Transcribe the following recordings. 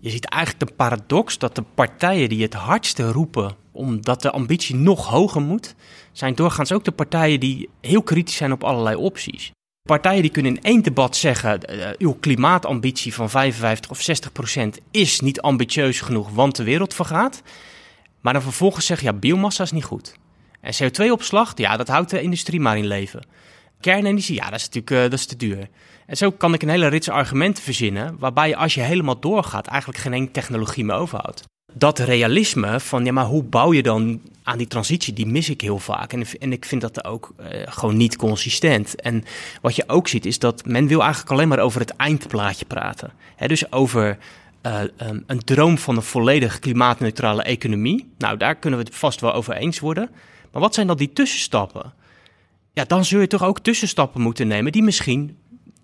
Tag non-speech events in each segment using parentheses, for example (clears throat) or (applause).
Je ziet eigenlijk de paradox dat de partijen die het hardste roepen omdat de ambitie nog hoger moet, zijn doorgaans ook de partijen die heel kritisch zijn op allerlei opties. Partijen die kunnen in één debat zeggen: uh, uw klimaatambitie van 55 of 60 procent is niet ambitieus genoeg, want de wereld vergaat. Maar dan vervolgens zeggen: ja, biomassa is niet goed. En CO2-opslag, ja, dat houdt de industrie maar in leven. Kernenergie, ja, dat is natuurlijk uh, dat is te duur. En zo kan ik een hele rits argumenten verzinnen, waarbij je als je helemaal doorgaat eigenlijk geen enkele technologie meer overhoudt. Dat realisme van, ja, maar hoe bouw je dan aan die transitie, die mis ik heel vaak. En, en ik vind dat ook uh, gewoon niet consistent. En wat je ook ziet, is dat men wil eigenlijk alleen maar over het eindplaatje praten. Dus over uh, um, een droom van een volledig klimaatneutrale economie. Nou, daar kunnen we het vast wel over eens worden. Maar wat zijn dan die tussenstappen? Ja, dan zul je toch ook tussenstappen moeten nemen die misschien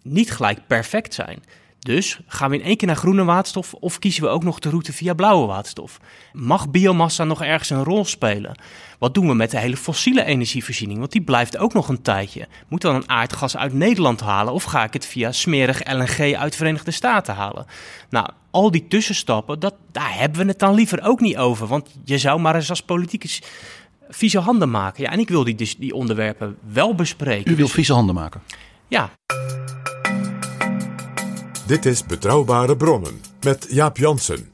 niet gelijk perfect zijn. Dus gaan we in één keer naar groene waterstof of kiezen we ook nog de route via blauwe waterstof? Mag biomassa nog ergens een rol spelen? Wat doen we met de hele fossiele energievoorziening? Want die blijft ook nog een tijdje. Moeten we dan aardgas uit Nederland halen of ga ik het via smerig LNG uit de Verenigde Staten halen? Nou, al die tussenstappen, dat, daar hebben we het dan liever ook niet over. Want je zou maar eens als politicus vieze handen maken. Ja, en ik wil die, dus die onderwerpen wel bespreken. U wil vieze handen maken? Ja. Dit is Betrouwbare Bronnen met Jaap Jansen.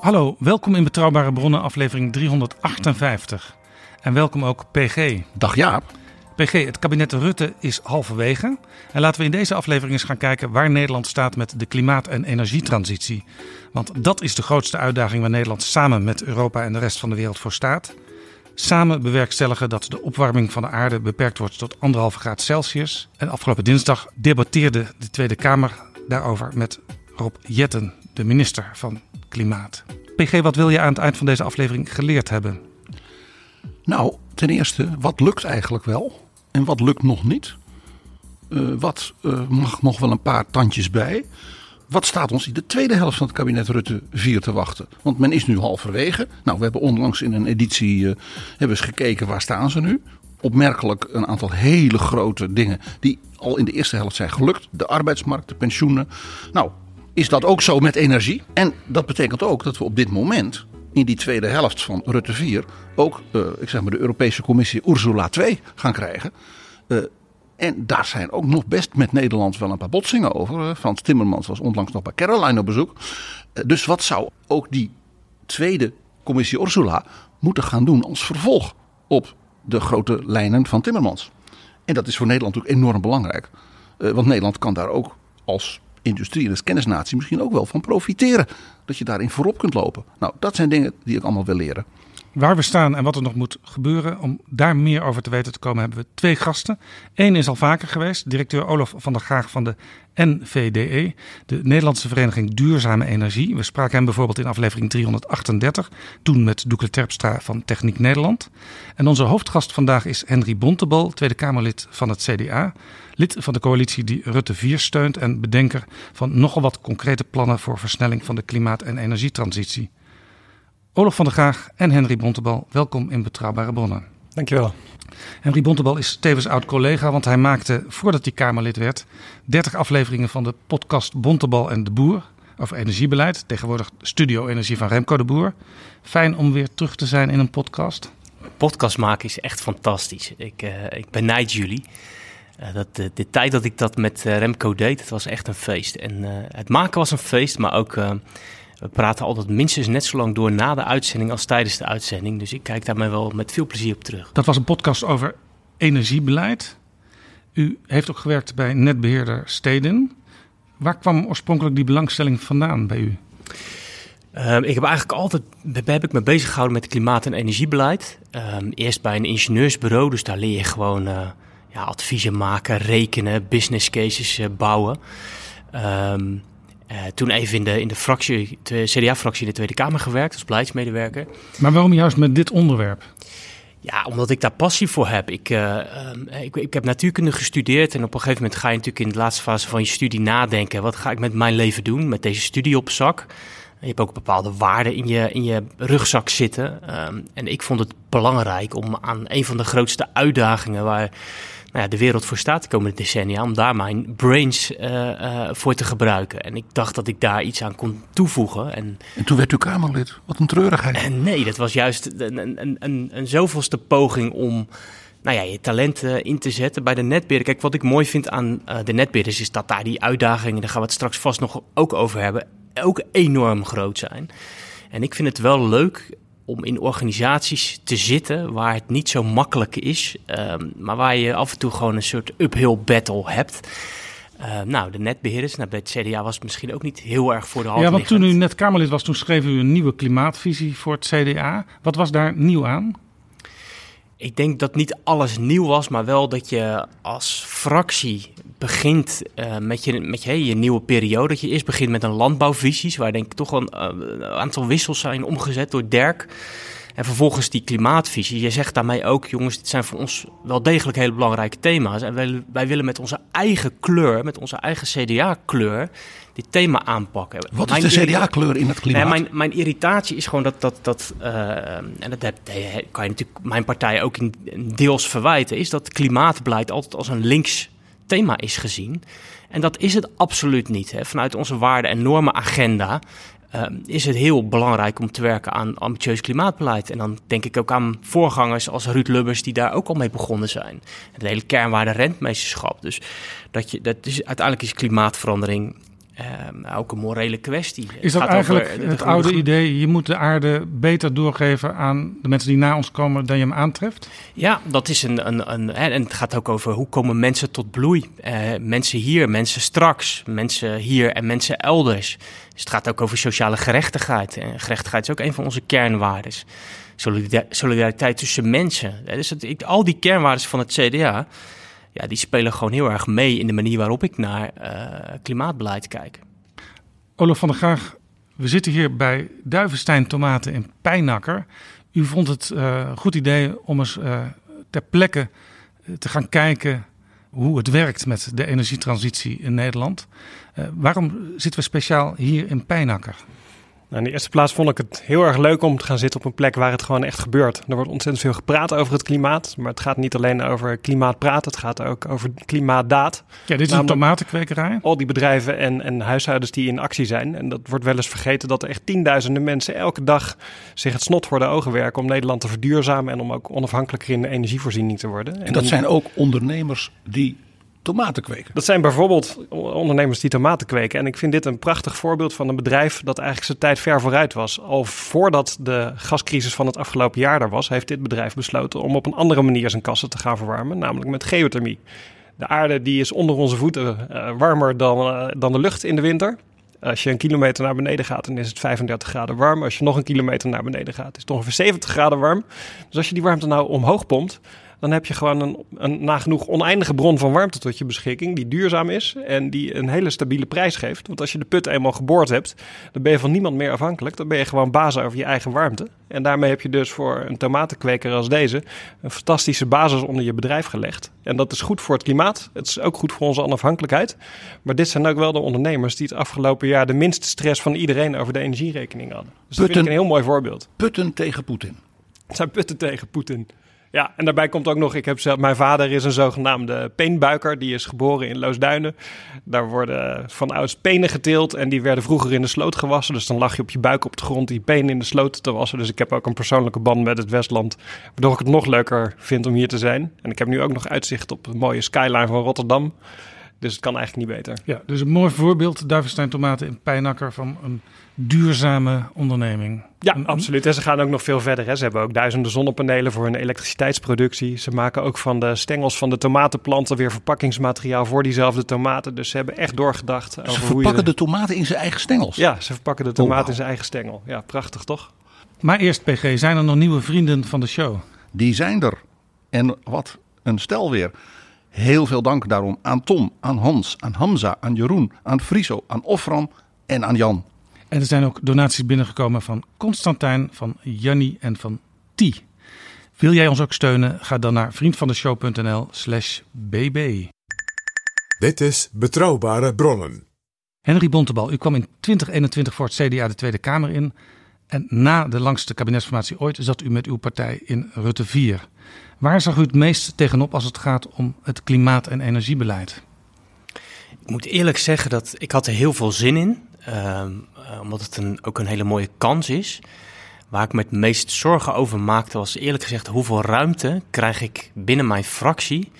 Hallo, welkom in Betrouwbare Bronnen, aflevering 358. En welkom ook PG. Dag Jaap. PG, het kabinet Rutte is halverwege. En laten we in deze aflevering eens gaan kijken waar Nederland staat met de klimaat- en energietransitie. Want dat is de grootste uitdaging waar Nederland samen met Europa en de rest van de wereld voor staat. Samen bewerkstelligen dat de opwarming van de aarde beperkt wordt tot anderhalve graad Celsius. En afgelopen dinsdag debatteerde de Tweede Kamer daarover met Rob Jetten, de minister van Klimaat. PG, wat wil je aan het eind van deze aflevering geleerd hebben? Nou, ten eerste, wat lukt eigenlijk wel en wat lukt nog niet? Uh, wat uh, mag nog wel een paar tandjes bij? Wat staat ons in de tweede helft van het kabinet Rutte 4 te wachten? Want men is nu halverwege. Nou, we hebben onlangs in een editie uh, hebben eens gekeken waar staan ze nu. Opmerkelijk een aantal hele grote dingen die al in de eerste helft zijn gelukt. De arbeidsmarkt, de pensioenen. Nou, is dat ook zo met energie? En dat betekent ook dat we op dit moment in die tweede helft van Rutte 4 ook uh, ik zeg maar de Europese Commissie Ursula 2 gaan krijgen. Uh, en daar zijn ook nog best met Nederland wel een paar botsingen over. Frans Timmermans was onlangs nog bij Caroline op bezoek. dus wat zou ook die tweede Commissie Ursula moeten gaan doen als vervolg op de grote lijnen van Timmermans? En dat is voor Nederland natuurlijk enorm belangrijk. want Nederland kan daar ook als industrie en als kennisnatie misschien ook wel van profiteren. Dat je daarin voorop kunt lopen. Nou, dat zijn dingen die ik allemaal wil leren. Waar we staan en wat er nog moet gebeuren, om daar meer over te weten te komen, hebben we twee gasten. Eén is al vaker geweest, directeur Olaf van der Graag van de NVDE, de Nederlandse Vereniging Duurzame Energie. We spraken hem bijvoorbeeld in aflevering 338, toen met Doekle Terpstra van Techniek Nederland. En onze hoofdgast vandaag is Henry Bontebal, Tweede Kamerlid van het CDA. Lid van de coalitie die Rutte 4 steunt en bedenker van nogal wat concrete plannen voor versnelling van de klimaat- en energietransitie. Olaf van der Graag en Henry Bontebal, welkom in Betrouwbare Bronnen. Dankjewel. Henry Bontebal is tevens oud-collega, want hij maakte voordat hij Kamerlid werd 30 afleveringen van de podcast Bontebal en de Boer over energiebeleid. Tegenwoordig Studio Energie van Remco de Boer. Fijn om weer terug te zijn in een podcast. Podcast maken is echt fantastisch. Ik, uh, ik benijd jullie. Uh, dat, de, de, tijd dat ik dat met uh, Remco deed, het was echt een feest. En het maken was een feest, maar ook We praten altijd minstens net zo lang door na de uitzending als tijdens de uitzending. Dus ik kijk daar mij wel met veel plezier op terug. Dat was een podcast over energiebeleid. U heeft ook gewerkt bij netbeheerder Steden. Waar kwam oorspronkelijk die belangstelling vandaan bij u? Um, ik heb eigenlijk altijd heb ik me bezig gehouden met klimaat- en energiebeleid. Um, eerst bij een ingenieursbureau, dus daar leer je gewoon uh, ja, adviezen maken, rekenen, business cases uh, bouwen. Um, uh, toen even in de, in de fractie, de CDA-fractie in de Tweede Kamer gewerkt als beleidsmedewerker. Maar waarom juist met dit onderwerp? Ja, omdat ik daar passie voor heb. Ik, uh, ik, ik, heb natuurkunde gestudeerd en op een gegeven moment ga je natuurlijk in de laatste fase van je studie nadenken. Wat ga ik met mijn leven doen, met deze studie op zak? Je hebt ook bepaalde waarden in je, in je rugzak zitten. Um, en ik vond het belangrijk om aan een van de grootste uitdagingen waar nou ja, de wereld voor staat de komende decennia, om daar mijn brains uh, uh, voor te gebruiken. En ik dacht dat ik daar iets aan kon toevoegen. En, en toen werd u Kamerlid. Wat een treurigheid. En nee, dat was juist een, een, een, een zoveelste poging om nou ja, je talenten in te zetten bij de netbeheerder. Kijk, wat ik mooi vind aan uh, de netbeheerders is dat daar die uitdagingen, daar gaan we het straks vast nog ook over hebben, ook enorm groot zijn. En ik vind het wel leuk om in organisaties te zitten waar het niet zo makkelijk is, um, maar waar je af en toe gewoon een soort uphill battle hebt. Uh, nou, de netbeheerders, nou, bij het CDA was het misschien ook niet heel erg voor de hand Ja, want liggend. toen u net Kamerlid was, toen schreef u een nieuwe klimaatvisie voor het CDA. Wat was daar nieuw aan? Ik denk dat niet alles nieuw was, maar wel dat je als fractie begint uh, met, je, met je, je nieuwe periode. Dat je eerst begint met een landbouwvisies, waar denk ik toch wel een, uh, een aantal wissels zijn omgezet door Dirk. En vervolgens die klimaatvisie. Je zegt daarmee ook, jongens, dit zijn voor ons wel degelijk hele belangrijke thema's. En wij, wij willen met onze eigen kleur, met onze eigen CDA-kleur, dit thema aanpakken. Wat is de CDA-kleur in het klimaat? Nee, mijn, mijn irritatie is gewoon dat, dat, dat uh, en dat heb, kan je natuurlijk mijn partij ook in deels verwijten, is dat klimaatbeleid altijd als een links thema is gezien. En dat is het absoluut niet. Hè. Vanuit onze waarden- en normenagenda uh, is het heel belangrijk om te werken aan ambitieus klimaatbeleid. En dan denk ik ook aan voorgangers als Ruud Lubbers, die daar ook al mee begonnen zijn. Het hele kernwaarde rentmeesterschap. Dus dat je, dat is, uiteindelijk is klimaatverandering uh, ook een morele kwestie. Is dat eigenlijk over, het oude idee, je moet de aarde beter doorgeven aan de mensen die na ons komen dan je hem aantreft? Ja, dat is een, een, een en het gaat ook over hoe komen mensen tot bloei. Uh, mensen hier, mensen straks, mensen hier en mensen elders. Dus het gaat ook over sociale gerechtigheid. En gerechtigheid is ook een van onze kernwaarden. Solidariteit tussen mensen. Dus het, ik, al die kernwaarden van het CDA ja, die spelen gewoon heel erg mee in de manier waarop ik naar uh, klimaatbeleid kijk. Olaf van der Graag, we zitten hier bij Duivenstein Tomaten in Pijnakker. U vond het een goed idee om eens uh, ter plekke te gaan kijken hoe het werkt met de energietransitie in Nederland. waarom zitten we speciaal hier in Pijnakker? Nou, in de eerste plaats vond ik het heel erg leuk om te gaan zitten op een plek waar het gewoon echt gebeurt. Er wordt ontzettend veel gepraat over het klimaat. Maar het gaat niet alleen over klimaat praten, het gaat ook over klimaatdaad. Ja, dit is een tomatenkwekerij. Al die bedrijven en, en huishoudens die in actie zijn. En dat wordt wel eens vergeten dat er echt tienduizenden mensen elke dag zich het snot voor de ogen werken om Nederland te verduurzamen en om ook onafhankelijker in de energievoorziening te worden. En, en dat zijn ook ondernemers die tomaten kweken. Dat zijn bijvoorbeeld ondernemers die tomaten kweken. En ik vind dit een prachtig voorbeeld van een bedrijf dat eigenlijk zijn tijd ver vooruit was. Al voordat de gascrisis van het afgelopen jaar er was, heeft dit bedrijf besloten om op een andere manier zijn kassen te gaan verwarmen, namelijk met geothermie. De aarde die is onder onze voeten uh, warmer dan, uh, dan de lucht in de winter. Als je een kilometer naar beneden gaat, dan is het 35 graden warm. Als je nog een kilometer naar beneden gaat, is het ongeveer 70 graden warm. Dus als je die warmte nou omhoog pompt, dan heb je gewoon een, een nagenoeg oneindige bron van warmte tot je beschikking, die duurzaam is en die een hele stabiele prijs geeft. Want als je de put eenmaal geboord hebt, dan ben je van niemand meer afhankelijk. Dan ben je gewoon baas over je eigen warmte. En daarmee heb je dus voor een tomatenkweker als deze een fantastische basis onder je bedrijf gelegd. En dat is goed voor het klimaat. Het is ook goed voor onze onafhankelijkheid. Maar dit zijn ook wel de ondernemers die het afgelopen jaar de minste stress van iedereen over de energierekening hadden. Dus dat vind ik een heel mooi voorbeeld. Putten tegen Poetin. Het zijn putten tegen Poetin. Ja, en daarbij komt ook nog, ik heb zelf, mijn vader is een zogenaamde peenbuiker. Die is geboren in Loosduinen. Daar worden van ouds penen geteeld en die werden vroeger in de sloot gewassen. Dus dan lag je op je buik op de grond die penen in de sloot te wassen. Dus ik heb ook een persoonlijke band met het Westland. Waardoor ik het nog leuker vind om hier te zijn. En ik heb nu ook nog uitzicht op de mooie skyline van Rotterdam. Dus het kan eigenlijk niet beter. Ja, dus een mooi voorbeeld, Duivenstein tomaten in Pijnakker van een duurzame onderneming. Ja, Een- absoluut. En ze gaan ook nog veel verder. Hè. Ze hebben ook duizenden zonnepanelen voor hun elektriciteitsproductie. Ze maken ook van de stengels van de tomatenplanten weer verpakkingsmateriaal voor diezelfde tomaten. Dus ze hebben echt doorgedacht over Ze hoe je... verpakken de tomaten in zijn eigen stengels. Ja, ze verpakken de tomaat wauw. in zijn eigen stengel. Ja, prachtig toch? Maar eerst, PG, zijn er nog nieuwe vrienden van de show? Die zijn er. En wat een stel weer. Heel veel dank daarom aan Tom, aan Hans, aan Hamza, aan Jeroen, aan Friso, aan Ofran en aan Jan. En er zijn ook donaties binnengekomen van Constantijn, van Jannie en van T. Wil jij ons ook steunen? Ga dan naar vriendvandeshow.nl slash bb. Dit is Betrouwbare Bronnen. Henry Bontebal, u kwam in 2021 voor het CDA de Tweede Kamer in. En na de langste kabinetsformatie ooit zat u met uw partij in Rutte 4. Waar zag u het meest tegenop als het gaat om het klimaat- en energiebeleid? Ik moet eerlijk zeggen dat ik had er heel veel zin in. eh, omdat het een, ook een hele mooie kans is. Waar ik me het meest zorgen over maakte was eerlijk gezegd hoeveel ruimte krijg ik binnen mijn fractie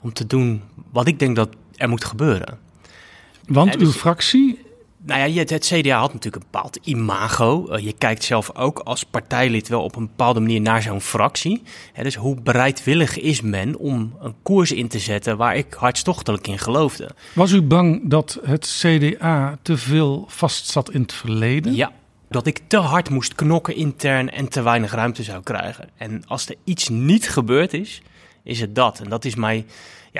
om te doen wat ik denk dat er moet gebeuren. Want Ja, dus- uw fractie, Nou ja, het, CDA had natuurlijk een bepaald imago. Eh, je kijkt zelf ook als partijlid wel op een bepaalde manier naar zo'n fractie. Hè, dus hoe bereidwillig is men om een koers in te zetten waar ik hartstochtelijk in geloofde? was u bang dat het CDA te veel vastzat in het verleden? Ja, dat ik te hard moest knokken intern en te weinig ruimte zou krijgen. En als er iets niet gebeurd is, is het dat. En dat is mij,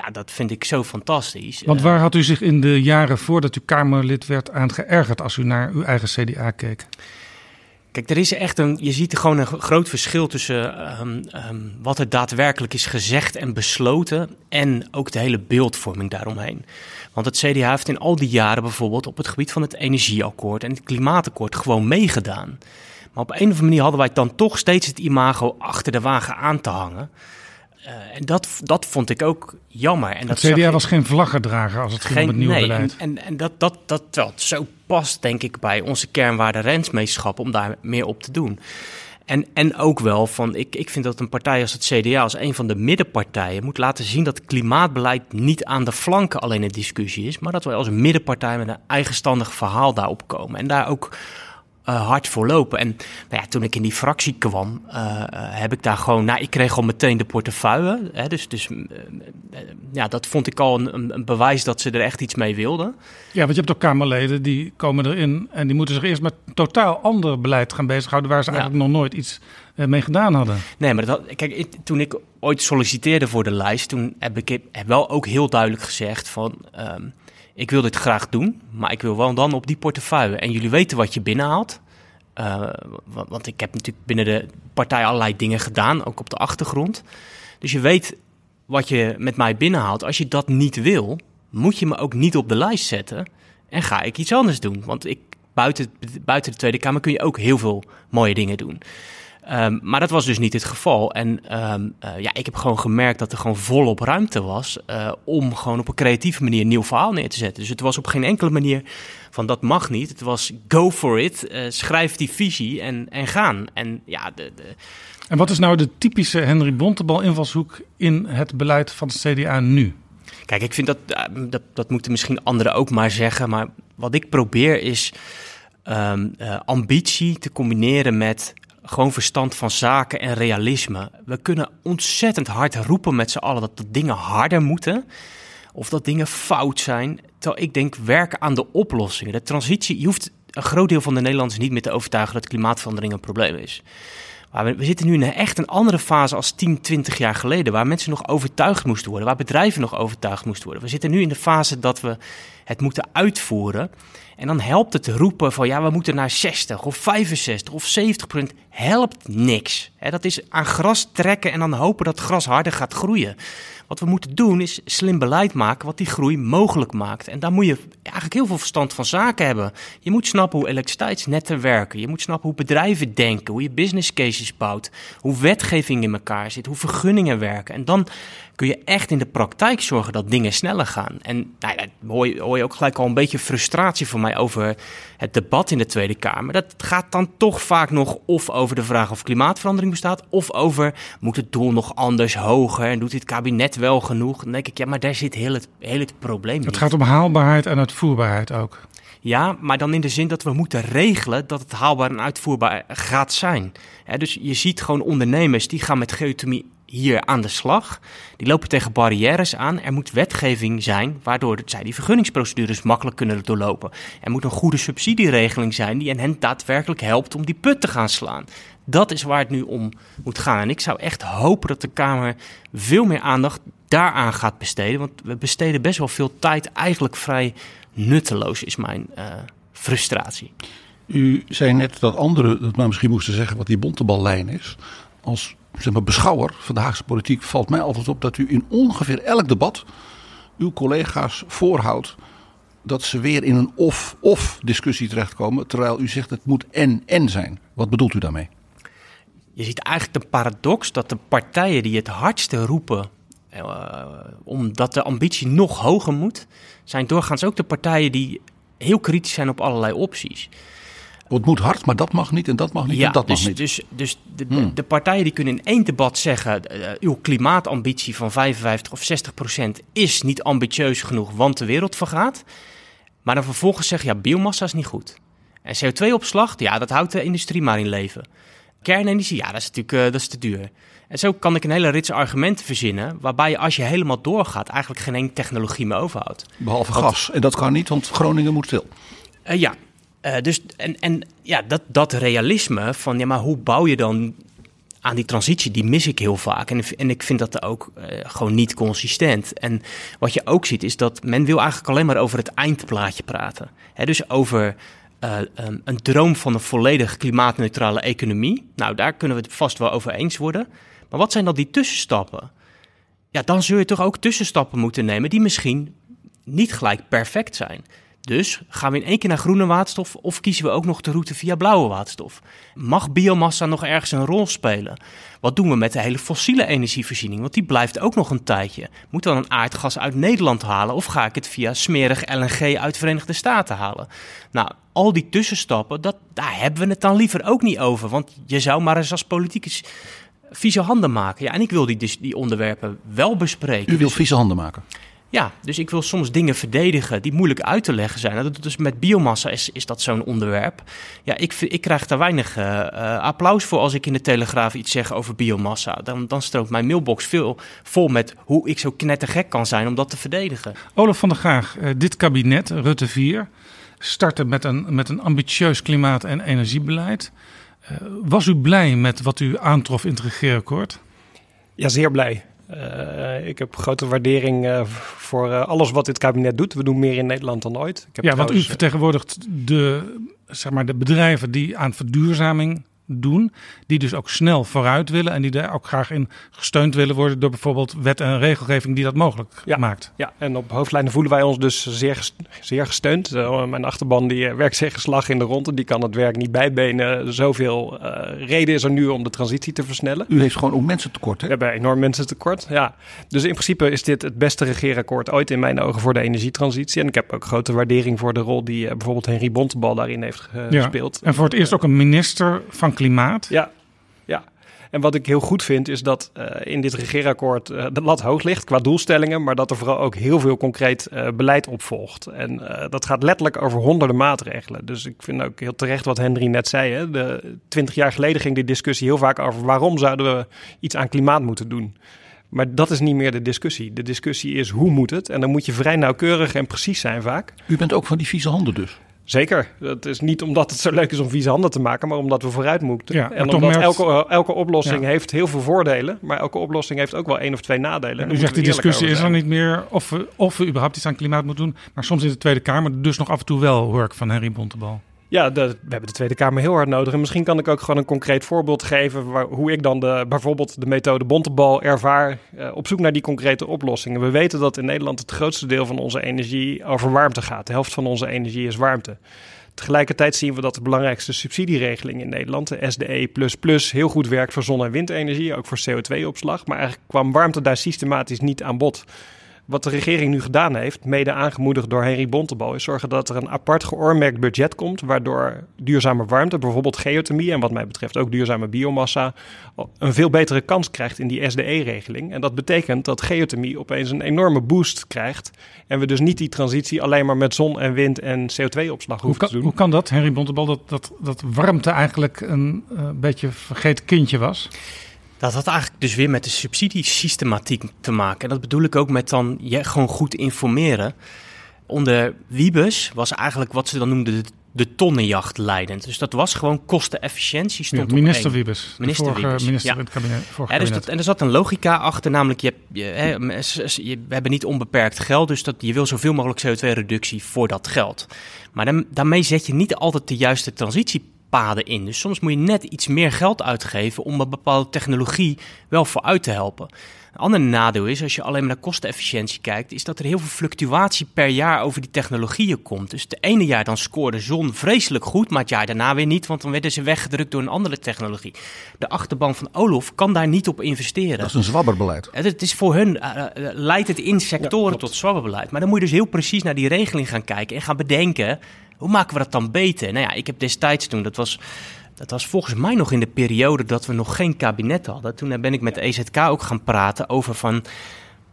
ja, dat vind ik zo fantastisch. Want Eh, waar had u zich in de jaren voordat u Kamerlid werd aan geërgerd als u naar uw eigen CDA keek? Kijk, er is echt een. Je ziet gewoon een gro- groot verschil tussen ehm, ehm, wat er daadwerkelijk is gezegd en besloten. en ook de hele beeldvorming daaromheen. Want het CDA heeft in al die jaren bijvoorbeeld op het gebied van het energieakkoord en het klimaatakkoord gewoon meegedaan. Maar op een of andere manier hadden wij dan toch steeds het imago achter de wagen aan te hangen. Eh, en dat, dat vond ik ook jammer. En dat Het CDA zag was ik- geen vlaggedrager als het ging om het nieuwe nee, beleid. En, en, en dat, dat, dat, wel, zo past denk ik bij onze kernwaarde rensmeeschap om daar meer op te doen. En, en ook wel van, ik, ik vind dat een partij als het CDA, als een van de middenpartijen, moet laten zien dat klimaatbeleid niet aan de flanken alleen een discussie is, maar dat wij als een middenpartij met een eigenstandig verhaal daarop komen. En daar ook eh, hard voor lopen. En nou ja, toen ik in die fractie kwam, eh, eh, heb ik daar gewoon, nou, ik kreeg al meteen de portefeuille. Hè, dus dus eh, ja, dat vond ik al een, een, bewijs dat ze er echt iets mee wilden. Ja, want je hebt ook Kamerleden die komen erin en die moeten zich eerst met totaal ander beleid gaan bezighouden waar ze Ja. eigenlijk nog nooit iets mee gedaan hadden. Nee, maar dat, kijk, ik- toen ik ooit solliciteerde voor de lijst, toen heb ik heb wel ook heel duidelijk gezegd van, ehm, ik wil dit graag doen, maar ik wil wel dan op die portefeuille. En jullie weten wat je binnenhaalt. Eh, wa- want ik heb natuurlijk binnen de partij allerlei dingen gedaan, ook op de achtergrond. Dus je weet wat je met mij binnenhaalt. Als je dat niet wil, moet je me ook niet op de lijst zetten. En ga ik iets anders doen. Want ik, buiten, buiten de Tweede Kamer kun je ook heel veel mooie dingen doen. Ehm, maar dat was dus niet het geval. En ehm, eh, ja, ik heb gewoon gemerkt dat er gewoon volop ruimte was eh, om gewoon op een creatieve manier een nieuw verhaal neer te zetten. Dus het was op geen enkele manier van dat mag niet. Het was go for it, eh, schrijf die visie en, en gaan. En ja, de, de, En wat is nou de typische Henry Bontebal invalshoek in het beleid van het CDA nu? Kijk, ik vind dat, dat, dat moeten misschien anderen ook maar zeggen. Maar wat ik probeer is ehm, eh, ambitie te combineren met gewoon verstand van zaken en realisme. We kunnen ontzettend hard roepen met z'n allen dat de dingen harder moeten. Of dat dingen fout zijn. Terwijl ik denk, werken aan de oplossingen. De transitie, je hoeft een groot deel van de Nederlanders niet meer te overtuigen dat klimaatverandering een probleem is. Maar we, we zitten nu in een echt een andere fase als 10, 20 jaar geleden, waar mensen nog overtuigd moesten worden, waar bedrijven nog overtuigd moesten worden. We zitten nu in de fase dat we het moeten uitvoeren. En dan helpt het te roepen van ja, we moeten naar 60 of 65 of 70 procent. Helpt niks. Dat is aan gras trekken en dan hopen dat gras harder gaat groeien. Wat we moeten doen is slim beleid maken wat die groei mogelijk maakt. En daar moet je eigenlijk heel veel verstand van zaken hebben. Je moet snappen hoe elektriciteitsnetten werken. Je moet snappen hoe bedrijven denken, hoe je business cases bouwt, hoe wetgeving in elkaar zit, hoe vergunningen werken. En dan kun je echt in de praktijk zorgen dat dingen sneller gaan. En nou ja, daar hoor je, hoor je ook gelijk al een beetje frustratie van mij over het debat in de Tweede Kamer. Dat gaat dan toch vaak nog of over over de vraag of klimaatverandering bestaat, of over moet het doel nog anders, hoger en doet dit kabinet wel genoeg. Dan denk ik, ja, maar daar zit heel het, heel het probleem. Het gaat om haalbaarheid en uitvoerbaarheid ook. Ja, maar dan in de zin dat we moeten regelen dat het haalbaar en uitvoerbaar gaat zijn. dus je ziet gewoon ondernemers die gaan met geothermie hier aan de slag. Die lopen tegen barrières aan. Er moet wetgeving zijn waardoor zij die vergunningsprocedures makkelijk kunnen doorlopen. Er moet een goede subsidieregeling zijn die hen daadwerkelijk helpt om die put te gaan slaan. Dat is waar het nu om moet gaan. En ik zou echt hopen dat de Kamer veel meer aandacht daaraan gaat besteden. Want we besteden best wel veel tijd eigenlijk vrij nutteloos, is mijn uh, frustratie. U zei net dat anderen dat maar misschien moesten zeggen wat die bonteballijn is. Als zeg maar, beschouwer van de Haagse politiek valt mij altijd op dat u in ongeveer elk debat uw collega's voorhoudt dat ze weer in een of-of discussie terechtkomen. Terwijl u zegt het moet en-en zijn. Wat bedoelt u daarmee? Je ziet eigenlijk de paradox dat de partijen die het hardste roepen uh, omdat de ambitie nog hoger moet, zijn doorgaans ook de partijen die heel kritisch zijn op allerlei opties. Het moet hard, maar dat mag niet en dat mag niet en dat dus, mag niet. Dus, dus de, hmm. de, partijen die kunnen in één debat zeggen... Uh, uw klimaatambitie van 55 of 60 procent is niet ambitieus genoeg, want de wereld vergaat. Maar dan vervolgens zeggen, ja, biomassa is niet goed. En CO2-opslag, ja, dat houdt de industrie maar in leven. Kernenergie, ja, dat is natuurlijk uh, dat is te duur. En zo kan ik een hele rits argumenten verzinnen, waarbij je als je helemaal doorgaat eigenlijk geen enkele technologie meer overhoudt. Behalve gas. En dat kan niet, want Groningen moet stil. Uh, ja, uh, dus en, en ja, dat, dat realisme van ja, maar hoe bouw je dan aan die transitie, die mis ik heel vaak. En, en ik vind dat ook uh, gewoon niet consistent. En wat je ook ziet, is dat men wil eigenlijk alleen maar over het eindplaatje praten. Dus over uh, um, een droom van een volledig klimaatneutrale economie. Nou, daar kunnen we het vast wel over eens worden. Maar wat zijn dan die tussenstappen? Ja, dan zul je toch ook tussenstappen moeten nemen die misschien niet gelijk perfect zijn. Dus gaan we in één keer naar groene waterstof of kiezen we ook nog de route via blauwe waterstof? Mag biomassa nog ergens een rol spelen? Wat doen we met de hele fossiele energievoorziening? Want die blijft ook nog een tijdje. Moet dan een aardgas uit Nederland halen of ga ik het via smerig LNG uit de Verenigde Staten halen? Nou, al die tussenstappen, dat, daar hebben we het dan liever ook niet over. Want je zou maar eens als politicus vieze handen maken. Ja, en ik wil die, dus die onderwerpen wel bespreken. U wil vieze handen maken? Ja, dus ik wil soms dingen verdedigen die moeilijk uit te leggen zijn. Dat, dus met biomassa is, is dat zo'n onderwerp. Ja, ik, ik krijg daar weinig uh, applaus voor als ik in de Telegraaf iets zeg over biomassa. Dan, dan stroomt mijn mailbox veel vol met hoe ik zo knettergek kan zijn om dat te verdedigen. Olaf van der Graag, uh, dit kabinet, Rutte 4, startte met een, met een ambitieus klimaat- en energiebeleid. was u blij met wat u aantrof in het regeerakkoord? Ja, zeer blij. Uh, ik heb grote waardering uh, voor uh, alles wat dit kabinet doet. We doen meer in Nederland dan ooit. Ik heb ja, want u vertegenwoordigt de, zeg maar, de bedrijven die aan verduurzaming doen. Die dus ook snel vooruit willen en die daar ook graag in gesteund willen worden door bijvoorbeeld wet en regelgeving die dat mogelijk maakt. Ja, en op hoofdlijnen voelen wij ons dus zeer, zeer gesteund. Uh, mijn achterban die werkt zich geslag in de ronde, die kan het werk niet bijbenen. Zoveel uh, reden is er nu om de transitie te versnellen. U heeft gewoon ook mensen tekort, hè? We hebben enorm mensen tekort, ja. Dus in principe is dit het beste regeerakkoord ooit in mijn ogen voor de energietransitie. En ik heb ook grote waardering voor de rol die uh, bijvoorbeeld Henry Bontebal daarin heeft gespeeld. Ja. En voor het eerst ook een minister van klimaat. Ja, ja. En wat ik heel goed vind is dat uh, in dit regeerakkoord uh, de lat hoog ligt qua doelstellingen, maar dat er vooral ook heel veel concreet uh, beleid op volgt. En dat gaat letterlijk over honderden maatregelen. Dus ik vind ook heel terecht wat Henry net zei. Hè? De, twintig jaar geleden ging die discussie heel vaak over waarom zouden we iets aan klimaat moeten doen. Maar dat is niet meer de discussie. De discussie is hoe moet het? En dan moet je vrij nauwkeurig en precies zijn vaak. U bent ook van die vieze handen dus? Zeker. Het is niet omdat het zo leuk is om vieze handen te maken, maar omdat we vooruit moeten. Ja, en omdat elke, elke oplossing ja. heeft heel veel voordelen, maar elke oplossing heeft ook wel één of twee nadelen. Ja, u zegt die discussie is er niet meer of we, of we überhaupt iets aan klimaat moeten doen, maar soms in de Tweede Kamer dus nog af en toe wel hoor ik van Henry Bontebal. Ja, we hebben de Tweede Kamer heel hard nodig. En misschien kan ik ook gewoon een concreet voorbeeld geven... Waar, hoe ik dan de, bijvoorbeeld de methode Bontebal ervaar... Uh, op zoek naar die concrete oplossingen. We weten dat in Nederland het grootste deel van onze energie over warmte gaat. De helft van onze energie is warmte. Tegelijkertijd zien we dat de belangrijkste subsidieregeling in Nederland, de SDE++, heel goed werkt voor zon- en windenergie, ook voor CO2-opslag. Maar eigenlijk kwam warmte daar systematisch niet aan bod. Wat de regering nu gedaan heeft, mede aangemoedigd door Henry Bontebal, is zorgen dat er een apart geoormerkt budget komt, waardoor duurzame warmte, bijvoorbeeld geothermie en wat mij betreft ook duurzame biomassa, een veel betere kans krijgt in die SDE-regeling. En dat betekent dat geothermie opeens een enorme boost krijgt en we dus niet die transitie alleen maar met zon en wind en CO2-opslag hoeven kan, te doen. Hoe kan dat, Henry Bontebal, dat, dat, dat warmte eigenlijk een uh, beetje vergeten kindje was? Dat had eigenlijk dus weer met de subsidiesystematiek te maken. En dat bedoel ik ook met dan je gewoon goed informeren. Onder Wiebes was eigenlijk wat ze dan noemden de, de tonnenjacht leidend. Dus dat was gewoon kostenefficiëntie stond ja, minister Wiebes. Minister vorige Wiebes. minister ja. het kabinet. Ja, dus dat, en er zat een logica achter, namelijk je, je, hè, je, we hebben niet onbeperkt geld, dus dat, je wil zoveel mogelijk CO2-reductie voor dat geld. Maar dan, daarmee zet je niet altijd de juiste transitiepaden in. Dus soms moet je net iets meer geld uitgeven om een bepaalde technologie wel vooruit te helpen. Een ander nadeel is, als je alleen maar naar kostenefficiëntie kijkt, is dat er heel veel fluctuatie per jaar over die technologieën komt. Dus het ene jaar dan scoorde zon vreselijk goed, maar het jaar daarna weer niet, want dan werden ze weggedrukt door een andere technologie. De achterban van Olof kan daar niet op investeren. Dat is een zwabberbeleid. Het het is voor hun, eh, eh, leidt het in sectoren tot zwabberbeleid. Maar dan moet je dus heel precies naar die regeling gaan kijken en gaan bedenken, hoe maken we dat dan beter? Nou ja, ik heb destijds toen, dat was, dat was volgens mij nog in de periode dat we nog geen kabinet hadden. Toen ben ik met de EZK ook gaan praten over van,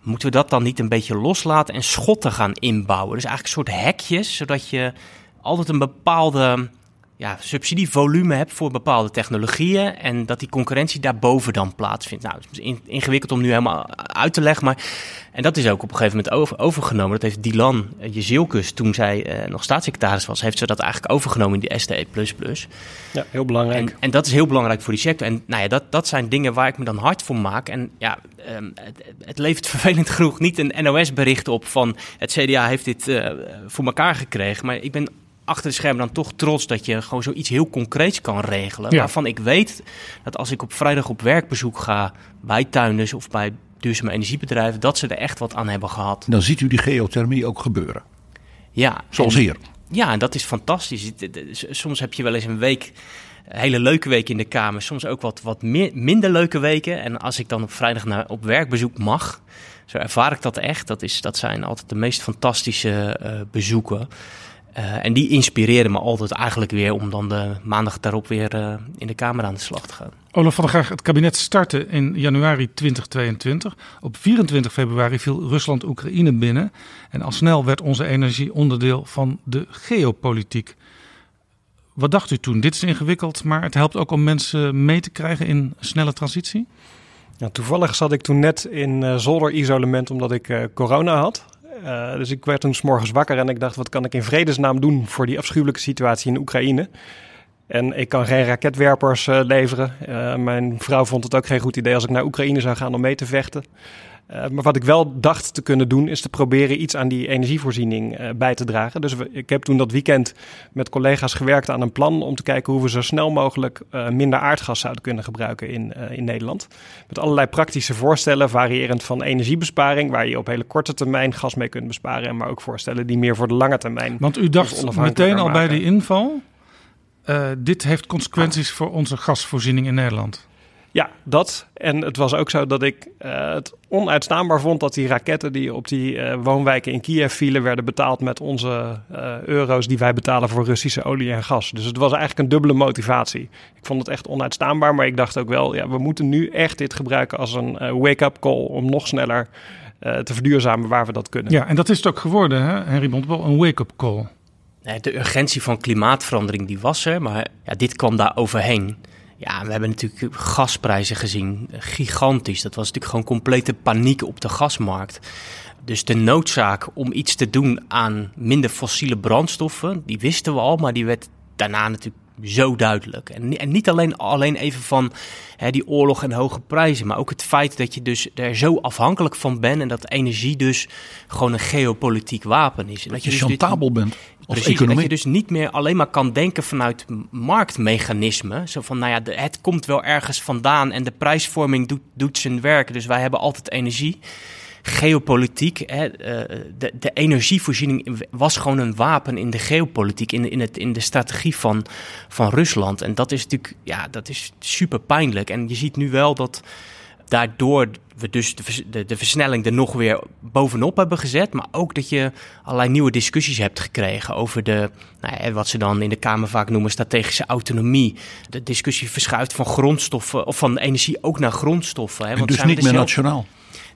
moeten we dat dan niet een beetje loslaten en schotten gaan inbouwen? Dus eigenlijk een soort hekjes, zodat je altijd een bepaalde ja, subsidievolume hebt voor bepaalde technologieën en dat die concurrentie daarboven dan plaatsvindt. Nou, het is in- ingewikkeld om nu helemaal uit te leggen, maar en dat is ook op een gegeven moment over, overgenomen. Dat heeft Dylan uh, Jezielkus, toen zij eh, nog staatssecretaris was, heeft ze dat eigenlijk overgenomen in die STE++. Ja, heel belangrijk. En, en dat is heel belangrijk voor die sector. En nou ja, dat, dat zijn dingen waar ik me dan hard voor maak. En ja, ehm, het, het levert (laughs) vervelend genoeg niet een NOS-bericht op van het CDA heeft dit eh, voor elkaar gekregen. Maar ik ben achter de schermen dan toch trots dat je gewoon zoiets heel concreets kan regelen. Ja. Waarvan ik weet dat als ik op vrijdag op werkbezoek ga bij tuinders of bij duurzame energiebedrijven, dat ze er echt wat aan hebben gehad. Dan ziet u die geothermie ook gebeuren. Ja, Zoals en- hier. ja, en dat is fantastisch. Soms heb je wel eens een week, hele leuke week in de Kamer. Soms ook wat, wat meer, minder leuke weken. En als ik dan op vrijdag naar, op werkbezoek mag, zo ervaar ik dat echt. Dat, is, dat zijn altijd de meest fantastische eh, bezoeken. Eh, en die inspireren me altijd eigenlijk weer om dan de maandag daarop weer eh, in de Kamer aan de slag te gaan. Olaf van der Graag, het kabinet startte in januari 2022. Op 24 februari viel Rusland Oekraïne binnen. En al snel werd onze energie onderdeel van de geopolitiek. Wat dacht u toen? Dit is ingewikkeld, maar het helpt ook om mensen mee te krijgen in een snelle transitie? Ja, toevallig zat ik toen net in eh zolder-isolement omdat ik eh, corona had. Eh, dus ik werd toen 's morgens wakker en ik dacht, wat kan ik in vredesnaam doen voor die afschuwelijke situatie in Oekraïne? En ik kan geen raketwerpers eh, leveren. Eh, mijn vrouw vond het ook geen goed idee als ik naar Oekraïne zou gaan om mee te vechten. Eh, maar wat ik wel dacht te kunnen doen, is te proberen iets aan die energievoorziening eh, bij te dragen. Dus we- ik heb toen dat weekend met collega's gewerkt aan een plan om te kijken hoe we zo snel mogelijk eh, minder aardgas zouden kunnen gebruiken in, in Nederland. Met allerlei praktische voorstellen, variërend van energiebesparing, waar je op hele korte termijn gas mee kunt besparen, maar ook voorstellen die meer voor de lange termijn. Want u dacht meteen al bij die inval, dit heeft consequenties voor onze gasvoorziening in Nederland. Ja, dat. En het was ook zo dat ik eh, het onuitstaanbaar vond dat die raketten die op die eh, woonwijken in Kiev vielen, werden betaald met onze eh, euro's die wij betalen voor Russische olie en gas. Dus het was eigenlijk een dubbele motivatie. Ik vond het echt onuitstaanbaar, maar ik dacht ook wel, ja, we moeten nu echt dit gebruiken als een wake-up call om nog sneller eh, te verduurzamen waar we dat kunnen. Ja, en dat is het ook geworden, hè, Henry Bontebal, een wake-up call. Nee, De urgentie van klimaatverandering die was er, maar ja, dit kwam daar overheen. Ja, we hebben natuurlijk gasprijzen gezien, gigantisch. Dat was natuurlijk gewoon complete paniek op de gasmarkt. Dus de noodzaak om iets te doen aan minder fossiele brandstoffen, die wisten we al, maar die werd daarna natuurlijk zo duidelijk. En, en niet alleen, alleen even van hè, die oorlog en hoge prijzen, maar ook het feit dat je dus er zo afhankelijk van bent en dat energie dus gewoon een geopolitiek wapen is. En Dat je dus dit- chantabel bent Precies, dat economie. je dus niet meer alleen maar kan denken vanuit marktmechanismen. Zo van, nou ja, de- het komt wel ergens vandaan en de prijsvorming doet, doet zijn werk. Dus wij hebben altijd energie. Geopolitiek, hè, eh, de, de energievoorziening was gewoon een wapen in de geopolitiek, in, de- in, het, in de strategie van, van Rusland. En dat is natuurlijk, ja, dat is super pijnlijk. En je ziet nu wel dat daardoor we dus de, de, de versnelling er nog weer bovenop hebben gezet. Maar ook dat je allerlei nieuwe discussies hebt gekregen over de, nou ja, wat ze dan in de Kamer vaak noemen strategische autonomie. De discussie verschuift van grondstoffen of van energie ook naar grondstoffen. Hè, En want dus zijn niet er meer zelf- nationaal.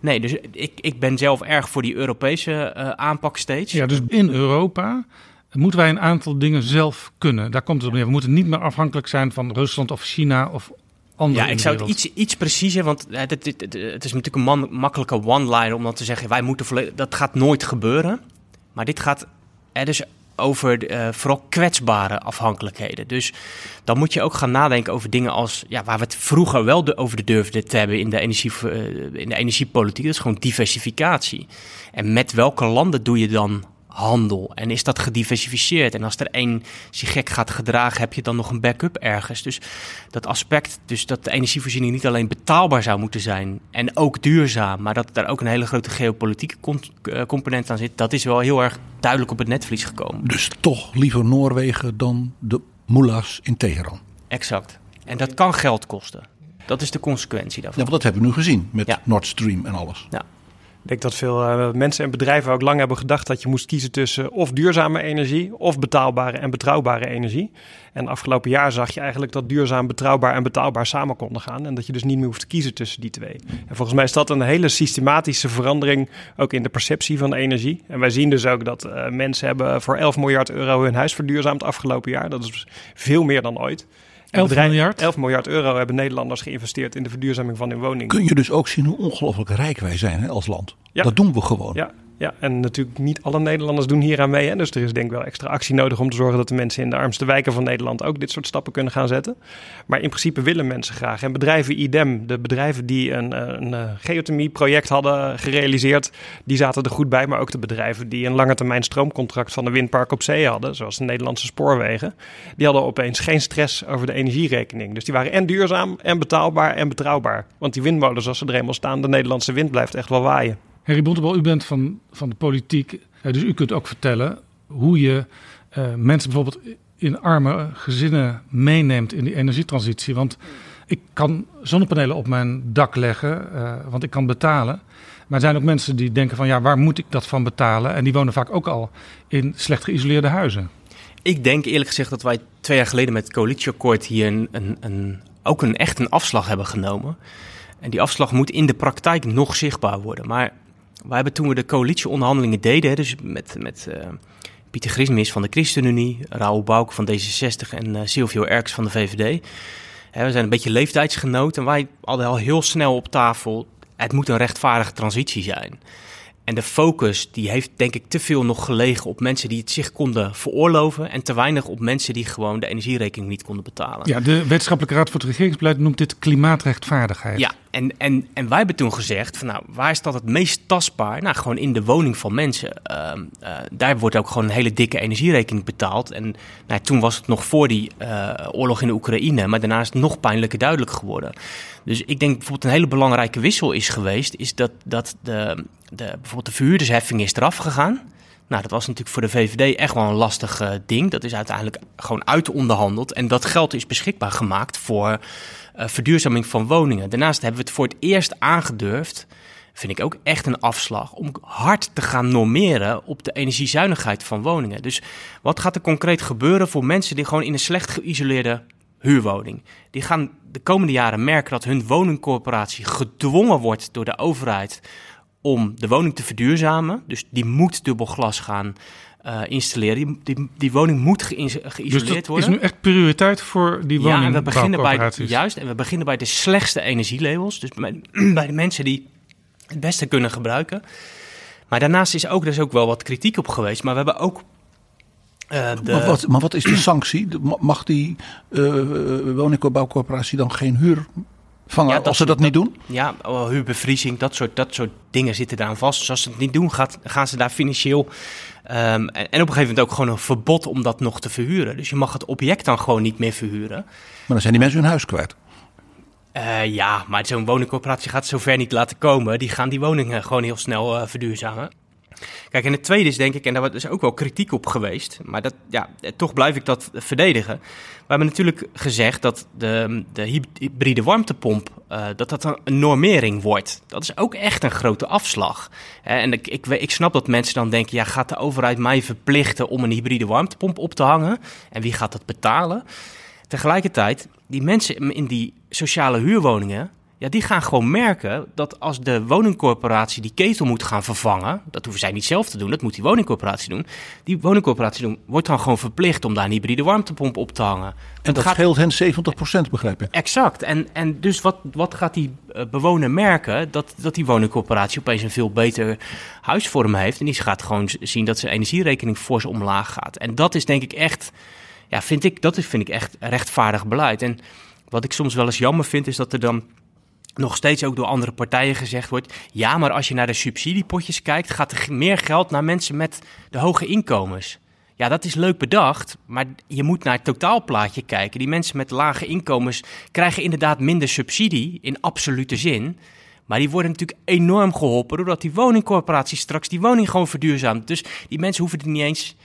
Nee, dus ik, ik ben zelf erg voor die Europese eh, aanpak steeds. Ja, dus in Europa moeten wij een aantal dingen zelf kunnen. Daar komt het op neer. We moeten niet meer afhankelijk zijn van Rusland of China of Ja, ik zou het iets, iets preciezer, want het, het, het, het is natuurlijk een man, makkelijke one-liner om dan te zeggen, wij moeten volledig, dat gaat nooit gebeuren. Maar dit gaat er dus over eh, vooral kwetsbare afhankelijkheden. Dus dan moet je ook gaan nadenken over dingen als, ja, waar we het vroeger wel de, over de durfden te hebben in de, energie, eh, in de energiepolitiek, dat is gewoon diversificatie. En met welke landen doe je dan handel? En is dat gediversifieerd? En als er één zich gek gaat gedragen, heb je dan nog een backup ergens? Dus dat aspect, dus dat de energievoorziening niet alleen betaalbaar zou moeten zijn en ook duurzaam, maar dat daar ook een hele grote geopolitieke eh, component aan zit, dat is wel heel erg duidelijk op het netvlies gekomen. Dus toch liever Noorwegen dan de mullahs in Teheran. Exact. En dat kan geld kosten. Dat is de consequentie Ja, daarvan. want dat hebben we nu gezien met Ja. Nord Stream en alles. Ik denk dat veel eh, mensen en bedrijven ook lang hebben gedacht dat je moest kiezen tussen of duurzame energie of betaalbare en betrouwbare energie. En afgelopen jaar zag je eigenlijk dat duurzaam, betrouwbaar en betaalbaar samen konden gaan. En dat je dus niet meer hoeft te kiezen tussen die twee. En volgens mij is dat een hele systematische verandering ook in de perceptie van energie. En wij zien dus ook dat eh, mensen hebben voor 11 miljard euro hun huis verduurzaamd afgelopen jaar. Dat is veel meer dan ooit. En 11 bedrijven- miljard? 11 miljard euro hebben Nederlanders geïnvesteerd in de verduurzaming van hun woningen. Kun je dus ook zien hoe ongelooflijk rijk wij zijn hè, als land. Ja. Dat doen we gewoon. Ja, ja, en natuurlijk niet alle Nederlanders doen hier aan mee. Hè? Dus er is denk ik wel extra actie nodig om te zorgen dat de mensen in de armste wijken van Nederland ook dit soort stappen kunnen gaan zetten. Maar in principe willen mensen graag. En bedrijven idem, de bedrijven die een, een, geothermie-project hadden gerealiseerd, die zaten er goed bij. Maar ook de bedrijven die een lange termijn stroomcontract van een windpark op zee hadden, zoals de Nederlandse spoorwegen, die hadden opeens geen stress over de energierekening. Dus die waren en duurzaam, en betaalbaar, en betrouwbaar. Want die windmolens, als ze er eenmaal staan, de Nederlandse wind blijft echt wel waaien. Harry Bontebal, u bent van, van de politiek. Dus u kunt ook vertellen hoe je eh, mensen bijvoorbeeld in arme gezinnen meeneemt in die energietransitie. Want ik kan zonnepanelen op mijn dak leggen, eh, want ik kan betalen. Maar er zijn ook mensen die denken van ja, waar moet ik dat van betalen? En die wonen vaak ook al in slecht geïsoleerde huizen. Ik denk eerlijk gezegd dat wij twee jaar geleden met het coalitieakkoord hier een, een, ook een echt een afslag hebben genomen. En die afslag moet in de praktijk nog zichtbaar worden. Maar wij hebben toen we de coalitieonderhandelingen deden, dus met, met eh, Pieter Grismis van de ChristenUnie, Raoul Bouke van D66 en eh, Silvio Erks van de VVD. Hè, we zijn een beetje leeftijdsgenoten en wij hadden al heel snel op tafel, het moet een rechtvaardige transitie zijn. En de focus die heeft denk ik te veel nog gelegen op mensen die het zich konden veroorloven. En te weinig op mensen die gewoon de energierekening niet konden betalen. Ja, de Wetenschappelijke Raad voor het Regeringsbeleid noemt dit klimaatrechtvaardigheid. Ja, en, en, en wij hebben toen gezegd van nou, waar is dat het meest tastbaar? Nou, gewoon in de woning van mensen. Ehm, eh, daar wordt ook gewoon een hele dikke energierekening betaald. En nou, toen was het nog voor die eh, oorlog in de Oekraïne, maar daarna is het nog pijnlijker duidelijk geworden. Dus ik denk bijvoorbeeld een hele belangrijke wissel is geweest, is dat, dat de, de, bijvoorbeeld de verhuurdersheffing is eraf gegaan. Nou, dat was natuurlijk voor de VVD echt wel een lastig eh, ding. Dat is uiteindelijk gewoon uitonderhandeld. En dat geld is beschikbaar gemaakt voor verduurzaming van woningen. Daarnaast hebben we het voor het eerst aangedurfd, vind ik ook echt een afslag, om hard te gaan normeren op de energiezuinigheid van woningen. Dus wat gaat er concreet gebeuren voor mensen die gewoon in een slecht geïsoleerde huurwoning? Die gaan de komende jaren merken dat hun woningcorporatie gedwongen wordt door de overheid om de woning te verduurzamen. Dus die moet dubbel glas gaan eh, installeren. Die, die, die woning moet Dus geïsoleerd dat worden. is nu echt prioriteit voor die Ja, en we beginnen bij de, juist, en we beginnen bij de slechtste energielabels. Dus bij, (clears throat) bij de mensen die het beste kunnen gebruiken. Maar daarnaast is ook, er is ook wel wat kritiek op geweest. Maar we hebben ook eh, de, Maar, wat, maar wat is de (clears throat) sanctie? Mag die eh woningbouwcorporatie dan geen huur vangen Ja, dat- als ze dat, niet doen? Ja, oh, huurbevriezing, dat soort, dat soort dingen zitten daar aan vast. Dus als ze het niet doen, gaat, gaan ze daar financieel... ehm, en, en op een gegeven moment ook gewoon een verbod om dat nog te verhuren. Dus je mag het object dan gewoon niet meer verhuren. Maar dan zijn die mensen hun huis kwijt. Eh, ja, maar zo'n woningcorporatie gaat zover niet laten komen. Die gaan die woningen gewoon heel snel eh, verduurzamen. Kijk, en het tweede is denk ik, en daar is ook wel kritiek op geweest, maar dat, ja, toch blijf ik dat verdedigen. We hebben natuurlijk gezegd dat de, de hybride warmtepomp, uh, dat dat een normering wordt. Dat is ook echt een grote afslag. En ik, ik, ik snap dat mensen dan denken, ja, gaat de overheid mij verplichten om een hybride warmtepomp op te hangen? En wie gaat dat betalen? Tegelijkertijd, die mensen in die sociale huurwoningen, ja, die gaan gewoon merken dat als de woningcorporatie die ketel moet gaan vervangen, dat hoeven zij niet zelf te doen, dat moet die woningcorporatie doen. Die woningcorporatie doen, wordt dan gewoon verplicht om daar een hybride warmtepomp op te hangen. En dat, gaat... scheelt hen 70% begrijp je? Exact. En, en dus wat, wat gaat die eh, bewoner merken? Dat, dat die woningcorporatie opeens een veel beter huisvorm heeft. En die gaat gewoon zien dat zijn energierekening fors omlaag gaat. En dat is denk ik echt, ja, vind ik, dat is, vind ik echt rechtvaardig beleid. En wat ik soms wel eens jammer vind, is dat er dan nog steeds ook door andere partijen gezegd wordt: ja, maar als je naar de subsidiepotjes kijkt, gaat er meer geld naar mensen met de hoge inkomens. Ja, dat is leuk bedacht, maar je moet naar het totaalplaatje kijken. Die mensen met lage inkomens krijgen inderdaad minder subsidie in absolute zin. Maar die worden natuurlijk enorm geholpen doordat die woningcorporatie straks die woning gewoon verduurzaamt. Dus die mensen hoeven er niet eens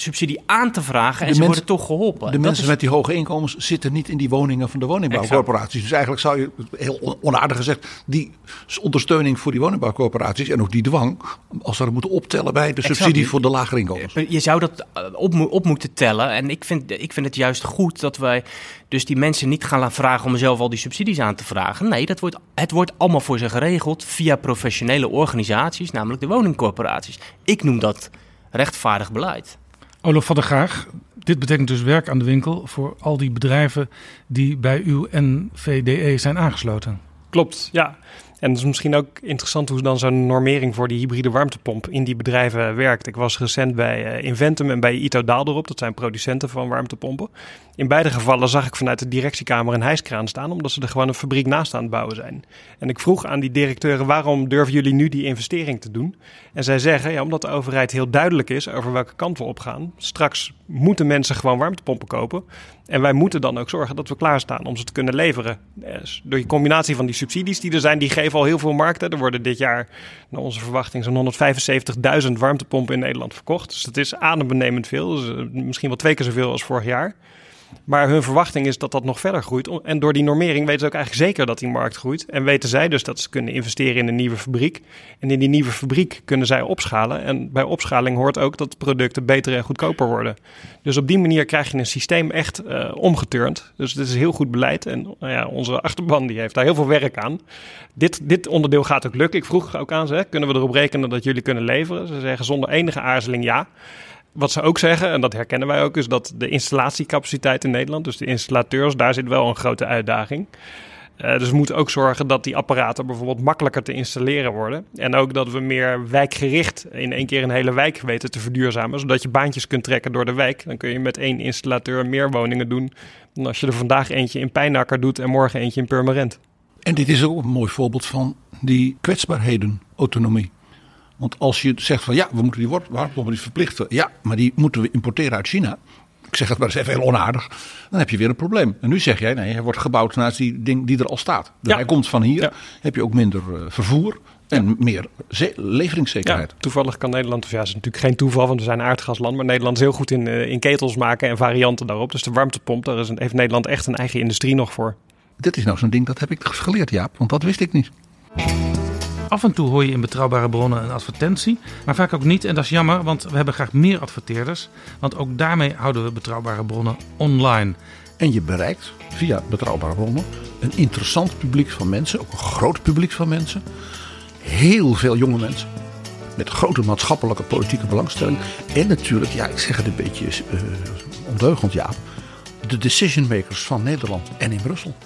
subsidie aan te vragen en ze worden toch geholpen. De mensen met die hoge inkomens zitten niet in die woningen van de woningbouwcorporaties. Dus eigenlijk zou je, heel onaardig gezegd, die ondersteuning voor die woningbouwcorporaties en ook die dwang, als ze dat moeten optellen bij de subsidie voor de lagere inkomens. Je zou dat eh, op, op moeten tellen en ik vind, ik vind het juist goed dat wij dus die mensen niet gaan vragen om zelf al die subsidies aan te vragen. Nee, dat wordt, het wordt allemaal voor ze geregeld via professionele organisaties, namelijk de woningcorporaties. Ik noem dat rechtvaardig beleid. Olof van der Graag, dit betekent dus werk aan de winkel voor al die bedrijven die bij uw NVDE zijn aangesloten. Klopt, ja. En het is misschien ook interessant hoe dan zo'n normering voor die hybride warmtepomp in die bedrijven werkt. Ik was recent bij uh, Inventum en bij Ito Daalderop, dat zijn producenten van warmtepompen. In beide gevallen zag ik vanuit de directiekamer een hijskraan staan, omdat ze er gewoon een fabriek naast aan het bouwen zijn. En ik vroeg aan die directeuren, waarom durven jullie nu die investering te doen? En zij zeggen, ja, omdat de overheid heel duidelijk is over welke kant we op gaan. Straks moeten mensen gewoon warmtepompen kopen. En wij moeten dan ook zorgen dat we klaarstaan om ze te kunnen leveren. Dus door die combinatie van die subsidies die er zijn, die geven al heel veel markten. Er worden dit jaar, naar onze verwachting, zo'n 175.000 warmtepompen in Nederland verkocht. Dus dat is adembenemend veel. Eh, misschien wel twee keer zoveel als vorig jaar. Maar hun verwachting is dat dat nog verder groeit. En door die normering weten ze ook eigenlijk zeker dat die markt groeit. En weten zij dus dat ze kunnen investeren in een nieuwe fabriek. En in die nieuwe fabriek kunnen zij opschalen. En bij opschaling hoort ook dat producten beter en goedkoper worden. Dus op die manier krijg je een systeem echt uh, omgeturnd. Dus het is heel goed beleid. En nou ja, onze achterban die heeft daar heel veel werk aan. Dit, dit onderdeel gaat ook lukken. Ik vroeg ook aan ze, kunnen we erop rekenen dat jullie kunnen leveren? Ze zeggen zonder enige aarzeling ja. Wat ze ook zeggen, en dat herkennen wij ook, is dat de installatiecapaciteit in Nederland, dus de installateurs, daar zit wel een grote uitdaging. Uh, dus we moeten ook zorgen dat die apparaten bijvoorbeeld makkelijker te installeren worden. En ook dat we meer wijkgericht in één keer een hele wijk weten te verduurzamen. Zodat je baantjes kunt trekken door de wijk. Dan kun je met één installateur meer woningen doen. Dan als je er vandaag eentje in Pijnakker doet en morgen eentje in Purmerend. En dit is ook een mooi voorbeeld van die kwetsbaarheden, autonomie. Want als je zegt van ja, we moeten die warmtepompen verplichten. Ja, maar die moeten we importeren uit China. Ik zeg het maar eens even heel onaardig. Dan heb je weer een probleem. En nu zeg jij nee, hij wordt gebouwd naast die ding die er al staat. Dus hij komt van hier. Heb je ook minder uh, vervoer. En meer leveringszekerheid. toevallig kan Nederland, of ja, is natuurlijk geen toeval, want we zijn een aardgasland. Maar Nederland is heel goed in, uh, in ketels maken en varianten daarop. Dus de warmtepomp, daar is een, heeft Nederland echt een eigen industrie nog voor. Dit is nou zo'n ding, dat heb ik geleerd, Jaap. Want dat wist ik niet. Af en toe hoor je in betrouwbare bronnen een advertentie, maar vaak ook niet. En dat is jammer, want we hebben graag meer adverteerders. Want ook daarmee houden we betrouwbare bronnen online. En je bereikt via betrouwbare bronnen een interessant publiek van mensen, ook een groot publiek van mensen. Heel veel jonge mensen. Met grote maatschappelijke politieke belangstelling. En natuurlijk, ja, ik zeg het een beetje uh, ondeugend, ja. De decision makers van Nederland en in Brussel.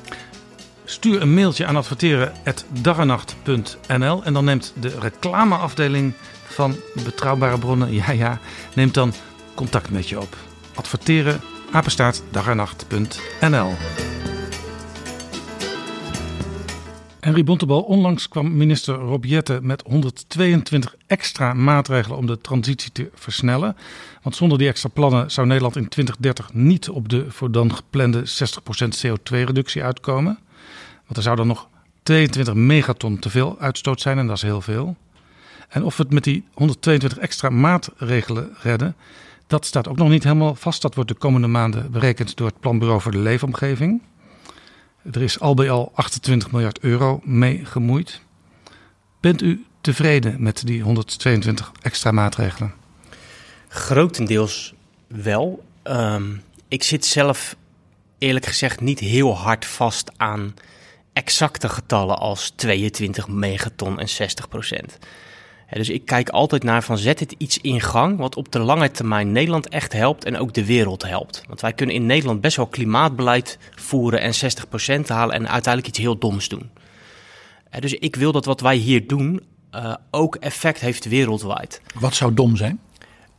Stuur een mailtje aan adverteren.daganacht.nl en dan neemt de reclameafdeling van Betrouwbare Bronnen, (laughs) ja ja, neemt dan contact met je op. Adverteren, apenstaart, daganacht.nl Henry Bontebal, onlangs kwam minister Rob Jette met 122 extra maatregelen om de transitie te versnellen. Want zonder die extra plannen zou Nederland in 2030 niet op de voor dan geplande 60% CO2-reductie uitkomen. Want er zou dan nog 22 megaton te veel uitstoot zijn en dat is heel veel. En of we het met die 122 extra maatregelen redden, dat staat ook nog niet helemaal vast. Dat wordt de komende maanden berekend door het Planbureau voor de Leefomgeving. Er is al bij al 28 miljard euro mee gemoeid. Bent u tevreden met die 122 extra maatregelen? Grotendeels wel. Ehm, ik zit zelf eerlijk gezegd niet heel hard vast aan exacte getallen als 22 megaton en 60 procent. dus ik kijk altijd naar van zet het iets in gang wat op de lange termijn Nederland echt helpt en ook de wereld helpt. Want wij kunnen in Nederland best wel klimaatbeleid voeren en 60% halen en uiteindelijk iets heel doms doen. dus ik wil dat wat wij hier doen uh, ook effect heeft wereldwijd. Wat zou dom zijn?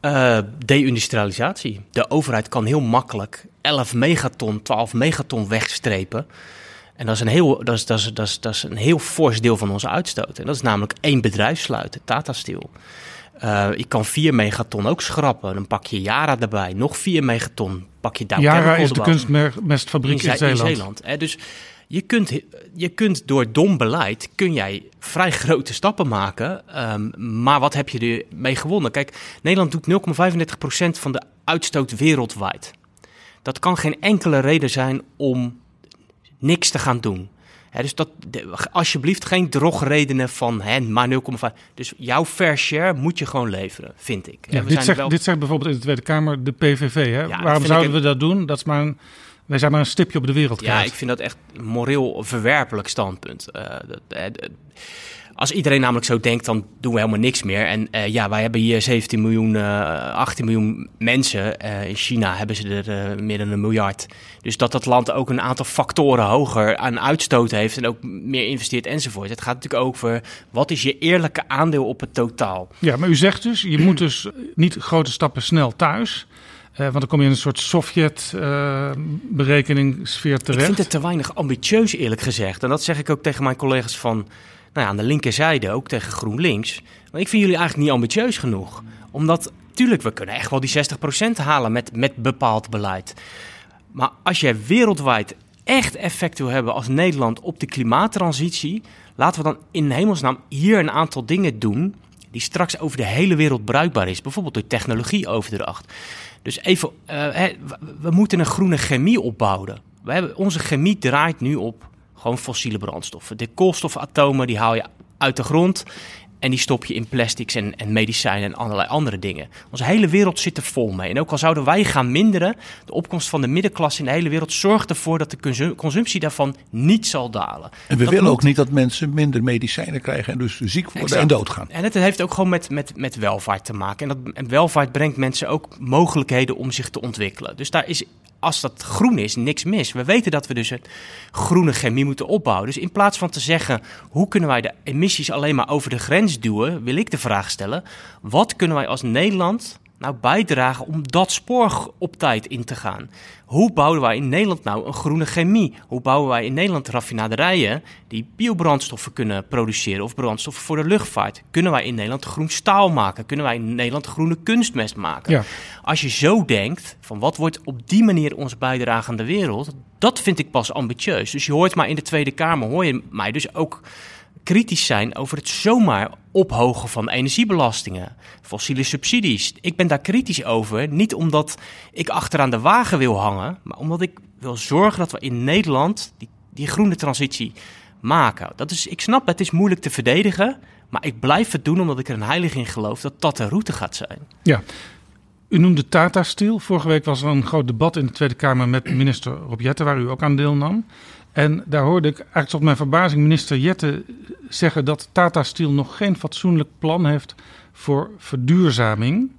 Uh, deindustrialisatie. De overheid kan heel makkelijk 11 megaton, 12 megaton wegstrepen. En dat is een heel, dat is, dat is, dat is, dat is een heel fors deel van onze uitstoot. En dat is namelijk één bedrijf sluiten, Tata Steel. Uh, je kan 4 megaton ook schrappen. Dan pak je Yara erbij. Nog 4 megaton pak je Dow Yara is de kunstmestfabriek in, in, Zeeland. In Zeeland. Hè? Dus je kunt, je kunt door dom beleid kun jij vrij grote stappen maken. Um, maar wat heb je ermee gewonnen? Kijk, Nederland doet 0,35% van de uitstoot wereldwijd. Dat kan geen enkele reden zijn om niks te gaan doen. dus dat, alsjeblieft geen drogredenen van hè, maar 0,5. Dus jouw fair share moet je gewoon leveren, vind ik. Ja, dit, zegt, dit zegt bijvoorbeeld in de Tweede Kamer de PVV. Hè? Waarom zouden we dat doen? Dat is maar een wij zijn maar een stipje op de wereld. Ja, ik vind dat echt een moreel verwerpelijk standpunt. Uh, dat, uh, als iedereen namelijk zo denkt, dan doen we helemaal niks meer. En uh, ja, wij hebben hier 17 miljoen, 18 miljoen mensen. in China hebben ze er meer dan een miljard. Dus dat dat land ook een aantal factoren hoger aan uitstoot heeft en ook meer investeert enzovoort. Het gaat natuurlijk over wat is je eerlijke aandeel op het totaal. Ja, maar u zegt dus, je (clears throat) moet dus niet grote stappen snel thuis. Uh, want dan kom je in een soort Sovjet-berekeningssfeer terecht. Ik vind het te weinig ambitieus, eerlijk gezegd. En dat zeg ik ook tegen mijn collega's van nou ja, aan de linkerzijde, ook tegen GroenLinks. Maar ik vind jullie eigenlijk niet ambitieus genoeg. Omdat, tuurlijk, we kunnen echt wel die 60% halen met, met bepaald beleid. Maar als je wereldwijd echt effect wil hebben als Nederland op de klimaattransitie, laten we dan in hemelsnaam hier een aantal dingen doen die straks over de hele wereld bruikbaar is. Bijvoorbeeld door technologieoverdracht. Dus even, uh, we moeten een groene chemie opbouwen. We hebben, onze chemie draait nu op gewoon fossiele brandstoffen. De koolstofatomen die haal je uit de grond en die stop je in plastics en, en medicijnen en allerlei andere dingen. Onze hele wereld zit er vol mee. En ook al zouden wij gaan minderen, de opkomst van de middenklasse in de hele wereld zorgt ervoor dat de consumptie daarvan niet zal dalen. En we willen ook niet dat mensen minder medicijnen krijgen en dus ziek worden en doodgaan. En het heeft ook gewoon met, met, met welvaart te maken. En, dat, en welvaart brengt mensen ook mogelijkheden om zich te ontwikkelen. Dus daar is als dat groen is, niks mis. We weten dat we dus een groene chemie moeten opbouwen. Dus in plaats van te zeggen, hoe kunnen wij de emissies alleen maar over de grens duwen, wil ik de vraag stellen, wat kunnen wij als Nederland nou bijdragen om dat spoor op tijd in te gaan? Hoe bouwen wij in Nederland nou een groene chemie? Hoe bouwen wij in Nederland raffinaderijen die biobrandstoffen kunnen produceren of brandstoffen voor de luchtvaart? Kunnen wij in Nederland groen staal maken? Kunnen wij in Nederland groene kunstmest maken? Ja. Als je zo denkt, van wat wordt op die manier onze bijdrage aan de wereld, dat vind ik pas ambitieus. Dus je hoort maar in de Tweede Kamer, hoor je mij dus ook kritisch zijn over het zomaar ophogen van energiebelastingen, fossiele subsidies. Ik ben daar kritisch over, niet omdat ik achteraan de wagen wil hangen, maar omdat ik wil zorgen dat we in Nederland die, die groene transitie maken. Dat is, ik snap, het is moeilijk te verdedigen, maar ik blijf het doen omdat ik er een heilig in geloof dat dat de route gaat zijn. Ja. U noemde Tata Steel. Vorige week was er een groot debat in de Tweede Kamer met minister Rob Jetten, waar u ook aan deelnam. En daar hoorde ik eigenlijk tot mijn verbazing minister Jette zeggen dat Tata Steel nog geen fatsoenlijk plan heeft voor verduurzaming.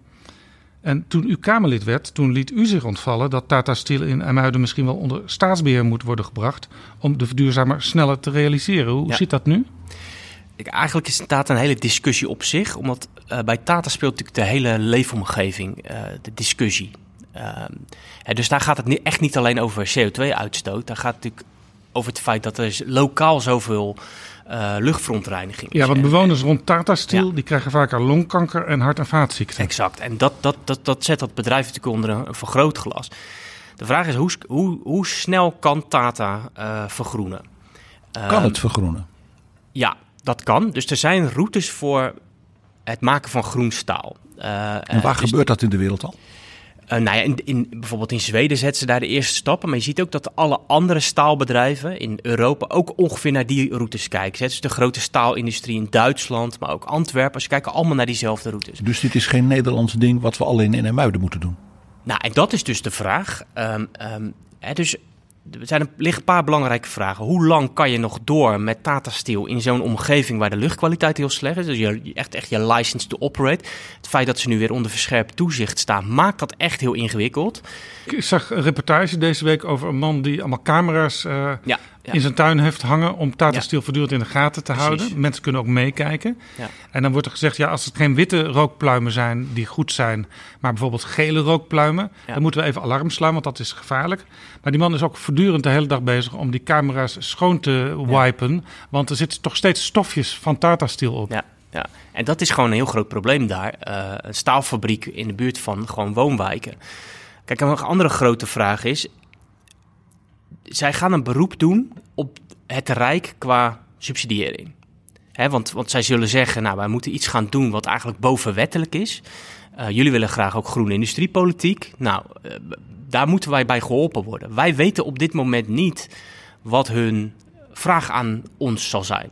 En toen u Kamerlid werd, toen liet u zich ontvallen dat Tata Steel in IJmuiden misschien wel onder staatsbeheer moet worden gebracht om de verduurzamer sneller te realiseren. Hoe zit dat nu? Ik, eigenlijk is Tata een hele discussie op zich, omdat uh, bij Tata speelt natuurlijk de hele leefomgeving uh, de discussie. Uh, dus daar gaat het echt niet alleen over CO2-uitstoot. Daar gaat natuurlijk over het feit dat er lokaal zoveel uh, luchtverontreiniging is. Ja, want bewoners rond Tata Steel die krijgen vaker longkanker en hart- en vaatziekten. Exact. En dat, dat, dat, dat zet dat bedrijf natuurlijk onder een vergrootglas. De vraag is hoe, hoe, hoe snel kan Tata uh, vergroenen? Kan het ehm, vergroenen? Ja, dat kan. Dus er zijn routes voor het maken van groen staal. Uh, en waar dus gebeurt dat in de wereld al? Uh, nou ja, in, in, bijvoorbeeld in Zweden zetten ze daar de eerste stappen. Maar je ziet ook dat alle andere staalbedrijven in Europa ook ongeveer naar die routes kijken. Dus de grote staalindustrie in Duitsland, maar ook Antwerpen. Ze kijken allemaal naar diezelfde routes. Dus dit is geen Nederlands ding wat we alleen in Muiden moeten doen? Nou, en dat is dus de vraag. Um, um, hè, dus er zijn een, liggen een paar belangrijke vragen. Hoe lang kan je nog door met Tata Steel in zo'n omgeving waar de luchtkwaliteit heel slecht is? Dus je, echt, echt je license to operate. Het feit dat ze nu weer onder verscherpt toezicht staan, maakt dat echt heel ingewikkeld. Ik zag een reportage deze week over een man die allemaal camera's uh, ja in zijn tuin heeft hangen om Tata Steel voortdurend in de gaten te houden. Mensen kunnen ook meekijken. Ja. En dan wordt er gezegd, ja, als het geen witte rookpluimen zijn die goed zijn, maar bijvoorbeeld gele rookpluimen, dan moeten we even alarm slaan, want dat is gevaarlijk. Maar die man is ook voortdurend de hele dag bezig om die camera's schoon te wipen, want er zitten toch steeds stofjes van Tata Steel op. Ja. Ja, en dat is gewoon een heel groot probleem daar. Uh, een staalfabriek in de buurt van gewoon woonwijken. Kijk, een andere grote vraag is: zij gaan een beroep doen op het Rijk qua subsidiëring. want, want zij zullen zeggen, nou, wij moeten iets gaan doen wat eigenlijk bovenwettelijk is. Uh, jullie willen graag ook groene industriepolitiek. Nou, uh, daar moeten wij bij geholpen worden. Wij weten op dit moment niet wat hun vraag aan ons zal zijn.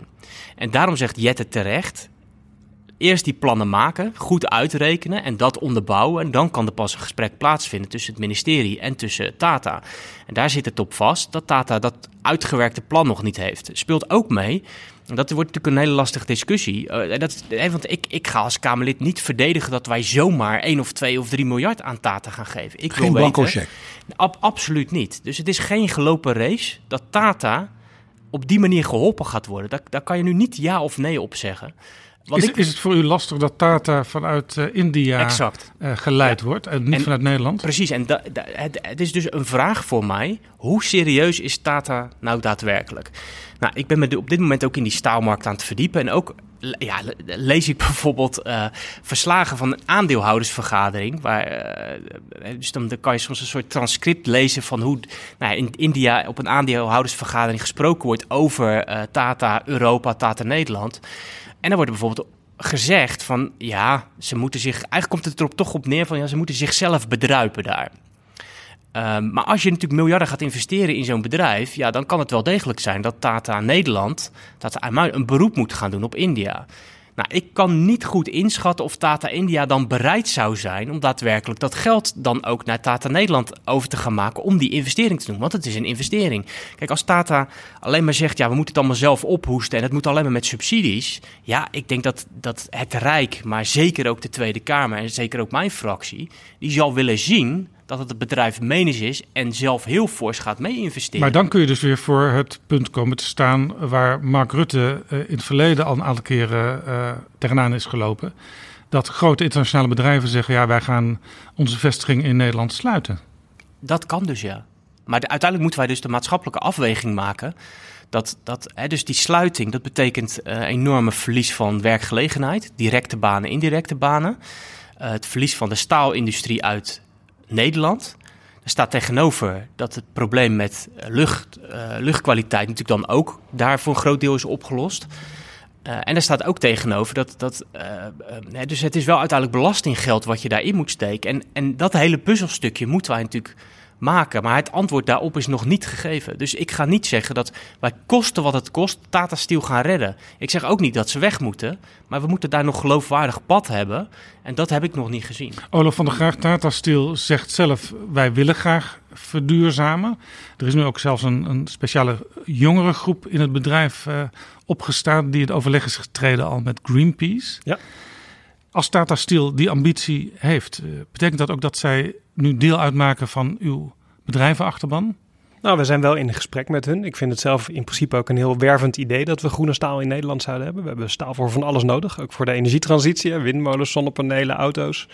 En daarom zegt Jette terecht, eerst die plannen maken, goed uitrekenen en dat onderbouwen. En dan kan er pas een gesprek plaatsvinden tussen het ministerie en tussen Tata. En daar zit het op vast dat Tata dat uitgewerkte plan nog niet heeft. Speelt ook mee. En dat wordt natuurlijk een hele lastige discussie. Uh, dat, want ik, ik ga als Kamerlid niet verdedigen dat wij zomaar 1 of 2 of 3 miljard aan Tata gaan geven. Ik geen blanco. Ab, absoluut niet. Dus het is geen gelopen race dat Tata op die manier geholpen gaat worden. Daar, daar kan je nu niet ja of nee op zeggen. Is, is, het voor u lastig dat Tata vanuit uh, India. Uh, geleid wordt en niet vanuit Nederland? Precies, en da, da, het, het, is dus een vraag voor mij. Hoe serieus is Tata nou daadwerkelijk? Nou, ik ben me op dit moment ook in die staalmarkt aan het verdiepen. En ook ja, lees ik (laughs) bijvoorbeeld uh, verslagen van een aandeelhoudersvergadering. Waar, dus dan, dan, kan je soms een soort transcript lezen van hoe nou, in India op een aandeelhoudersvergadering gesproken wordt over Tata Europa, Tata Nederland. En dan wordt er bijvoorbeeld gezegd van ja, ze moeten zich. Eigenlijk komt het erop toch op neer van ja, ze moeten zichzelf bedruipen daar. Um, maar als je natuurlijk miljarden gaat investeren in zo'n bedrijf, ja, dan kan het wel degelijk zijn dat Tata Nederland, Tata een beroep moet gaan doen op India. Nou, ik kan niet goed inschatten of Tata India dan bereid zou zijn om daadwerkelijk dat geld dan ook naar Tata Nederland over te gaan maken om die investering te doen. Want het is een investering. Kijk, als Tata alleen maar zegt, ja, we moeten het allemaal zelf ophoesten en het moet alleen maar met subsidies. Ja, ik denk dat, dat het Rijk, maar zeker ook de Tweede Kamer en zeker ook mijn fractie, die zal willen zien dat het het bedrijf menens is en zelf heel fors gaat mee investeren. Maar dan kun je dus weer voor het punt komen te staan waar Mark Rutte uh, in het verleden al een aantal keren uh, tegenaan is gelopen. Dat grote internationale bedrijven zeggen, ja, wij gaan onze vestiging in Nederland sluiten. Dat kan dus, ja. Maar uiteindelijk moeten wij dus de maatschappelijke afweging maken. Dat, dat, hè, dus die sluiting, dat betekent uh, enorme verlies van werkgelegenheid. Directe banen, indirecte banen. het verlies van de staalindustrie uit Nederland. Er staat tegenover dat het probleem met eh, lucht, uh, luchtkwaliteit natuurlijk dan ook daar voor een groot deel is opgelost. Uh, en er staat ook tegenover dat, dat dus het is wel uiteindelijk belastinggeld wat je daarin moet steken. En, en dat hele puzzelstukje moeten wij natuurlijk maken. Maar het antwoord daarop is nog niet gegeven. Dus ik ga niet zeggen dat wij kosten wat het kost Tata Steel gaan redden. Ik zeg ook niet dat ze weg moeten. Maar we moeten daar nog geloofwaardig pad hebben. En dat heb ik nog niet gezien. Olaf van der Graag, Tata Steel zegt zelf... wij willen graag verduurzamen. Er is nu ook zelfs een, een speciale jongerengroep in het bedrijf uh, opgestaan... die het overleg is getreden al met Greenpeace. Ja. Als Tata Steel die ambitie heeft, uh, betekent dat ook dat zij nu deel uitmaken van uw bedrijvenachterban? Nou, we zijn wel in gesprek met hun. Ik vind het zelf in principe ook een heel wervend idee dat we groene staal in Nederland zouden hebben. We hebben staal voor van alles nodig, ook voor de energietransitie, windmolens, zonnepanelen, auto's.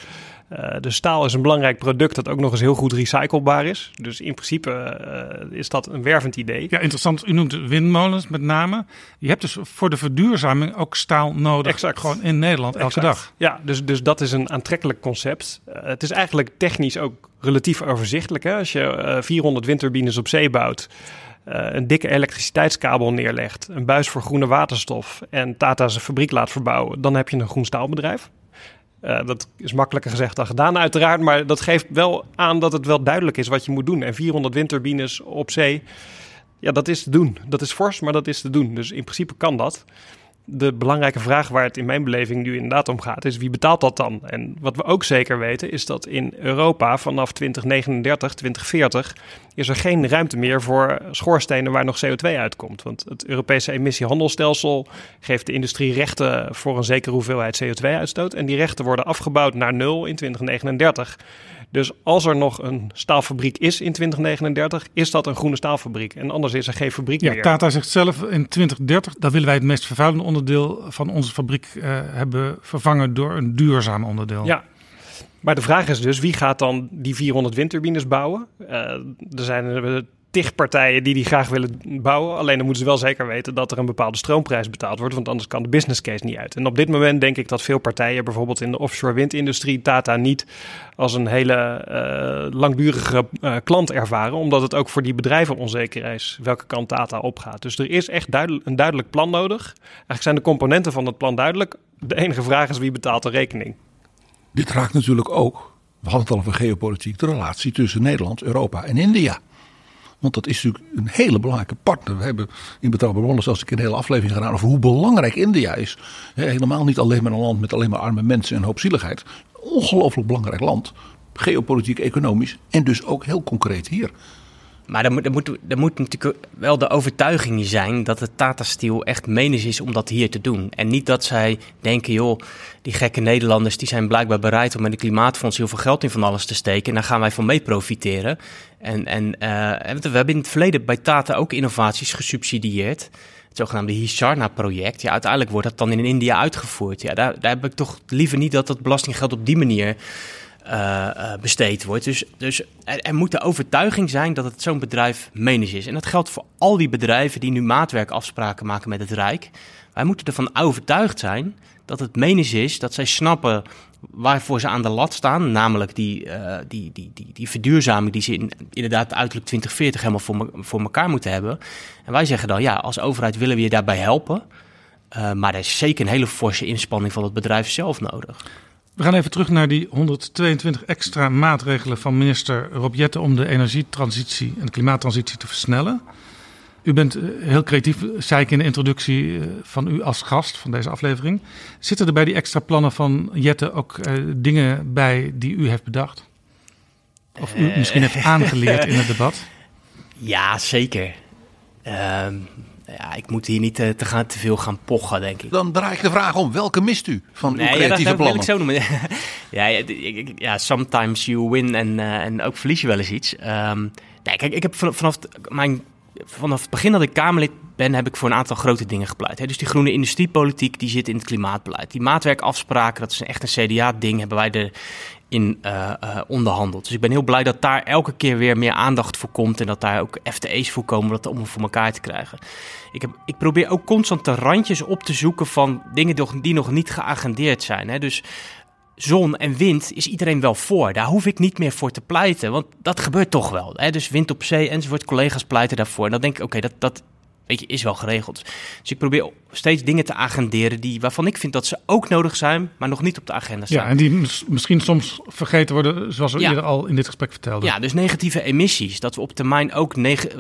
Uh, de staal is een belangrijk product dat ook nog eens heel goed recyclebaar is. Dus in principe uh, is dat een wervend idee. Ja, interessant. U noemt windmolens met name. Je hebt dus voor de verduurzaming ook staal nodig. Exact. Gewoon in Nederland elke dag. Ja, dus, dus dat is een aantrekkelijk concept. Uh, het is eigenlijk technisch ook relatief overzichtelijk. Hè? Als je 400 windturbines op zee bouwt een dikke elektriciteitskabel neerlegt, een buis voor groene waterstof en Tata zijn fabriek laat verbouwen, dan heb je een groen staalbedrijf. Uh, dat is makkelijker gezegd dan gedaan, uiteraard. Maar dat geeft wel aan dat het wel duidelijk is wat je moet doen. En 400 windturbines op zee, ja, dat is te doen. Dat is fors, maar dat is te doen. Dus in principe kan dat de belangrijke vraag waar het in mijn beleving nu inderdaad om gaat, is wie betaalt dat dan? En wat we ook zeker weten, is dat in Europa vanaf 2039, 2040 is er geen ruimte meer voor schoorstenen waar nog CO2 uitkomt. Want het Europese emissiehandelstelsel geeft de industrie rechten voor een zekere hoeveelheid CO2-uitstoot. En die rechten worden afgebouwd naar nul in 2039. Dus als er nog een staalfabriek is in 2039, is dat een groene staalfabriek. En anders is er geen fabriek ja, meer. Tata zegt zelf in 2030, dan willen wij het meest vervuilende onderdeel van onze fabriek uh, hebben vervangen door een duurzaam onderdeel. Ja, maar de vraag is dus, wie gaat dan die 400 windturbines bouwen? Uh, er zijn tig partijen die die graag willen bouwen. Alleen dan moeten ze wel zeker weten dat er een bepaalde stroomprijs betaald wordt, want anders kan de business case niet uit. En op dit moment denk ik dat veel partijen, bijvoorbeeld in de offshore windindustrie, Tata niet als een hele uh, langdurige uh, klant ervaren, omdat het ook voor die bedrijven onzeker is welke kant Tata opgaat. Dus er is echt een duidelijk plan nodig. Eigenlijk zijn de componenten van het plan duidelijk. De enige vraag is wie betaalt de rekening. Dit raakt natuurlijk ook, we hadden het al over geopolitiek, de relatie tussen Nederland, Europa en India. Want dat is natuurlijk een hele belangrijke partner. We hebben in Betrouwbaar Bronnen zelfs een hele aflevering gedaan over hoe belangrijk India is. helemaal niet alleen maar een land met alleen maar arme mensen en hoopzieligheid. Ongelooflijk belangrijk land. Geopolitiek, economisch en dus ook heel concreet hier. Maar er moet, er, moet, er moet natuurlijk wel de overtuiging zijn dat het Tata Steel echt menens is om dat hier te doen. En niet dat zij denken, joh, die gekke Nederlanders die zijn blijkbaar bereid om met de klimaatfonds heel veel geld in van alles te steken. En daar gaan wij van mee profiteren. En, en uh, we hebben in het verleden bij Tata ook innovaties gesubsidieerd. Het zogenaamde Hisarna-project. Ja, uiteindelijk wordt dat dan in India uitgevoerd. Ja, daar, daar heb ik toch liever niet dat dat belastinggeld op die manier uh, besteed wordt. Dus, dus er, er, moet de overtuiging zijn dat het zo'n bedrijf menens is. En dat geldt voor al die bedrijven die nu maatwerkafspraken maken met het Rijk. Wij moeten ervan overtuigd zijn dat het menens is, dat zij snappen waarvoor ze aan de lat staan. Namelijk die, uh, die, die, die, die verduurzaming die ze in, inderdaad uiterlijk 2040 helemaal voor, voor elkaar moeten hebben. En wij zeggen dan, ja, als overheid willen we je daarbij helpen. Uh, maar er is zeker een hele forse inspanning van het bedrijf zelf nodig. We gaan even terug naar die 122 extra maatregelen van minister Rob Jetten om de energietransitie en de klimaattransitie te versnellen. U bent eh, heel creatief, zei ik in de introductie eh, van u als gast van deze aflevering. Zitten er bij die extra plannen van Jette ook uh, dingen bij die u heeft bedacht? Of u misschien heeft aangeleerd in het debat? (laughs) Ja, zeker. Uh, ja, ik moet hier niet te, te, gaan, te veel gaan pochen, denk ik. Dan draai ik de vraag om, welke mist u van uw creatieve ja, dat, plannen? zo noemen. (laughs) ja, ja, sometimes you win en, en ook verlies je wel eens iets. Um, nee, kijk, ik heb vanaf mijn vanaf het begin dat ik Kamerlid ben, heb ik voor een aantal grote dingen gepleit. Dus die groene industriepolitiek, die zit in het klimaatbeleid. Die maatwerkafspraken, dat is echt een CDA-ding, hebben wij erin uh, uh, onderhandeld. Dus ik ben heel blij dat daar elke keer weer meer aandacht voor komt... en dat daar ook FTE's voor komen, dat om voor elkaar te krijgen. Ik, heb, ik probeer ook constant de randjes op te zoeken van dingen die nog niet geagendeerd zijn. Hè? Dus zon en wind is iedereen wel voor. Daar hoef ik niet meer voor te pleiten, want dat gebeurt toch wel. Hè? Dus wind op zee enzovoort, collega's pleiten daarvoor. En dan denk ik, oké, dat, dat weet je, is wel geregeld. Dus ik probeer steeds dingen te agenderen die, waarvan ik vind dat ze ook nodig zijn, maar nog niet op de agenda staan. Ja, en die misschien soms vergeten worden, zoals we ja. eerder al in dit gesprek vertelden. Ja, dus negatieve emissies. Dat we op termijn ook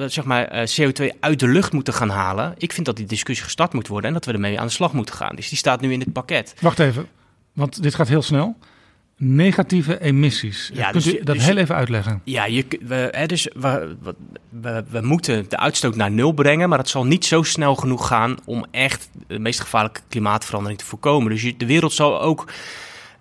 zeg maar, CO2 uit de lucht moeten gaan halen. Ik vind dat die discussie gestart moet worden en dat we ermee aan de slag moeten gaan. Dus die staat nu in het pakket. Wacht even, want dit gaat heel snel. Negatieve emissies. Ja, Kunt dus, u dat dus, heel even uitleggen? Ja, je, we, hè, dus we, we, we, moeten de uitstoot naar nul brengen, maar het zal niet zo snel genoeg gaan om echt de meest gevaarlijke klimaatverandering te voorkomen. Dus je, de wereld zal ook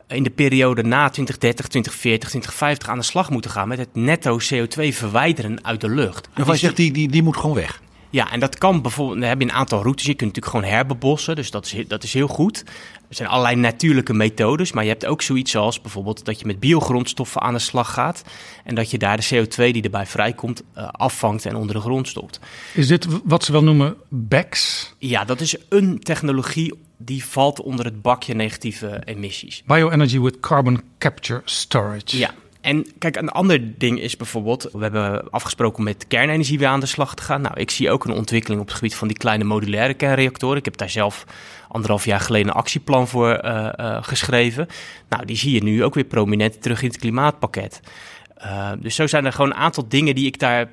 in de periode na 2030, 2040, 2050 aan de slag moeten gaan met het netto CO2 verwijderen uit de lucht. En wat zegt die, die, die moet gewoon weg? Ja, en dat kan bijvoorbeeld, we hebben een aantal routes. Je kunt natuurlijk gewoon herbebossen, dus dat is, dat is heel goed. Er zijn allerlei natuurlijke methodes, maar je hebt ook zoiets als bijvoorbeeld dat je met biogrondstoffen aan de slag gaat. En dat je daar de CO2 die erbij vrijkomt uh, afvangt en onder de grond stopt. Is dit wat ze wel noemen BECS? Ja, dat is een technologie die valt onder het bakje negatieve emissies. Bioenergy with carbon capture storage. Ja, En kijk, een ander ding is bijvoorbeeld, we hebben afgesproken om met kernenergie weer aan de slag te gaan. Nou, ik zie ook een ontwikkeling op het gebied van die kleine modulaire kernreactoren. Ik heb daar zelf anderhalf jaar geleden een actieplan voor uh, uh, geschreven. Nou, die zie je nu ook weer prominent terug in het klimaatpakket. Uh, dus zo zijn er gewoon een aantal dingen die ik daar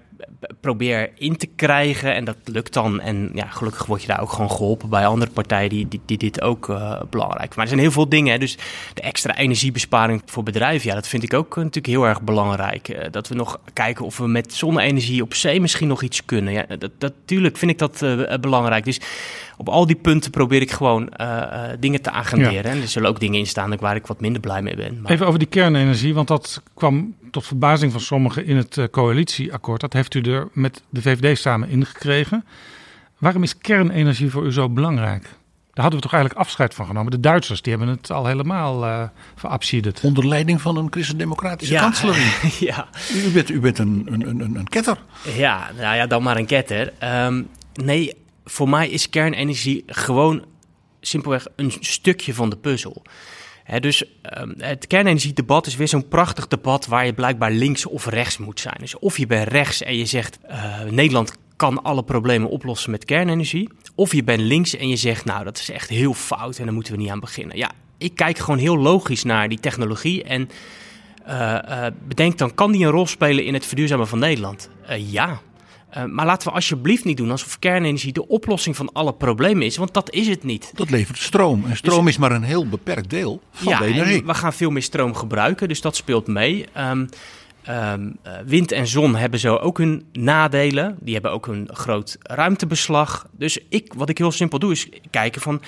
probeer in te krijgen. En dat lukt dan. En ja, gelukkig word je daar ook gewoon geholpen bij andere partijen die, die, die dit ook uh, belangrijk Maar er zijn heel veel dingen. Hè. Dus de extra energiebesparing voor bedrijven, ja, dat vind ik ook natuurlijk heel erg belangrijk. Uh, dat we nog kijken of we met zonne-energie op zee misschien nog iets kunnen. Ja, dat, natuurlijk vind ik dat belangrijk. Dus op al die punten probeer ik gewoon dingen te agenderen. Ja. En er zullen ook dingen in staan waar ik wat minder blij mee ben. Maar... Even over die kernenergie, want dat kwam tot verbazing van sommigen in het coalitieakkoord. Dat heeft u er met de VVD samen ingekregen. Waarom is kernenergie voor u zo belangrijk? Daar hadden we toch eigenlijk afscheid van genomen. De Duitsers die hebben het al helemaal uh, verabschiederd. Onder leiding van een christendemocratische ja. kanselier. (laughs) ja. U bent, u bent een, een, een, een ketter. Ja, nou ja, dan maar een ketter. Um, nee, voor mij is kernenergie gewoon simpelweg een stukje van de puzzel. Dus um, het kernenergiedebat is weer zo'n prachtig debat waar je blijkbaar links of rechts moet zijn. Dus of je bent rechts en je zegt uh, Nederland kan alle problemen oplossen met kernenergie. Of je bent links en je zegt nou dat is echt heel fout en daar moeten we niet aan beginnen. Ja, ik kijk gewoon heel logisch naar die technologie en uh, uh, bedenk dan kan die een rol spelen in het verduurzamen van Nederland? ja, uh, maar laten we alsjeblieft niet doen alsof kernenergie de oplossing van alle problemen is, want dat is het niet. Dat levert stroom. En stroom dus, is maar een heel beperkt deel van ja, de energie. we gaan veel meer stroom gebruiken, dus dat speelt mee. Um, um, uh, wind en zon hebben zo ook hun nadelen. Die hebben ook een groot ruimtebeslag. Dus ik, wat ik heel simpel doe, is kijken van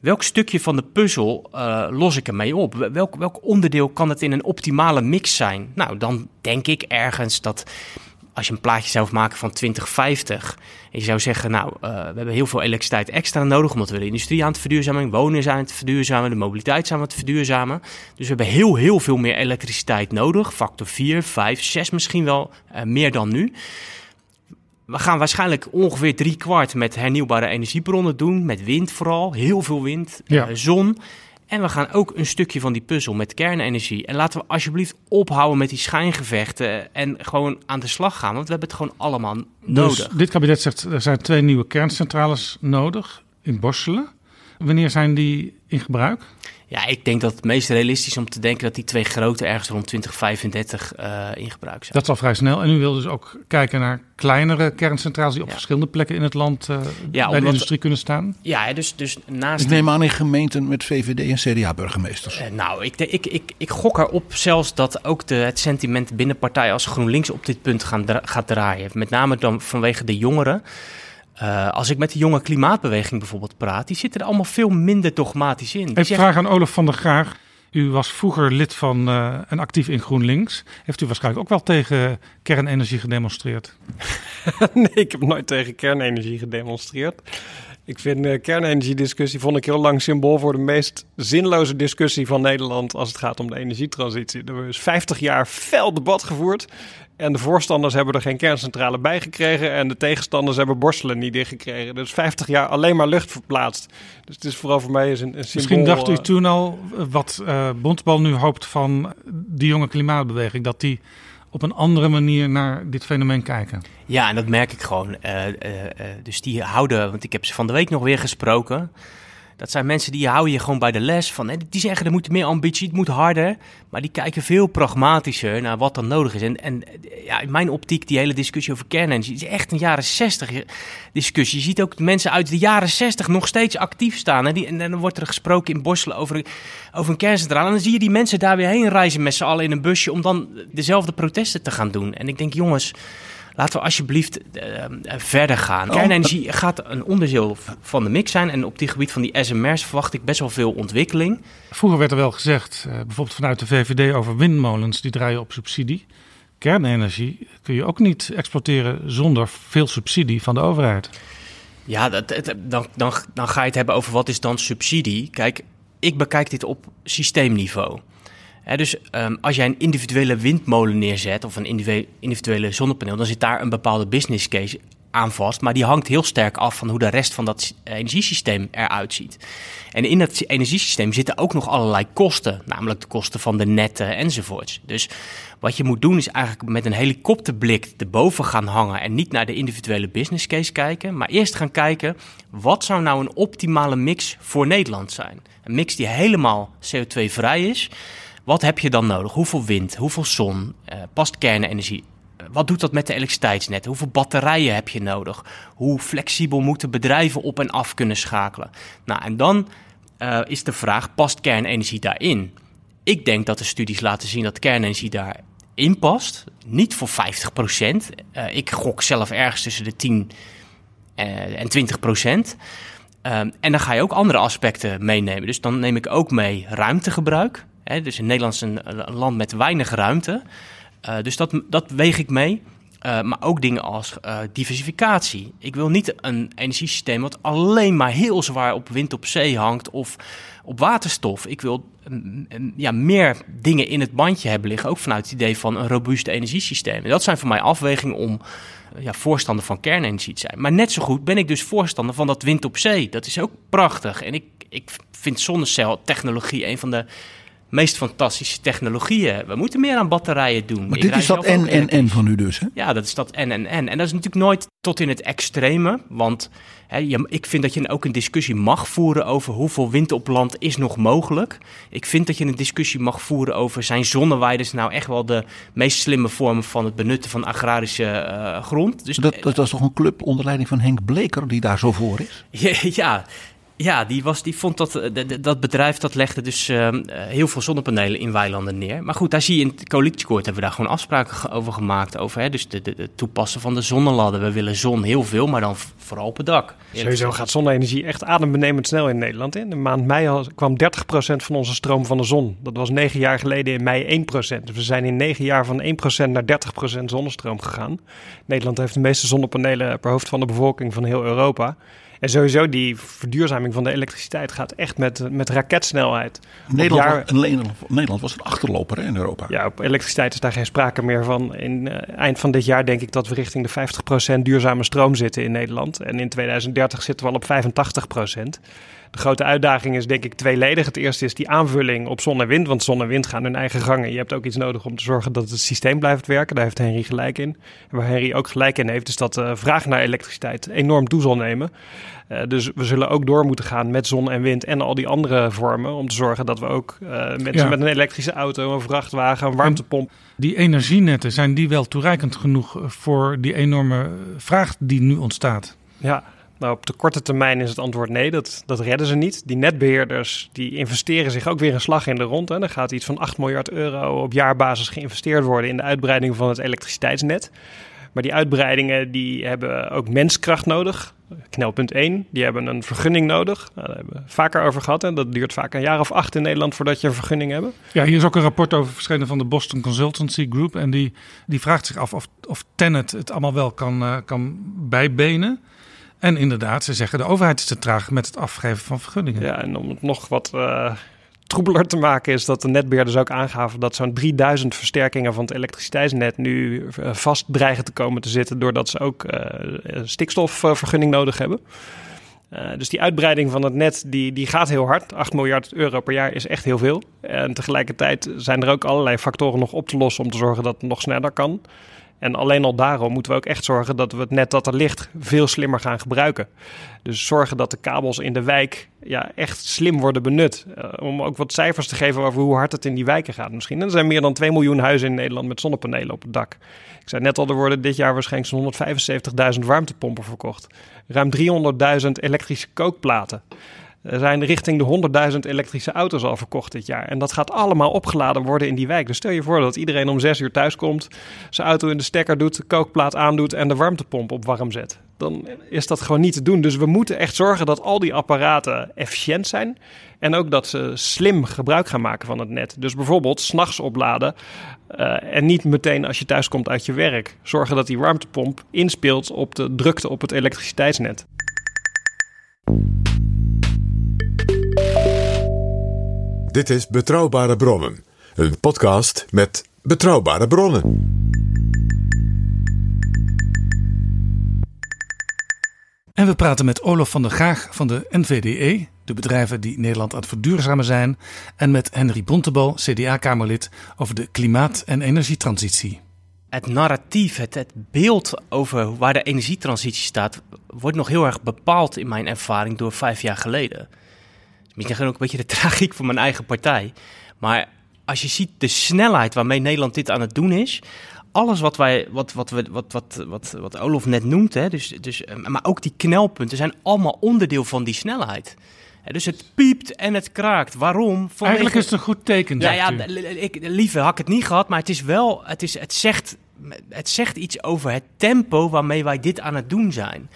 welk stukje van de puzzel uh, los ik ermee op? Welk, welk onderdeel kan het in een optimale mix zijn? Nou, dan denk ik ergens dat als je een plaatje zou maken van 2050 en je zou zeggen, nou, uh, we hebben heel veel elektriciteit extra nodig omdat we de industrie aan het verduurzamen, wonen zijn aan het verduurzamen, de mobiliteit zijn aan het verduurzamen. Dus we hebben heel, heel veel meer elektriciteit nodig, factor 4, 5, 6 misschien wel uh, meer dan nu. We gaan waarschijnlijk ongeveer drie kwart met hernieuwbare energiebronnen doen, met wind vooral, heel veel wind, ja. uh, zon. En we gaan ook een stukje van die puzzel met kernenergie. En laten we alsjeblieft ophouden met die schijngevechten en gewoon aan de slag gaan. Want we hebben het gewoon allemaal nodig. Dus dit kabinet zegt er zijn twee nieuwe kerncentrales nodig in Borselen. Wanneer zijn die in gebruik? Ja, ik denk dat het meest realistisch is om te denken dat die twee grote ergens rond 2035 uh, in gebruik zijn. Dat is al vrij snel. En u wil dus ook kijken naar kleinere kerncentrales die op ja. verschillende plekken in het land uh, ja, bij de industrie kunnen staan? Ja, dus, dus naast... Ik neem aan in gemeenten met VVD en CDA-burgemeesters. Uh, nou, ik, ik, ik, ik gok erop zelfs dat ook de, het sentiment binnen partijen als GroenLinks op dit punt gaan dra gaat draaien. Met name dan vanwege de jongeren. Uh, als ik met de jonge klimaatbeweging bijvoorbeeld praat, die zitten er allemaal veel minder dogmatisch in. Ik vraag aan Olaf van der Graag. U was vroeger lid van uh, en actief in GroenLinks. Heeft u waarschijnlijk ook wel tegen kernenergie gedemonstreerd? (laughs) nee, ik heb nooit tegen kernenergie gedemonstreerd. Ik vind de uh, kernenergiediscussie vond ik heel lang symbool voor de meest zinloze discussie van Nederland als het gaat om de energietransitie. Er is 50 jaar fel debat gevoerd. En de voorstanders hebben er geen kerncentrale bij gekregen. En de tegenstanders hebben borstelen niet dichtgekregen. Dus 50 jaar alleen maar lucht verplaatst. Dus het is vooral voor mij een, een symbool. Misschien dacht u toen al wat uh, Bontbal nu hoopt van die jonge klimaatbeweging. Dat die op een andere manier naar dit fenomeen kijken. Ja, en dat merk ik gewoon. Uh, uh, dus die houden, want ik heb ze van de week nog weer gesproken. Dat zijn mensen die houden je gewoon bij de les. Van, die zeggen er moet meer ambitie, het moet harder. Maar die kijken veel pragmatischer naar wat dan nodig is. En, en ja, in mijn optiek, die hele discussie over kernenergie is echt een jaren 60 discussie. Je ziet ook mensen uit de jaren 60 nog steeds actief staan. Hè? Die, en, dan wordt er gesproken in Borselen over, over een kerncentrale. En dan zie je die mensen daar weer heen reizen met z'n allen in een busje om dan dezelfde protesten te gaan doen. En ik denk, jongens laten we alsjeblieft uh, verder gaan. Oh. Kernenergie gaat een onderdeel van de mix zijn. En op die gebied van die SMR's verwacht ik best wel veel ontwikkeling. Vroeger werd er wel gezegd, uh, bijvoorbeeld vanuit de VVD, over windmolens die draaien op subsidie. Kernenergie kun je ook niet exporteren zonder veel subsidie van de overheid. Ja, dat, dan, dan, dan ga je het hebben over wat is dan subsidie. Kijk, ik bekijk dit op systeemniveau dus um, als jij een individuele windmolen neerzet of een individuele zonnepaneel, dan zit daar een bepaalde business case aan vast. Maar die hangt heel sterk af van hoe de rest van dat energiesysteem eruit ziet. En in dat energiesysteem zitten ook nog allerlei kosten, namelijk de kosten van de netten enzovoorts. Dus wat je moet doen is eigenlijk met een helikopterblik erboven gaan hangen en niet naar de individuele business case kijken, maar eerst gaan kijken wat zou nou een optimale mix voor Nederland zijn. Een mix die helemaal CO2-vrij is. Wat heb je dan nodig? Hoeveel wind? Hoeveel zon? Uh, past kernenergie? wat doet dat met de elektriciteitsnet? Hoeveel batterijen heb je nodig? Hoe flexibel moeten bedrijven op en af kunnen schakelen? Nou, en dan uh, is de vraag: past kernenergie daarin? Ik denk dat de studies laten zien dat kernenergie daarin past. Niet voor 50 procent. Ik gok zelf ergens tussen de 10 uh, en 20 procent. Um, en dan ga je ook andere aspecten meenemen. Dus dan neem ik ook mee ruimtegebruik. Dus in Nederland is een, een land met weinig ruimte. Uh, dus dat, dat weeg ik mee. Uh, maar ook dingen als diversificatie. Ik wil niet een energiesysteem wat alleen maar heel zwaar op wind op zee hangt of op waterstof. Ik wil um, um, ja, meer dingen in het bandje hebben liggen, ook vanuit het idee van een robuust energiesysteem. En dat zijn voor mij afwegingen om ja, voorstander van kernenergie te zijn. Maar net zo goed ben ik dus voorstander van dat wind op zee. Dat is ook prachtig. En ik, ik vind zonneceltechnologie een van de meest fantastische technologieën. We moeten meer aan batterijen doen. Maar dit is dat en, en, en van u dus, hè? Ja, dat is dat en, en, en. En dat is natuurlijk nooit tot in het extreme. Want hè, je, ik vind dat je ook een discussie mag voeren over hoeveel wind op land is nog mogelijk. Ik vind dat je een discussie mag voeren over zijn zonneweiders nou echt wel de meest slimme vormen van het benutten van agrarische uh, grond. Dus, dat, dat was toch een club onder leiding van Henk Bleker die daar zo voor is? (laughs) Ja, ja. Ja, die, was, die vond dat, dat bedrijf dat legde dus uh, heel veel zonnepanelen in weilanden neer. Maar goed, daar zie je in het coalitieakkoord hebben we daar gewoon afspraken over gemaakt. Over hè, dus de, de, de toepassen van de zonneladden. We willen zon heel veel, maar dan vooral op het dak. Sowieso gaat zonne-energie echt adembenemend snel in Nederland. In de maand mei kwam 30% van onze stroom van de zon. Dat was negen jaar geleden in mei 1%. Dus we zijn in negen jaar van 1% naar 30% zonnestroom gegaan. Nederland heeft de meeste zonnepanelen per hoofd van de bevolking van heel Europa. En sowieso die verduurzaming van de elektriciteit gaat echt met, met raketsnelheid. Nederland, jaar... Nederland, Nederland, was een achterloper hè, in Europa. Ja, op elektriciteit is daar geen sprake meer van. In uh, eind van dit jaar denk ik dat we richting de 50% duurzame stroom zitten in Nederland. En in 2030 zitten we al op 85%. De grote uitdaging is denk ik tweeledig. Het eerste is die aanvulling op zon en wind. Want zon en wind gaan hun eigen gangen. Je hebt ook iets nodig om te zorgen dat het systeem blijft werken. Daar heeft Henry gelijk in. En waar Henry ook gelijk in heeft, is dat de uh, vraag naar elektriciteit enorm toe zal nemen. Uh, dus we zullen ook door moeten gaan met zon en wind en al die andere vormen. Om te zorgen dat we ook uh, mensen ja. met een elektrische auto, een vrachtwagen, een warmtepomp. Die energienetten, zijn die wel toereikend genoeg voor die enorme vraag die nu ontstaat? Ja, nou, op de korte termijn is het antwoord nee, dat, dat redden ze niet. Die netbeheerders die investeren zich ook weer een slag in de rond. Hè. Er gaat iets van 8 miljard euro op jaarbasis geïnvesteerd worden in de uitbreiding van het elektriciteitsnet. Maar die uitbreidingen die hebben ook menskracht nodig. Knelpunt 1, die hebben een vergunning nodig. Nou, daar hebben we vaker over gehad. En dat duurt vaak een jaar of acht in Nederland voordat je een vergunning hebt. Ja, hier is ook een rapport over verschenen van de Boston Consultancy Group. En die, die vraagt zich af of, of Tenet het allemaal wel kan, uh, kan bijbenen. En inderdaad, ze zeggen de overheid is te traag met het afgeven van vergunningen. Ja, en om het nog wat uh, troebeler te maken is dat de netbeheerders ook aangaven dat zo'n 3000 versterkingen van het elektriciteitsnet nu uh, vast dreigen te komen te zitten doordat ze ook uh, stikstofvergunning nodig hebben. Dus die uitbreiding van het net die, die gaat heel hard. 8 miljard euro per jaar is echt heel veel. En tegelijkertijd zijn er ook allerlei factoren nog op te lossen om te zorgen dat het nog sneller kan. En alleen al daarom moeten we ook echt zorgen dat we het net dat er ligt veel slimmer gaan gebruiken. Dus zorgen dat de kabels in de wijk ja, echt slim worden benut. Uh, om ook wat cijfers te geven over hoe hard het in die wijken gaat misschien. En er zijn meer dan 2 miljoen huizen in Nederland met zonnepanelen op het dak. Ik zei net al, er worden dit jaar waarschijnlijk zo'n 175.000 warmtepompen verkocht. Ruim 300.000 elektrische kookplaten. Zijn richting de 100.000 elektrische auto's al verkocht dit jaar. En dat gaat allemaal opgeladen worden in die wijk. Dus stel je voor dat iedereen om 6 uur thuis komt, zijn auto in de stekker doet, de kookplaat aandoet en de warmtepomp op warm zet. Dan is dat gewoon niet te doen. Dus we moeten echt zorgen dat al die apparaten efficiënt zijn. En ook dat ze slim gebruik gaan maken van het net. Dus bijvoorbeeld s'nachts opladen uh, en niet meteen als je thuis komt uit je werk. Zorgen dat die warmtepomp inspeelt op de drukte op het elektriciteitsnet. Dit is Betrouwbare Bronnen, een podcast met betrouwbare bronnen. En we praten met Olof van der Gaag van de NVDE, de bedrijven die Nederland aan het verduurzamen zijn, en met Henry Bontebal, CDA-Kamerlid, over de klimaat- en energietransitie. Het narratief, het, het beeld over waar de energietransitie staat, wordt nog heel erg bepaald in mijn ervaring door vijf jaar geleden. Misschien ook een beetje de (laughs) tragiek van mijn eigen partij. Maar als je ziet de snelheid waarmee Nederland dit aan het doen is, alles wat wij, wat, wat, wat, wat, wat, wat, wat Olof net noemt, hè, dus, dus, eh, maar ook die knelpunten zijn allemaal onderdeel van die snelheid. Dus het piept en het kraakt. Waarom? Vanwege... Eigenlijk is het een goed teken. Ja, ja ik, liever had ik het niet gehad, maar het is wel, het, is, het, zegt, het zegt iets over het tempo waarmee wij dit aan het doen zijn.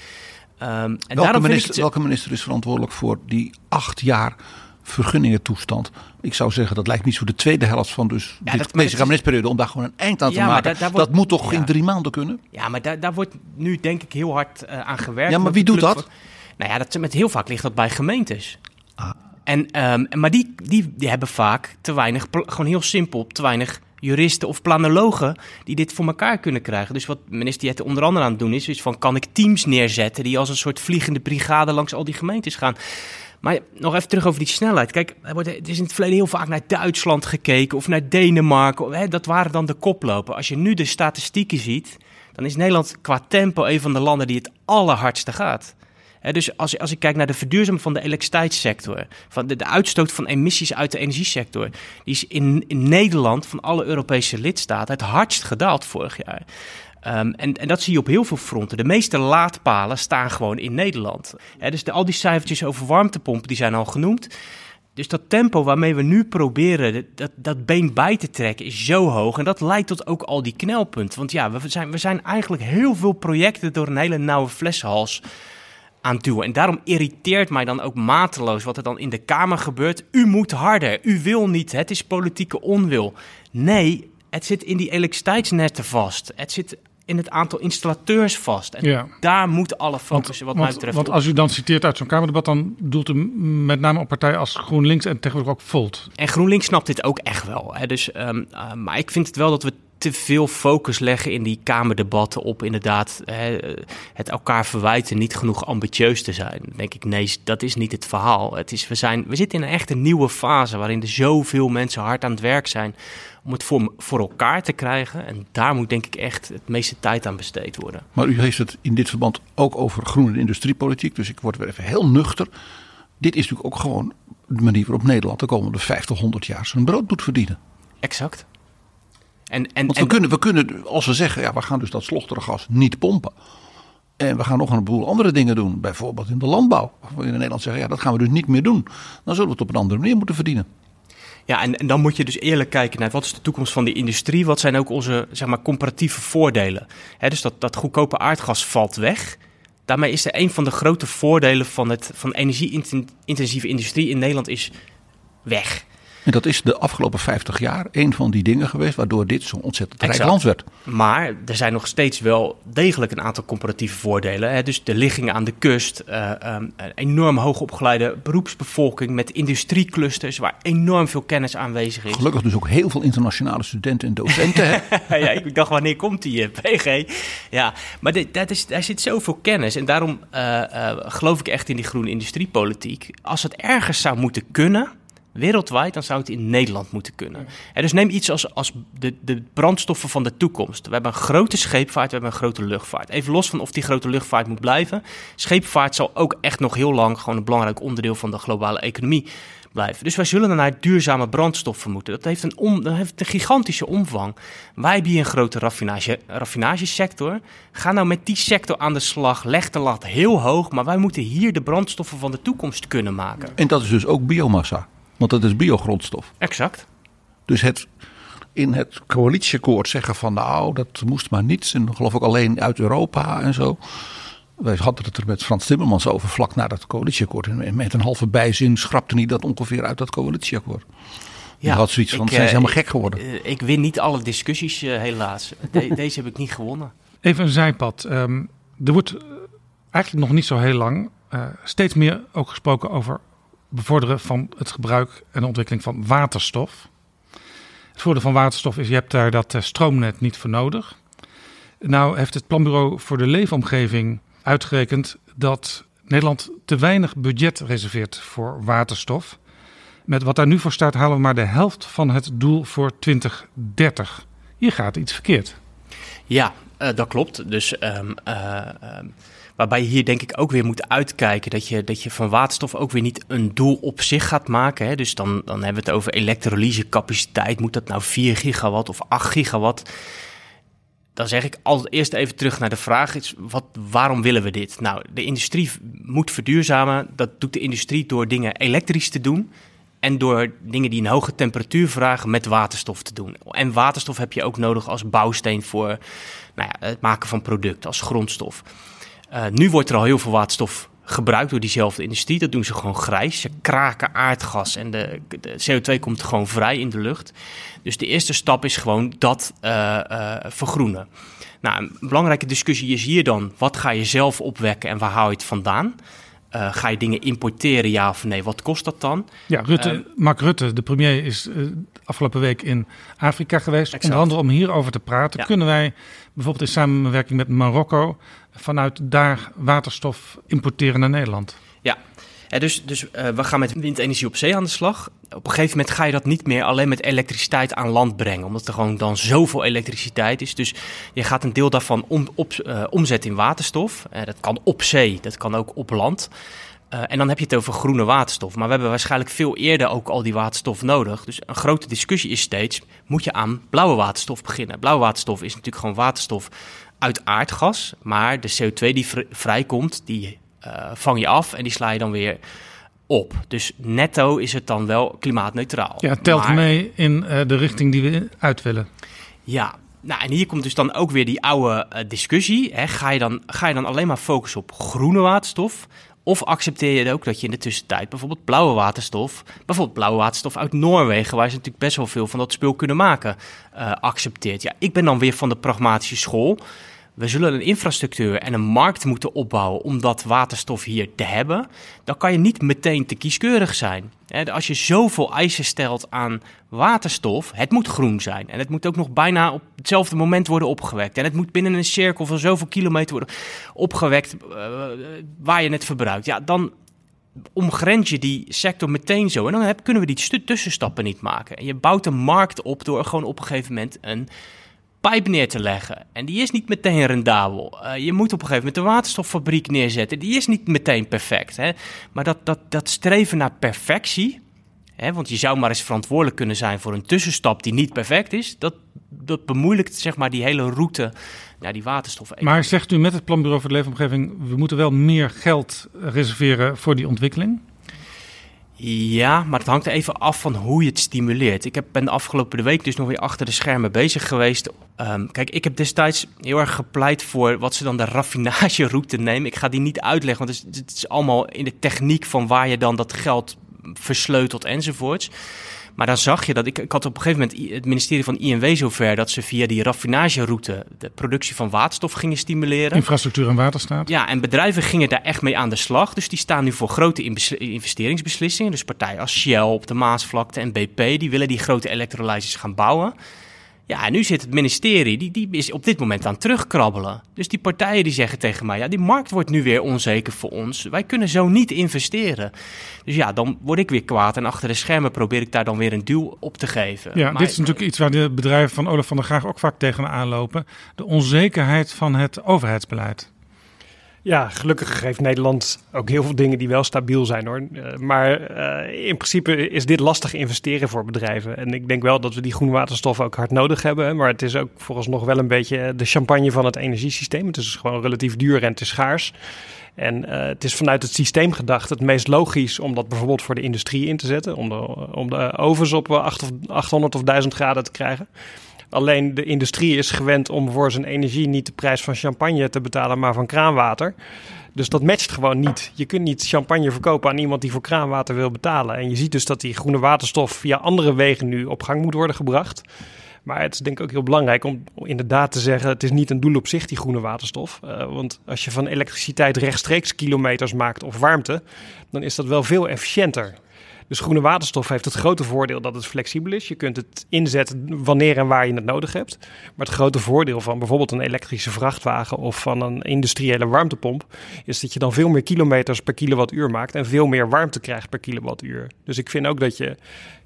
Um, en welke, minister, het... welke minister is verantwoordelijk voor die acht jaar vergunningentoestand. Ik zou zeggen, dat lijkt niet zo de tweede helft van dus ja, dit, deze kabinetsperiode om daar gewoon een eind aan te maken. dat moet toch in drie maanden kunnen? Ja, maar daar, daar wordt nu denk ik heel hard uh, aan gewerkt. Ja, maar wie doet dat? nou ja, dat, met heel vaak ligt dat bij gemeentes. Ah. En, um, maar die, die, die hebben vaak te weinig, gewoon heel simpel, te weinig juristen of planologen die dit voor elkaar kunnen krijgen. Dus wat minister Jette onder andere aan het doen is, is van kan ik teams neerzetten die als een soort vliegende brigade langs al die gemeentes gaan. Maar nog even terug over die snelheid. Kijk, er, is in het verleden heel vaak naar Duitsland gekeken of naar Denemarken. Dat waren dan de koplopen. Als je nu de statistieken ziet, dan is Nederland qua tempo een van de landen die het allerhardste gaat. Dus als, als ik kijk naar de verduurzaming van de elektriciteitssector, van de, de, uitstoot van emissies uit de energiesector, die is in, Nederland van alle Europese lidstaten het hardst gedaald vorig jaar. Um, en, en, dat zie je op heel veel fronten. De meeste laadpalen staan gewoon in Nederland. dus de, al die cijfertjes over warmtepompen die zijn al genoemd. Dus dat tempo waarmee we nu proberen dat, dat been bij te trekken is zo hoog. En dat leidt tot ook al die knelpunten. Want ja, we zijn, we zijn eigenlijk heel veel projecten door een hele nauwe flessenhals aan duwen. En daarom irriteert mij dan ook mateloos wat er dan in de Kamer gebeurt. U moet harder, u wil niet, het is politieke onwil. Nee, het zit in die elektriciteitsnetten vast. Het zit in het aantal installateurs vast. En ja. daar moet alle focus wat mij betreft Want als u dan citeert uit zo'n Kamerdebat, dan doelt u met name op partijen als GroenLinks en tegenwoordig ook Volt. En GroenLinks snapt dit ook echt wel. Hè. Dus, um, maar ik vind het wel dat we te veel focus leggen in die Kamerdebatten op inderdaad hè, het elkaar verwijten niet genoeg ambitieus te zijn. Dan denk ik, nee, dat is niet het verhaal. Het is, we, zijn, we zitten in een echt een nieuwe fase waarin er zoveel mensen hard aan het werk zijn om het voor, voor elkaar te krijgen. En daar moet denk ik echt het meeste tijd aan besteed worden. Maar u heeft het in dit verband ook over groene industriepolitiek. Dus ik word weer even heel nuchter. Dit is natuurlijk ook gewoon de manier waarop Nederland de komende 50, 100 jaar zijn brood moet verdienen. Exact. En, en, Want we, kunnen, we kunnen, als we zeggen, ja, we gaan dus dat slochtergas niet pompen. En we gaan nog een boel andere dingen doen. Bijvoorbeeld in de landbouw. Waar we in Nederland zeggen, ja, dat gaan we dus niet meer doen. Dan zullen we het op een andere manier moeten verdienen. Ja, en, en, dan moet je dus eerlijk kijken naar wat is de toekomst van die industrie? Wat zijn ook onze zeg maar, comparatieve voordelen? dus dat, dat goedkope aardgas valt weg. Daarmee is er een van de grote voordelen van, het, van energie-intensieve industrie in Nederland is weg. En dat is de afgelopen 50 jaar een van die dingen geweest waardoor dit zo'n ontzettend rijk land werd. Maar er zijn nog steeds wel degelijk een aantal comparatieve voordelen. Hè. Dus de ligging aan de kust, uh, um, een enorm hoogopgeleide beroepsbevolking met industrieclusters waar enorm veel kennis aanwezig is. Gelukkig dus ook heel veel internationale studenten en docenten. (laughs) ja, ik dacht wanneer komt die uh, PG? Ja, maar dit, dat is, daar zit zoveel kennis en daarom uh, geloof ik echt in die groene industriepolitiek. Als het ergens zou moeten kunnen wereldwijd, dan zou het in Nederland moeten kunnen. En dus neem iets als, als de, de brandstoffen van de toekomst. We hebben een grote scheepvaart, we hebben een grote luchtvaart. Even los van of die grote luchtvaart moet blijven. Scheepvaart zal ook echt nog heel lang gewoon een belangrijk onderdeel van de globale economie blijven. Dus wij zullen naar duurzame brandstoffen moeten. Dat heeft een, om, dat heeft een gigantische omvang. Wij hebben hier een grote raffinage, raffinagesector. Ga nou met die sector aan de slag. Leg de lat heel hoog. Maar wij moeten hier de brandstoffen van de toekomst kunnen maken. En dat is dus ook biomassa. Want dat is biogrondstof. Exact. Dus het in het coalitieakkoord zeggen van nou, dat moest maar niet. En geloof ik alleen uit Europa en zo. Wij hadden het er met Frans Timmermans over vlak na dat coalitieakkoord. En met een halve bijzin schrapte hij dat ongeveer uit dat coalitieakkoord. Ja, had zoiets van, ik, zijn ze helemaal gek geworden. Ik, eh, ik win niet alle discussies uh, helaas. (laughs) deze heb ik niet gewonnen. Even een zijpad. Um, er wordt eigenlijk nog niet zo heel lang uh, steeds meer ook gesproken over bevorderen van het gebruik en ontwikkeling van waterstof. Het voordeel van waterstof is, je hebt daar dat eh, stroomnet niet voor nodig. Nou heeft het Planbureau voor de Leefomgeving uitgerekend dat Nederland te weinig budget reserveert voor waterstof. Met wat daar nu voor staat halen we maar de helft van het doel voor 2030. Hier gaat iets verkeerd. Ja, uh, dat klopt. Dus um, waarbij je hier denk ik ook weer moet uitkijken dat je, dat je van waterstof ook weer niet een doel op zich gaat maken. Hè. Dus dan, dan hebben we het over elektrolysecapaciteit. Moet dat nou 4 gigawatt of 8 gigawatt? dan zeg ik altijd eerst even terug naar de vraag: is, wat, waarom willen we dit? Nou, de industrie moet verduurzamen. Dat doet de industrie door dingen elektrisch te doen. En door dingen die een hoge temperatuur vragen met waterstof te doen. En waterstof heb je ook nodig als bouwsteen voor nou ja, het maken van producten, als grondstof. Uh, nu wordt er al heel veel waterstof gebruikt door diezelfde industrie. Dat doen ze gewoon grijs. Ze kraken aardgas en de, de CO2 komt gewoon vrij in de lucht. Dus de eerste stap is gewoon dat uh, uh, vergroenen. Nou, een belangrijke discussie is hier dan: wat ga je zelf opwekken en waar haal je het vandaan? Uh, ga je dingen importeren, ja of nee? Wat kost dat dan? Ja, Rutte, Mark Rutte, de premier, is afgelopen week in Afrika geweest. Exact. Onder andere om hierover te praten. Ja. Kunnen wij bijvoorbeeld in samenwerking met Marokko vanuit daar waterstof importeren naar Nederland? Ja, ja dus, dus uh, we gaan met windenergie op zee aan de slag. Op een gegeven moment ga je dat niet meer alleen met elektriciteit aan land brengen, omdat er gewoon dan zoveel elektriciteit is. Dus je gaat een deel daarvan om, op, uh, omzetten in waterstof. Dat kan op zee, dat kan ook op land. Uh, en dan heb je het over groene waterstof. Maar we hebben waarschijnlijk veel eerder ook al die waterstof nodig. Dus een grote discussie is steeds: moet je aan blauwe waterstof beginnen? Blauwe waterstof is natuurlijk gewoon waterstof uit aardgas. Maar de CO2 die vr vrijkomt, die uh, vang je af en die sla je dan weer op. Dus netto is het dan wel klimaatneutraal. Ja, het telt maar, mee in uh, de richting die we uit willen. Ja, nou, en hier komt dus dan ook weer die oude uh, discussie. Hè. Ga, je dan, ga je dan alleen maar focussen op groene waterstof? Of accepteer je ook dat je in de tussentijd bijvoorbeeld blauwe waterstof, bijvoorbeeld blauwe waterstof uit Noorwegen, waar ze natuurlijk best wel veel van dat spul kunnen maken, uh, accepteert? Ja, ik ben dan weer van de pragmatische school. We zullen een infrastructuur en een markt moeten opbouwen om dat waterstof hier te hebben. Dan kan je niet meteen te kieskeurig zijn. Als je zoveel eisen stelt aan waterstof, het moet groen zijn. En het moet ook nog bijna op hetzelfde moment worden opgewekt. En het moet binnen een cirkel van zoveel kilometer worden opgewekt uh, waar je het verbruikt. Ja, dan omgrens je die sector meteen zo. En dan kunnen we die tussenstappen niet maken. En je bouwt een markt op door gewoon op een gegeven moment een pijp neer te leggen. En die is niet meteen rendabel. Uh, je moet op een gegeven moment een waterstoffabriek neerzetten. Die is niet meteen perfect. Hè? Maar dat, dat, dat streven naar perfectie. Hè, want je zou maar eens verantwoordelijk kunnen zijn voor een tussenstap die niet perfect is. Dat, dat bemoeilijkt zeg maar die hele route naar die waterstof. Maar zegt u met het Planbureau voor de Leefomgeving... we moeten wel meer geld reserveren voor die ontwikkeling? Ja, maar het hangt er even af van hoe je het stimuleert. Ik ben de afgelopen week dus nog weer achter de schermen bezig geweest. Um, kijk, ik heb destijds heel erg gepleit voor wat ze dan de raffinageroute nemen. Ik ga die niet uitleggen, want het is, het is allemaal in de techniek van waar je dan dat geld versleutelt enzovoorts. Maar dan zag je dat ik, ik had op een gegeven moment het ministerie van INW zover dat ze via die raffinageroute de productie van waterstof gingen stimuleren. Infrastructuur en waterstaat. Ja, en bedrijven gingen daar echt mee aan de slag. Dus die staan nu voor grote investeringsbeslissingen. Dus partijen als Shell op de Maasvlakte en BP, die willen die grote elektrolyses gaan bouwen. Ja, en nu zit het ministerie, die, die is op dit moment aan het terugkrabbelen. Dus die partijen die zeggen tegen mij, ja, die markt wordt nu weer onzeker voor ons. Wij kunnen zo niet investeren. Dus ja, dan word ik weer kwaad en achter de schermen probeer ik daar dan weer een duw op te geven. Ja, maar dit is natuurlijk iets waar de bedrijven van Olaf van der Graag ook vaak tegenaan lopen. De onzekerheid van het overheidsbeleid. Ja, gelukkig geeft Nederland ook heel veel dingen die wel stabiel zijn hoor. Uh, maar uh, in principe is dit lastig investeren voor bedrijven. En ik denk wel dat we die groene waterstof ook hard nodig hebben. Maar het is ook vooralsnog wel een beetje de champagne van het energiesysteem. Het is gewoon relatief duur en is schaars. En het is vanuit het systeem gedacht het meest logisch om dat bijvoorbeeld voor de industrie in te zetten. Om de, om de ovens op 800 of 1000 graden te krijgen. Alleen de industrie is gewend om voor zijn energie niet de prijs van champagne te betalen, maar van kraanwater. Dus dat matcht gewoon niet. Je kunt niet champagne verkopen aan iemand die voor kraanwater wil betalen. En je ziet dus dat die groene waterstof via andere wegen nu op gang moet worden gebracht. Maar het is denk ik ook heel belangrijk om inderdaad te zeggen: het is niet een doel op zich, die groene waterstof. Uh, want als je van elektriciteit rechtstreeks kilometers maakt of warmte, dan is dat wel veel efficiënter. Dus groene waterstof heeft het grote voordeel dat het flexibel is. Je kunt het inzetten wanneer en waar je het nodig hebt. Maar het grote voordeel van bijvoorbeeld een elektrische vrachtwagen of van een industriële warmtepomp is dat je dan veel meer kilometers per kilowattuur maakt en veel meer warmte krijgt per kilowattuur. Dus ik vind ook dat je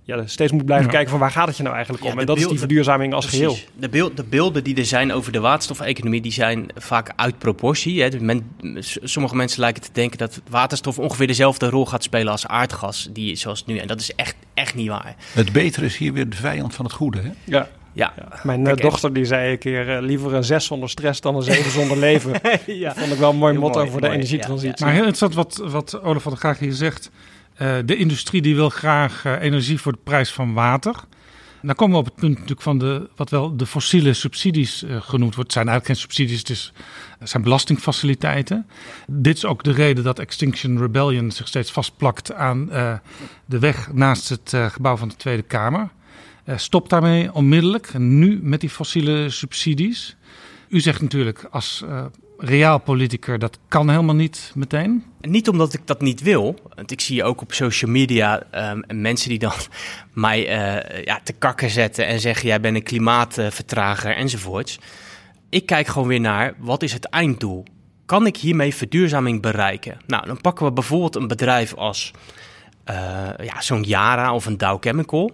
ja, steeds moet blijven Ja. kijken van waar gaat het je nou eigenlijk om? Ja, en dat is die verduurzaming als Precies. geheel. De, beeld, de beelden die er zijn over de waterstofeconomie, die zijn vaak uit proportie. Hè. Men- sommige mensen lijken te denken dat waterstof ongeveer dezelfde rol gaat spelen als aardgas, die, zoals nu. En dat is echt, echt niet waar. Het betere is hier weer de vijand van het goede. Hè? Ja. Ja, Mijn eh, Kijk, dochter die zei een keer eh, liever een zes zonder stress dan een zeven zonder leven. (laughs) ja. Vond ik wel een mooi Heel motto mooi, voor de energietransitie. Maar heel interessant wat, wat Olaf van der Graag hier zegt. Eh, de industrie die wil graag eh, energie voor de prijs van water. Dan komen we op het punt natuurlijk van de, wat wel de fossiele subsidies eh, genoemd wordt. Het zijn eigenlijk geen subsidies, het, is, zijn belastingfaciliteiten. Dit is ook de reden dat Extinction Rebellion zich steeds vastplakt aan de weg naast het gebouw van de Tweede Kamer. Stop daarmee onmiddellijk, nu met die fossiele subsidies. U zegt natuurlijk als realpoliticer dat kan helemaal niet meteen. Niet omdat ik dat niet wil. Want ik zie ook op social media ehm, mensen die dan (laughs) mij eh, ja, te kakken zetten en zeggen: jij bent een klimaatvertrager enzovoorts. Ik kijk gewoon weer naar wat is het einddoel? Kan ik hiermee verduurzaming bereiken? Nou, dan pakken we bijvoorbeeld een bedrijf als eh, ja, zo'n Yara of een Dow Chemical.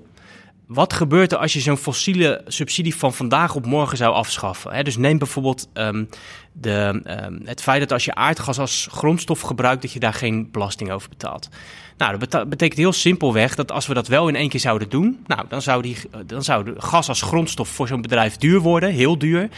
Wat gebeurt er als je zo'n fossiele subsidie van vandaag op morgen zou afschaffen? Dus neem bijvoorbeeld ehm, de, ehm, het feit dat als je aardgas als grondstof gebruikt, dat je daar geen belasting over betaalt. Nou, dat betekent heel simpelweg dat als we dat wel in één keer zouden doen, nou, dan zou, die, dan zou gas als grondstof voor zo'n bedrijf duur worden, heel duur.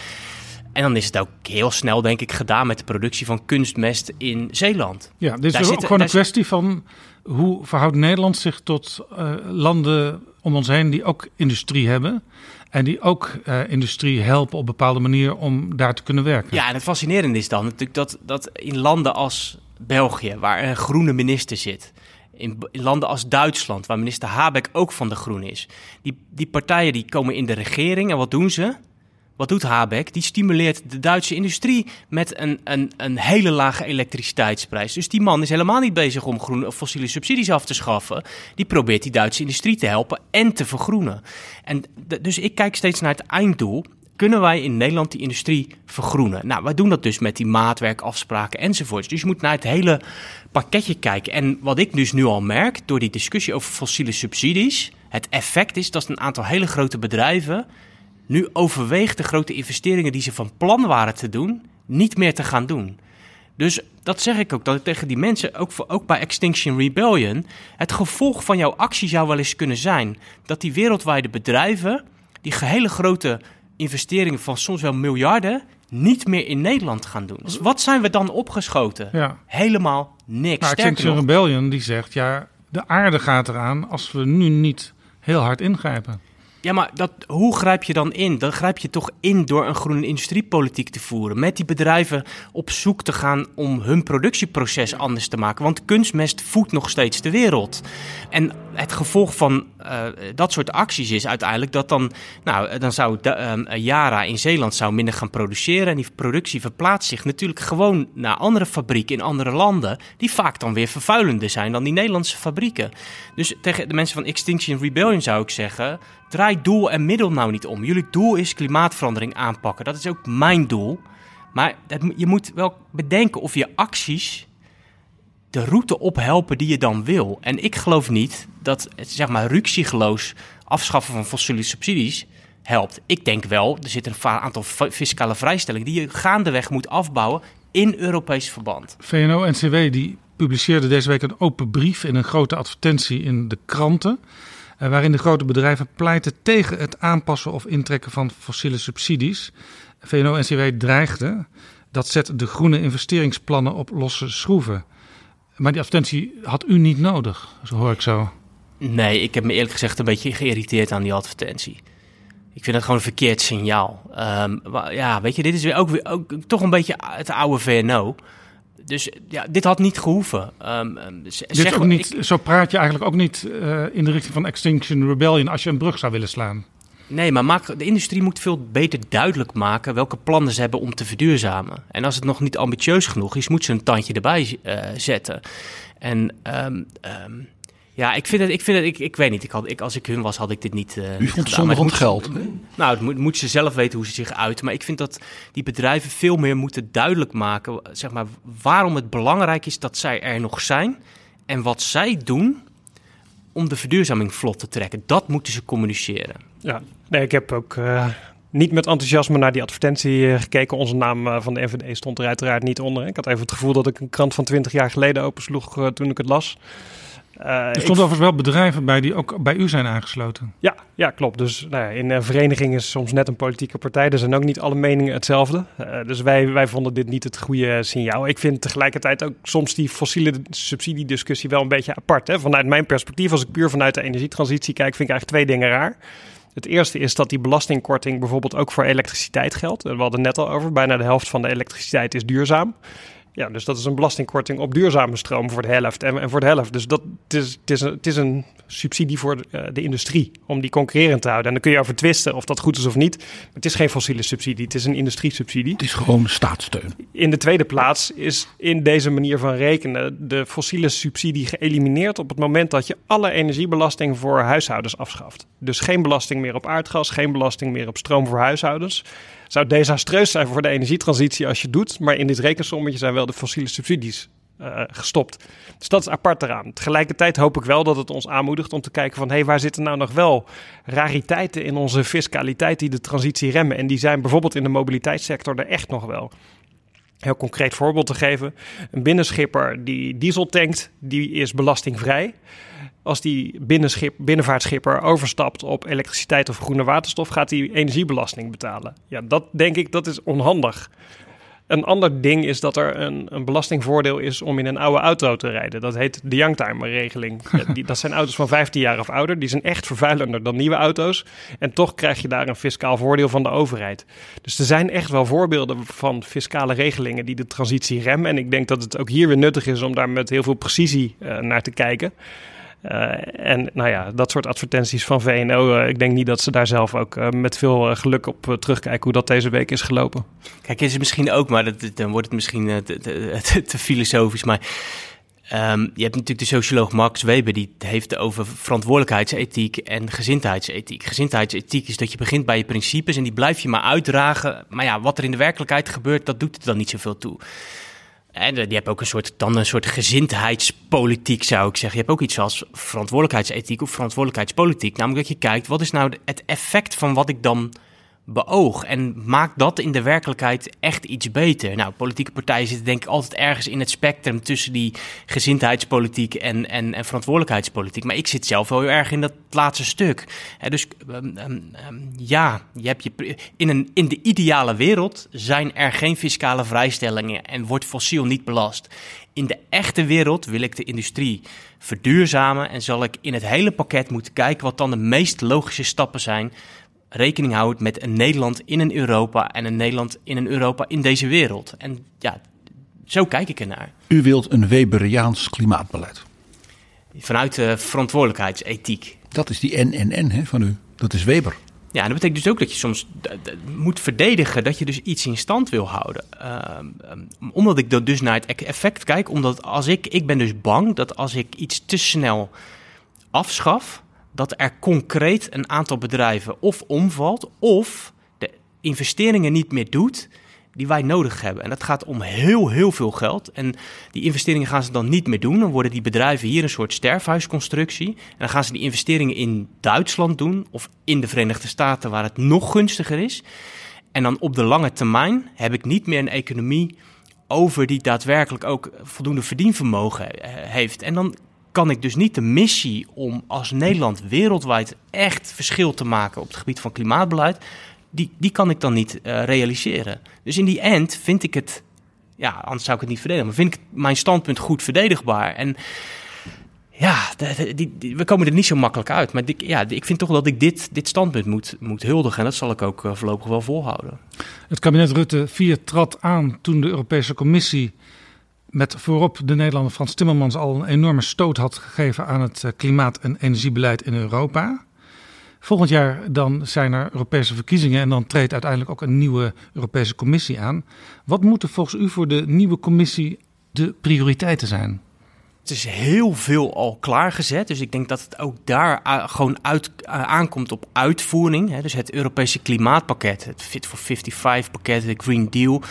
En dan is het ook heel snel, denk ik, gedaan met de productie van kunstmest in Zeeland. Ja, dit is Daar ook zit- gewoon een kwestie van hoe verhoudt Nederland zich tot eh, landen om ons heen die ook industrie hebben. En die ook eh, industrie helpen op bepaalde manier om daar te kunnen werken. Ja, en het fascinerende is dan natuurlijk dat, dat in landen als België, waar een groene minister zit, in, landen als Duitsland, waar minister Habeck ook van de Groen is, die, die partijen die komen in de regering en wat doen ze? Wat doet Habeck? Die stimuleert de Duitse industrie met een, een, een hele lage elektriciteitsprijs. Dus die man is helemaal niet bezig om groene fossiele subsidies af te schaffen. Die probeert die Duitse industrie te helpen en te vergroenen. En dus ik kijk steeds naar het einddoel. Kunnen wij in Nederland die industrie vergroenen? Nou, wij doen dat dus met die maatwerkafspraken enzovoorts. Dus je moet naar het hele pakketje kijken. En wat ik dus nu al merk door die discussie over fossiele subsidies, het effect is dat een aantal hele grote bedrijven nu overweegt de grote investeringen die ze van plan waren te doen, niet meer te gaan doen. Dus dat zeg ik ook, dat ik tegen die mensen, ook, voor, ook bij Extinction Rebellion, het gevolg van jouw actie zou wel eens kunnen zijn dat die wereldwijde bedrijven, die gehele grote investeringen van soms wel miljarden, niet meer in Nederland gaan doen. Dus wat zijn we dan opgeschoten? Ja. Helemaal niks. Maar Sterker Extinction nog, Rebellion die zegt, ja, de aarde gaat eraan als we nu niet heel hard ingrijpen. Ja, maar dat, hoe grijp je dan in? Dan grijp je toch in door een groene industriepolitiek te voeren. Met die bedrijven op zoek te gaan om hun productieproces anders te maken. Want kunstmest voedt nog steeds de wereld. En het gevolg van eh, dat soort acties is uiteindelijk dat dan... Nou, dan zou de, ehm, Yara in Zeeland zou minder gaan produceren. En die productie verplaatst zich natuurlijk gewoon naar andere fabrieken in andere landen. Die vaak dan weer vervuilender zijn dan die Nederlandse fabrieken. Dus tegen de mensen van Extinction Rebellion zou ik zeggen... Draai doel en middel nou niet om. Jullie doel is klimaatverandering aanpakken. Dat is ook mijn doel. Maar dat, je moet wel bedenken of je acties de route ophelpen die je dan wil. En ik geloof niet dat het zeg maar afschaffen van fossiele subsidies helpt. Ik denk wel, er zit een aantal fi- fiscale vrijstellingen die je gaandeweg moet afbouwen in Europees verband. VNO-NCW die publiceerde deze week een open brief in een grote advertentie in de kranten. Eh, waarin de grote bedrijven pleiten tegen het aanpassen of intrekken van fossiele subsidies. VNO-NCW dreigde dat zet de groene investeringsplannen op losse schroeven. Maar die advertentie had u niet nodig, zo hoor ik zo. Nee, ik heb me eerlijk gezegd een beetje geïrriteerd aan die advertentie. Ik vind het gewoon een verkeerd signaal. Ehm, ja, weet je, dit is weer ook, weer ook toch een beetje het oude VNO. Dus ja, dit had niet gehoeven. Ehm, ehm, Dit is ook niet, ik- zo praat je eigenlijk ook niet eh, in de richting van Extinction Rebellion als je een brug zou willen slaan. nee, maar maak, de industrie moet veel beter duidelijk maken welke plannen ze hebben om te verduurzamen. En als het nog niet ambitieus genoeg is, moet ze een tandje erbij eh, zetten. En ehm, Ja, ik vind het, ik vind het, ik, ik weet niet. Ik had, ik, als ik hun was, had ik dit niet. Uh, U vond het zondig om geld? Nou, het moet, moet ze zelf weten hoe ze zich uiten. Maar ik vind dat die bedrijven veel meer moeten duidelijk maken, zeg maar, waarom het belangrijk is dat zij er nog zijn en wat zij doen om de verduurzaming vlot te trekken. Dat moeten ze communiceren. Ja, nee, ik heb ook uh, niet met enthousiasme naar die advertentie uh, gekeken. Onze naam uh, van de NVD stond er uiteraard niet onder. Ik had even het gevoel dat ik een krant van 20 jaar geleden opensloeg toen ik het las. Uh, er stond overigens wel bedrijven bij die ook bij u zijn aangesloten. Ja, ja klopt. Dus nou ja, in een vereniging is soms net een politieke partij. Er zijn ook niet alle meningen hetzelfde. Uh, dus wij, wij vonden dit niet het goede signaal. Ik vind tegelijkertijd ook soms die fossiele subsidiediscussie wel een beetje apart. Hè? Vanuit mijn perspectief, als ik puur vanuit de energietransitie kijk, vind ik eigenlijk twee dingen raar. Het eerste is dat die belastingkorting bijvoorbeeld ook voor elektriciteit geldt. We hadden het net al over. Bijna de helft van de elektriciteit is duurzaam. Ja, dus dat is een belastingkorting op duurzame stroom voor de helft en, en voor de helft. Dus dat, het, is, het, is een, het is een subsidie voor de, uh, de, industrie om die concurrerend te houden. En dan kun je over twisten of dat goed is of niet. Maar het is geen fossiele subsidie, het is een industriesubsidie. Het is gewoon staatssteun. In de tweede plaats is in deze manier van rekenen de fossiele subsidie geëlimineerd op het moment dat je alle energiebelasting voor huishoudens afschaft. Dus geen belasting meer op aardgas, geen belasting meer op stroom voor huishoudens zou desastreus zijn voor de energietransitie als je doet. Maar in dit rekensommetje zijn wel de fossiele subsidies uh, gestopt. Dus dat is apart eraan. Tegelijkertijd hoop ik wel dat het ons aanmoedigt om te kijken van... hé, hey, waar zitten nou nog wel rariteiten in onze fiscaliteit die de transitie remmen? En die zijn bijvoorbeeld in de mobiliteitssector er echt nog wel. Heel concreet voorbeeld te geven. Een binnenschipper die diesel tankt, die is belastingvrij als die binnenschip, binnenvaartschipper overstapt op elektriciteit of groene waterstof, gaat hij energiebelasting betalen. Ja, dat denk ik, dat is onhandig. Een ander ding is dat er een, een belastingvoordeel is om in een oude auto te rijden. Dat heet de Youngtimer-regeling. (laughs) dat zijn auto's van 15 jaar of ouder. Die zijn echt vervuilender dan nieuwe auto's. En toch krijg je daar een fiscaal voordeel van de overheid. Dus er zijn echt wel voorbeelden van fiscale regelingen die de transitie remmen. En ik denk dat het ook hier weer nuttig is om daar met heel veel precisie uh, naar te kijken. Uh, en nou ja, dat soort advertenties van VNO, uh, ik denk niet dat ze daar zelf ook uh, met veel geluk op terugkijken hoe dat deze week is gelopen. Kijk, is het misschien ook, maar dat, dan wordt het misschien te, te, te, filosofisch, maar um, je hebt natuurlijk de socioloog Max Weber, die heeft over verantwoordelijkheidsethiek en gezindheidsethiek. Gezindheidsethiek is dat je begint bij je principes en die blijf je maar uitdragen. Maar ja, wat er in de werkelijkheid gebeurt, dat doet er dan niet zoveel toe. En die hebben ook een soort, dan een soort gezindheidspolitiek, zou ik zeggen. Je hebt ook iets als verantwoordelijkheidsethiek of verantwoordelijkheidspolitiek. Namelijk dat je kijkt, wat is nou het effect van wat ik dan beoog. En maak dat in de werkelijkheid echt iets beter. Nou, politieke partijen zitten denk ik altijd ergens in het spectrum tussen die gezindheidspolitiek en, en, en verantwoordelijkheidspolitiek. Maar ik zit zelf wel heel erg in dat laatste stuk. dus um, um, ja, je hebt je, in, een, in de ideale wereld zijn er geen fiscale vrijstellingen en wordt fossiel niet belast. In de echte wereld wil ik de industrie verduurzamen en zal ik in het hele pakket moeten kijken wat dan de meest logische stappen zijn rekening houdt met een Nederland in een Europa en een Nederland in een Europa in deze wereld. En ja, zo kijk ik ernaar. U wilt een Weberiaans klimaatbeleid. Vanuit de verantwoordelijkheidsethiek. Dat is die NNN hè, van u. Dat is Weber. Ja, dat betekent dus ook dat je soms moet verdedigen dat je dus iets in stand wil houden. Uh, omdat ik dus naar het effect kijk, omdat als ik, ik ben dus bang dat als ik iets te snel afschaf, dat er concreet een aantal bedrijven of omvalt of de investeringen niet meer doet die wij nodig hebben. En dat gaat om heel, heel veel geld. En die investeringen gaan ze dan niet meer doen. Dan worden die bedrijven hier een soort sterfhuisconstructie. En dan gaan ze die investeringen in Duitsland doen of in de Verenigde Staten waar het nog gunstiger is. En dan op de lange termijn heb ik niet meer een economie over die daadwerkelijk ook voldoende verdienvermogen heeft. En dan kan ik dus niet de missie om als Nederland wereldwijd echt verschil te maken op het gebied van klimaatbeleid, die, die kan ik dan niet uh, realiseren. Dus in die end vind ik het, ja, anders zou ik het niet verdedigen, maar vind ik mijn standpunt goed verdedigbaar. En ja, die, die, we komen er niet zo makkelijk uit. Maar ja, ik vind toch dat ik dit, dit standpunt moet, moet huldigen. En dat zal ik ook uh, voorlopig wel volhouden. Het kabinet Rutte 4 trad aan toen de Europese Commissie met voorop de Nederlander Frans Timmermans al een enorme stoot had gegeven aan het eh, klimaat- en energiebeleid in Europa. Volgend jaar dan zijn er Europese verkiezingen en dan treedt uiteindelijk ook een nieuwe Europese Commissie aan. Wat moeten volgens u voor de nieuwe Commissie de prioriteiten zijn? Het is heel veel al klaargezet. Dus ik denk dat het ook daar a- gewoon uit, a- aankomt op uitvoering. Dus het Europese klimaatpakket, het Fit for 55 pakket, de Green Deal.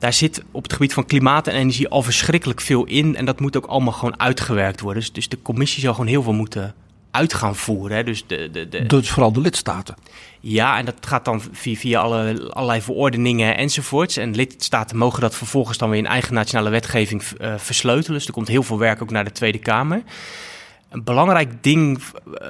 Daar zit op het gebied van klimaat en energie al verschrikkelijk veel in. En dat moet ook allemaal gewoon uitgewerkt worden. Dus, dus de commissie zal gewoon heel veel moeten uit gaan voeren. Hè. Dus de, de, de, Dus vooral de lidstaten. ja, en dat gaat dan via, via alle, allerlei verordeningen enzovoorts. En lidstaten mogen dat vervolgens dan weer in eigen nationale wetgeving eh, versleutelen. Dus er komt heel veel werk ook naar de Tweede Kamer. Een belangrijk ding, eh,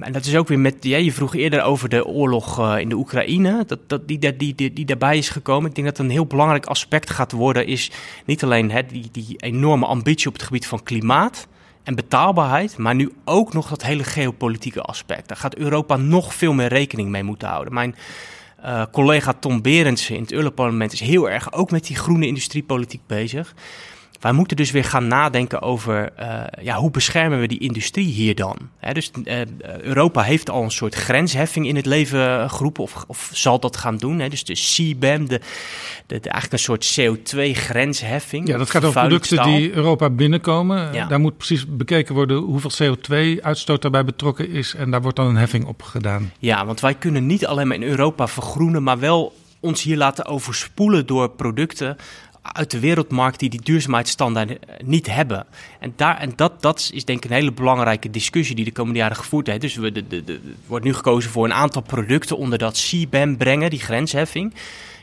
en dat is ook weer met, ja, je vroeg eerder over de oorlog eh, in de Oekraïne, dat, dat, die, die, die, die, die daarbij is gekomen. Ik denk dat een heel belangrijk aspect gaat worden, is niet alleen hè, die, die enorme ambitie op het gebied van klimaat, en betaalbaarheid, maar nu ook nog dat hele geopolitieke aspect. Daar gaat Europa nog veel meer rekening mee moeten houden. Mijn eh, collega Tom Berendsen in het Europarlement is heel erg ook met die groene industriepolitiek bezig. Wij moeten dus weer gaan nadenken over eh, ja, hoe beschermen we die industrie hier dan? Hè, dus eh, Europa heeft al een soort grensheffing in het leven geroepen, of, of zal dat gaan doen. Dus de CBAM, de, de, de, eigenlijk een soort CO2-grensheffing. Ja, dat gaat over producten die Europa binnenkomen. Ja. Daar moet precies bekeken worden hoeveel CO2-uitstoot daarbij betrokken is. En daar wordt dan een heffing op gedaan. Ja, want wij kunnen niet alleen maar in Europa vergroenen, maar wel ons hier laten overspoelen door producten uit de wereldmarkt die die duurzaamheidsstandaarden niet hebben. En, daar, en dat, dat is denk ik een hele belangrijke discussie die de komende jaren gevoerd heeft. Dus we, de, de, de, er wordt nu gekozen voor een aantal producten onder dat CBAM brengen, die grensheffing.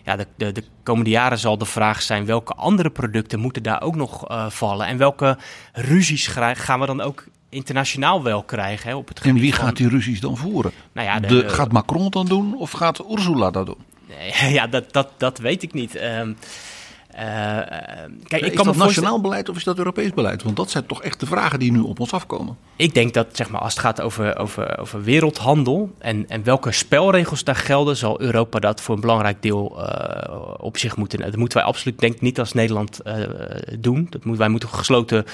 Ja, de, de, de komende jaren zal de vraag zijn welke andere producten moeten daar ook nog uh, vallen. En welke ruzies gaan we dan ook internationaal wel krijgen. Hè, op het en wie van... gaat die ruzies dan voeren? Nou ja, de, de, gaat Macron dan doen of gaat Ursula dat doen? Nee, (laughs) ja, dat, dat, dat weet ik niet. Um, uh, kijk, is ik kan dat nationaal beleid of is dat Europees beleid? Want dat zijn toch echt de vragen die nu op ons afkomen. Ik denk dat, zeg maar, als het gaat over, over, over wereldhandel en, en welke spelregels daar gelden, zal Europa dat voor een belangrijk deel uh, op zich moeten. Dat moeten wij absoluut, denk ik, niet als Nederland uh, doen. Dat moet, wij moeten een gesloten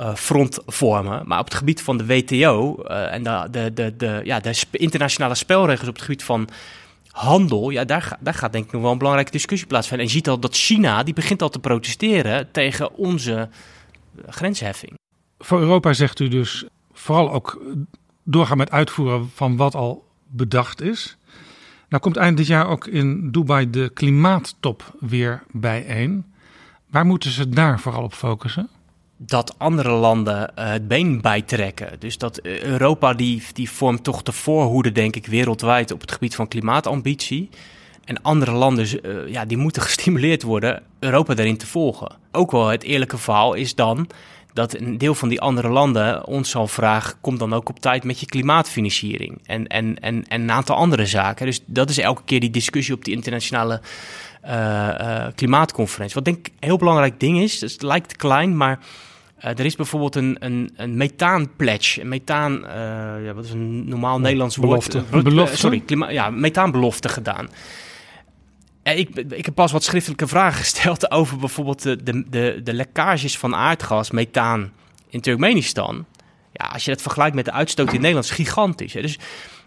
uh, front vormen. Maar op het gebied van de WTO en de, de, de, de, ja, de internationale spelregels op het gebied van handel, ja, daar, daar gaat denk ik nog wel een belangrijke discussie plaatsvinden. En je ziet al dat China, die begint al te protesteren tegen onze grensheffing. Voor Europa zegt u dus vooral ook doorgaan met uitvoeren van wat al bedacht is. Nou komt eind dit jaar ook in Dubai de klimaattop weer bijeen. Waar moeten ze daar vooral op focussen? Dat andere landen uh, het been bijtrekken. Dus dat Europa die, die vormt toch de voorhoede, denk ik, wereldwijd op het gebied van klimaatambitie. En andere landen, uh, ja, die moeten (laughs) gestimuleerd worden Europa daarin te volgen. Ook wel het eerlijke verhaal is dan dat een deel van die andere landen ons zal vragen: kom dan ook op tijd met je klimaatfinanciering en, en, en, en een aantal andere zaken. Dus dat is elke keer die discussie op die internationale klimaatconferentie. Wat denk ik een heel belangrijk ding is, dus het lijkt klein, maar er is bijvoorbeeld een, een, een methaanpledge. Een methaan, ja, wat is een normaal Nederlands belofte. woord? belofte. sorry, klima, ja, methaanbelofte gedaan. Ik, ik heb pas wat schriftelijke vragen (laughs) gesteld over bijvoorbeeld de, de, de, de lekkages van aardgas, methaan in Turkmenistan. Ja, als je dat vergelijkt met de uitstoot in Nederland, is gigantisch. Hè? Dus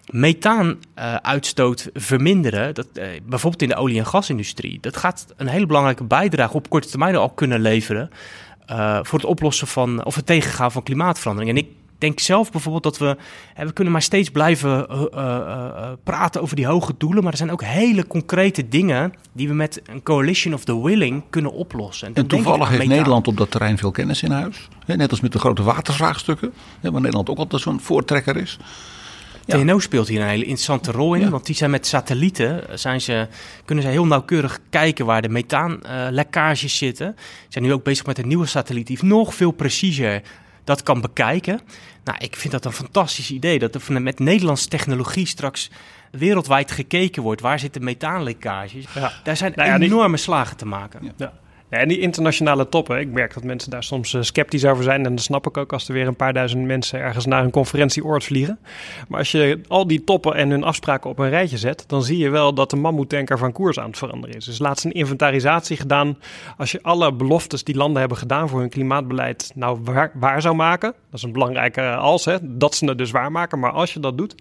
methaanuitstoot uh, verminderen, dat, uh, bijvoorbeeld in de olie- en gasindustrie, dat gaat een hele belangrijke bijdrage op korte termijn al kunnen leveren uh, voor het oplossen van of het tegengaan van klimaatverandering. En ik denk zelf bijvoorbeeld dat we, hè, we kunnen maar steeds blijven uh, praten over die hoge doelen, maar er zijn ook hele concrete dingen die we met een coalition of the willing kunnen oplossen. En, en toevallig heeft Nederland op dat terrein veel kennis in huis. Net als met de grote watervraagstukken, waar Nederland ook altijd zo'n voortrekker is. Ja. TNO speelt hier een hele interessante rol in, ja. want die zijn met satellieten, zijn ze, kunnen ze heel nauwkeurig kijken waar de methaanlekkages uh, zitten. Ze zijn nu ook bezig met een nieuwe satelliet die nog veel preciezer dat kan bekijken. Nou, ik vind dat een fantastisch idee, dat er met Nederlandse technologie straks wereldwijd gekeken wordt. Waar zitten methaanlekkages? Ja. Daar zijn nou ja, enorme die... slagen te maken. Ja. Ja, en die internationale toppen, ik merk dat mensen daar soms uh, sceptisch over zijn. En dat snap ik ook als er weer een paar duizend mensen ergens naar een conferentieoord vliegen. Maar als je al die toppen en hun afspraken op een rijtje zet, dan zie je wel dat de mammoetanker van koers aan het veranderen is. Dus laatst een inventarisatie gedaan. Als je alle beloftes die landen hebben gedaan voor hun klimaatbeleid nou waar, waar zou maken. Dat is een belangrijke als, hè, dat ze het dus waarmaken. Maar als je dat doet,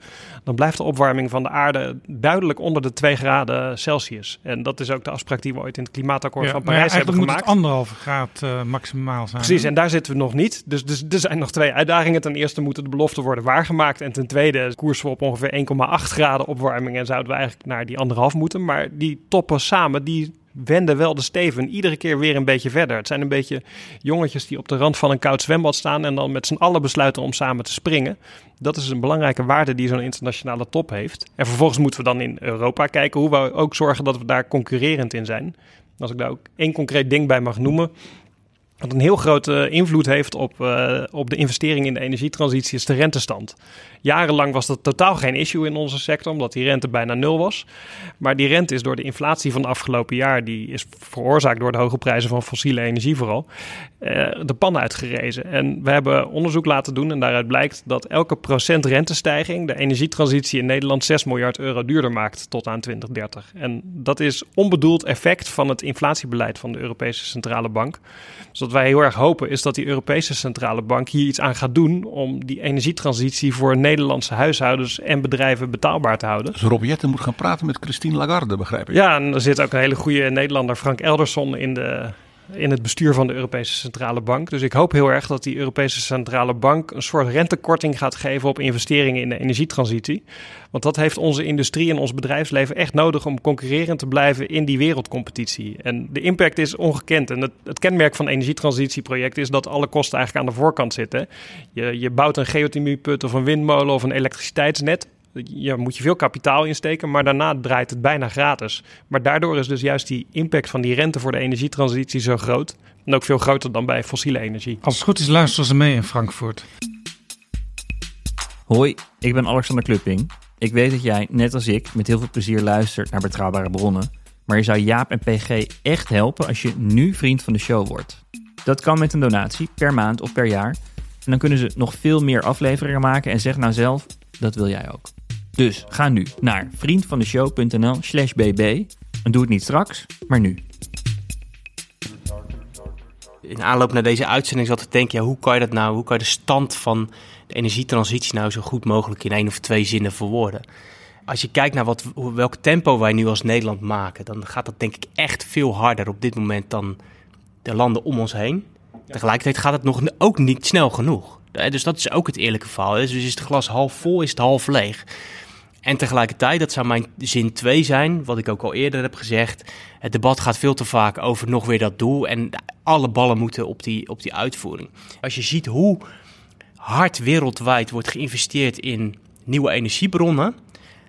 dan blijft de opwarming van de aarde duidelijk onder de 2 graden Celsius. En dat is ook de afspraak die we ooit in het klimaatakkoord ja, van Parijs hebben moet het anderhalve graad uh, maximaal zijn. Precies, en daar zitten we nog niet. Dus, dus er zijn nog twee uitdagingen. Ten eerste moeten de beloften worden waargemaakt. En ten tweede koersen we op ongeveer 1,8 graden opwarming. En zouden we eigenlijk naar die anderhalf moeten. Maar die toppen samen, die wenden wel de steven iedere keer weer een beetje verder. Het zijn een beetje jongetjes die op de rand van een koud zwembad staan en dan met z'n allen besluiten om samen te springen. Dat is een belangrijke waarde die zo'n internationale top heeft. En vervolgens moeten we dan in Europa kijken hoe we ook zorgen dat we daar concurrerend in zijn. Als ik daar ook één concreet ding bij mag noemen. Wat een heel grote invloed heeft op, uh, op de investering in de energietransitie is de rentestand. Jarenlang was dat totaal geen issue in onze sector, omdat die rente bijna nul was. Maar die rente is door de inflatie van de afgelopen jaar, die is veroorzaakt door de hoge prijzen van fossiele energie vooral, uh, de pan uitgerezen. En we hebben onderzoek laten doen en daaruit blijkt dat elke procent rentestijging de energietransitie in Nederland 6 miljard euro duurder maakt tot aan 2030. En dat is onbedoeld effect van het inflatiebeleid van de Europese Centrale Bank. Dus wat wij heel erg hopen is dat die Europese Centrale Bank hier iets aan gaat doen om die energietransitie voor Nederlandse huishoudens en bedrijven betaalbaar te houden. Dus Rob Jetten moet gaan praten met Christine Lagarde, begrijp ik. Ja, en er zit ook een hele goede Nederlander, Frank Elderson, in de, in het bestuur van de Europese Centrale Bank. Dus ik hoop heel erg dat die Europese Centrale Bank een soort rentekorting gaat geven op investeringen in de energietransitie. Want dat heeft onze industrie en ons bedrijfsleven echt nodig om concurrerend te blijven in die wereldcompetitie. En de impact is ongekend. En het, kenmerk van energietransitieprojecten is dat alle kosten eigenlijk aan de voorkant zitten. Je, je bouwt een geothermieput of een windmolen of een elektriciteitsnet je moet je veel kapitaal insteken, maar daarna draait het bijna gratis. Maar daardoor is dus juist die impact van die rente voor de energietransitie zo groot. En ook veel groter dan bij fossiele energie. Als het goed is, luisteren ze mee in Frankfurt. Hoi, ik ben Alexander Klupping. Ik weet dat jij, net als ik, met heel veel plezier luistert naar betrouwbare bronnen. Maar je zou Jaap en PG echt helpen als je nu vriend van de show wordt. Dat kan met een donatie, per maand of per jaar. En dan kunnen ze nog veel meer afleveringen maken en zeg nou zelf, dat wil jij ook. Dus ga nu naar vriendvandeshow.nl slash bb en doe het niet straks, maar nu. In aanloop naar deze uitzending zat ik te denken, ja, hoe kan je dat nou, hoe kan je de stand van de energietransitie nou zo goed mogelijk in één of twee zinnen verwoorden? Als je kijkt naar wat, welk tempo wij nu als Nederland maken, dan gaat dat denk ik echt veel harder op dit moment dan de landen om ons heen. Tegelijkertijd gaat het nog ook niet snel genoeg. Dus dat is ook het eerlijke verhaal. Dus is het glas half vol, is het half leeg. En tegelijkertijd, dat zou mijn zin 2 zijn, wat ik ook al eerder heb gezegd. Het debat gaat veel te vaak over nog weer dat doel. En alle ballen moeten op die, op die uitvoering. Als je ziet hoe hard wereldwijd wordt geïnvesteerd in nieuwe energiebronnen.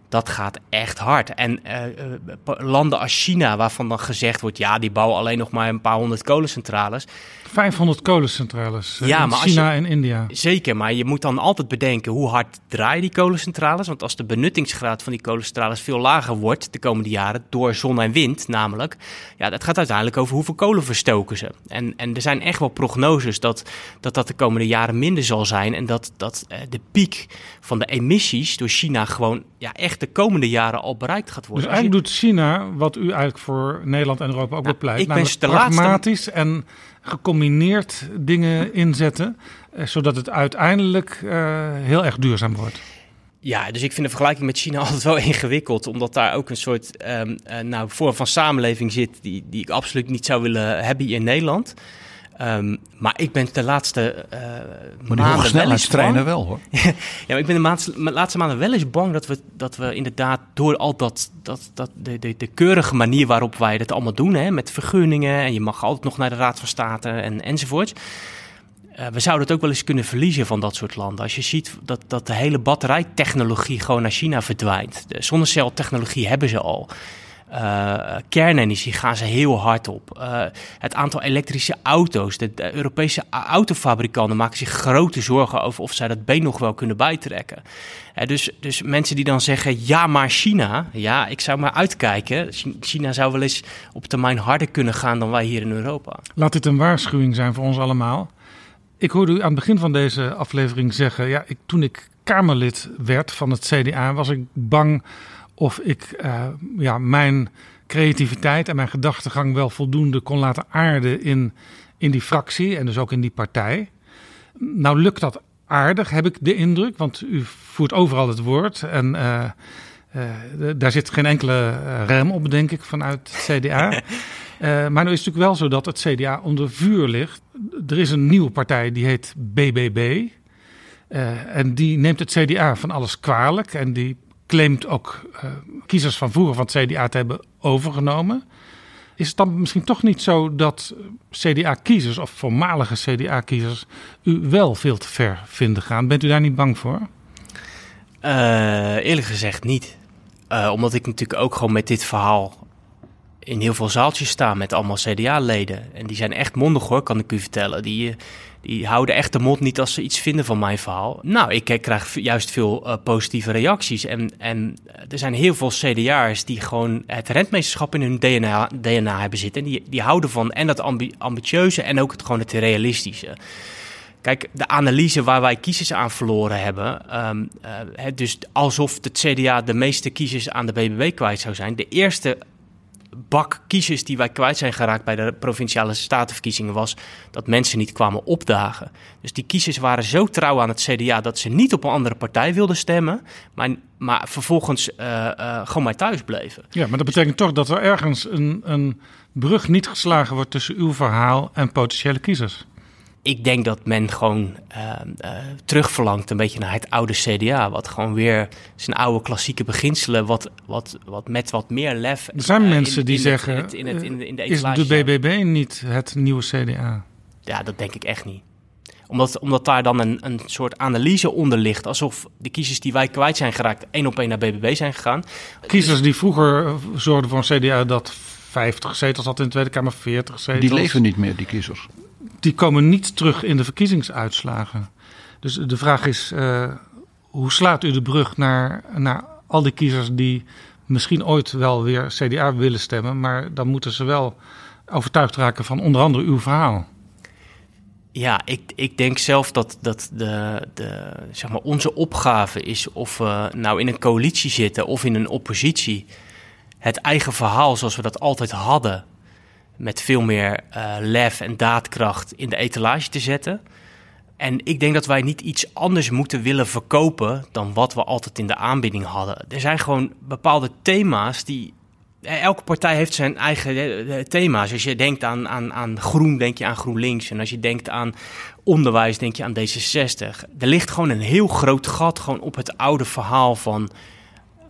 Dat gaat echt hard. En uh, landen als China, waarvan dan gezegd wordt: ja, die bouwen alleen nog maar een paar honderd kolencentrales. 500 kolencentrales ja, in maar China je, en India. Zeker, maar je moet dan altijd bedenken hoe hard draaien die kolencentrales. Want als de benuttingsgraad van die kolencentrales veel lager wordt de komende jaren door zon en wind namelijk. Ja, dat gaat uiteindelijk over hoeveel kolen verstoken ze. En, en er zijn echt wel prognoses dat, dat dat de komende jaren minder zal zijn. En dat, dat uh, de piek van de emissies door China gewoon ja, echt de komende jaren al bereikt gaat worden. Dus eigenlijk doet China wat u eigenlijk voor Nederland en Europa ook nou, bepleit. Ik ben pragmatisch laatste... en gecombineerd dingen inzetten, eh, zodat het uiteindelijk uh, heel erg duurzaam wordt. Ja, dus ik vind de vergelijking met China (laughs) altijd wel ingewikkeld, omdat daar ook een soort um, uh, nou, vorm van samenleving zit die, die ik absoluut niet zou willen hebben hier in Nederland. Um, maar ik ben de laatste uh, maar maanden wel eens bang. wel hoor. (laughs) ja, maar ik ben de maand, laatste maanden wel eens bang dat we, dat we inderdaad door al dat, dat, dat de, de, de keurige manier waarop wij dat allemaal doen, hè, met vergunningen en je mag altijd nog naar de Raad van State en, enzovoort. Uh, we zouden het ook wel eens kunnen verliezen van dat soort landen. Als je ziet dat, dat de hele batterijtechnologie gewoon naar China verdwijnt. De zonneceltechnologie hebben ze al. Uh, kernenergie gaan ze heel hard op. Uh, het aantal elektrische auto's. De, Europese autofabrikanten maken zich grote zorgen over of zij dat been nog wel kunnen bijtrekken. Dus, dus mensen die dan zeggen: ja, maar China. Ja, ik zou maar uitkijken. China zou wel eens op termijn harder kunnen gaan dan wij hier in Europa. Laat dit een waarschuwing zijn voor ons allemaal. Ik hoorde u aan het begin van deze aflevering zeggen: ja, ik, toen ik Kamerlid werd van het CDA, was ik bang of ik uh, ja, mijn creativiteit en mijn gedachtegang wel voldoende kon laten aarden in, in die fractie en dus ook in die partij. Nou lukt dat aardig, heb ik de indruk, want u voert overal het woord en uh, uh, daar zit geen enkele rem op, denk ik, vanuit het CDA. Uh, (laughs) maar nu is het natuurlijk wel zo dat het CDA onder vuur ligt. Er is een nieuwe partij die heet BBB. Uh, en die neemt het CDA van alles kwalijk. En die claimt ook uh, kiezers van vroeger van het CDA te hebben overgenomen. Is het dan misschien toch niet zo dat CDA-kiezers of voormalige CDA-kiezers u wel veel te ver vinden gaan? Bent u daar niet bang voor? Uh, eerlijk gezegd niet. Uh, omdat ik natuurlijk ook gewoon met dit verhaal in heel veel zaaltjes sta met allemaal CDA-leden. En die zijn echt mondig hoor, kan ik u vertellen. Die, die houden echt de mond niet als ze iets vinden van mijn verhaal. Nou, ik krijg juist veel uh, positieve reacties. En, en er zijn heel veel CDA'ers die gewoon het rentmeesterschap in hun DNA, DNA hebben zitten. En die, die houden van en dat ambi ambitieuze en ook het, gewoon het realistische. Kijk, de analyse waar wij kiezers aan verloren hebben. Um, uh, dus alsof het CDA de meeste kiezers aan de BBB kwijt zou zijn. De eerste bak kiezers die wij kwijt zijn geraakt bij de provinciale statenverkiezingen was dat mensen niet kwamen opdagen. Dus die kiezers waren zo trouw aan het CDA dat ze niet op een andere partij wilden stemmen, maar, maar vervolgens uh, uh, gewoon maar thuis bleven. Ja, maar dat betekent toch dat er ergens een, een brug niet geslagen wordt tussen uw verhaal en potentiële kiezers ik denk dat men gewoon uh, uh, terugverlangt een beetje naar het oude CDA. Wat gewoon weer zijn oude klassieke beginselen, wat, wat, wat met wat meer lef. Er zijn uh, mensen in, die in zeggen, het, in het, in, in de is de BBB niet het nieuwe CDA? Ja, dat denk ik echt niet. Omdat, omdat daar dan een, een soort analyse onder ligt. Alsof de kiezers die wij kwijt zijn geraakt, één op één naar BBB zijn gegaan. Kiezers die vroeger zorgden voor een CDA dat 50 zetels had in de Tweede Kamer, 40 zetels. Die leven niet meer, die kiezers die komen niet terug in de verkiezingsuitslagen. Dus de vraag is, uh, hoe slaat u de brug naar, naar al die kiezers die misschien ooit wel weer CDA willen stemmen, maar dan moeten ze wel overtuigd raken van onder andere uw verhaal. Ja, ik, ik denk zelf dat, dat de, de, zeg maar onze opgave is of we nou in een coalitie zitten of in een oppositie. Het eigen verhaal zoals we dat altijd hadden, met veel meer uh, lef en daadkracht in de etalage te zetten. En ik denk dat wij niet iets anders moeten willen verkopen dan wat we altijd in de aanbieding hadden. Er zijn gewoon bepaalde thema's die. Eh, elke partij heeft zijn eigen eh, thema's. Als je denkt aan, aan, aan groen, denk je aan GroenLinks. En als je denkt aan onderwijs, denk je aan D66. Er ligt gewoon een heel groot gat gewoon op het oude verhaal van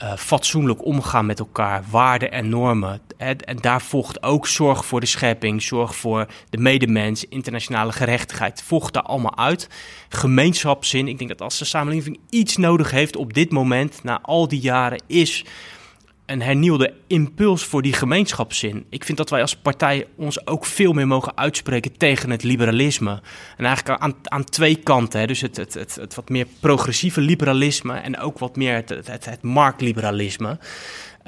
uh, fatsoenlijk omgaan met elkaar, waarden en normen. En, daar volgt ook zorg voor de schepping, zorg voor de medemens, internationale gerechtigheid. Volgt daar allemaal uit. Gemeenschapszin. Ik denk dat als de samenleving iets nodig heeft op dit moment, na al die jaren, is een hernieuwde impuls voor die gemeenschapszin. Ik vind dat wij als partij ons ook veel meer mogen uitspreken tegen het liberalisme. En eigenlijk aan, aan twee kanten. Hè. Dus het, het, het, wat meer progressieve liberalisme en ook wat meer het, het, het marktliberalisme.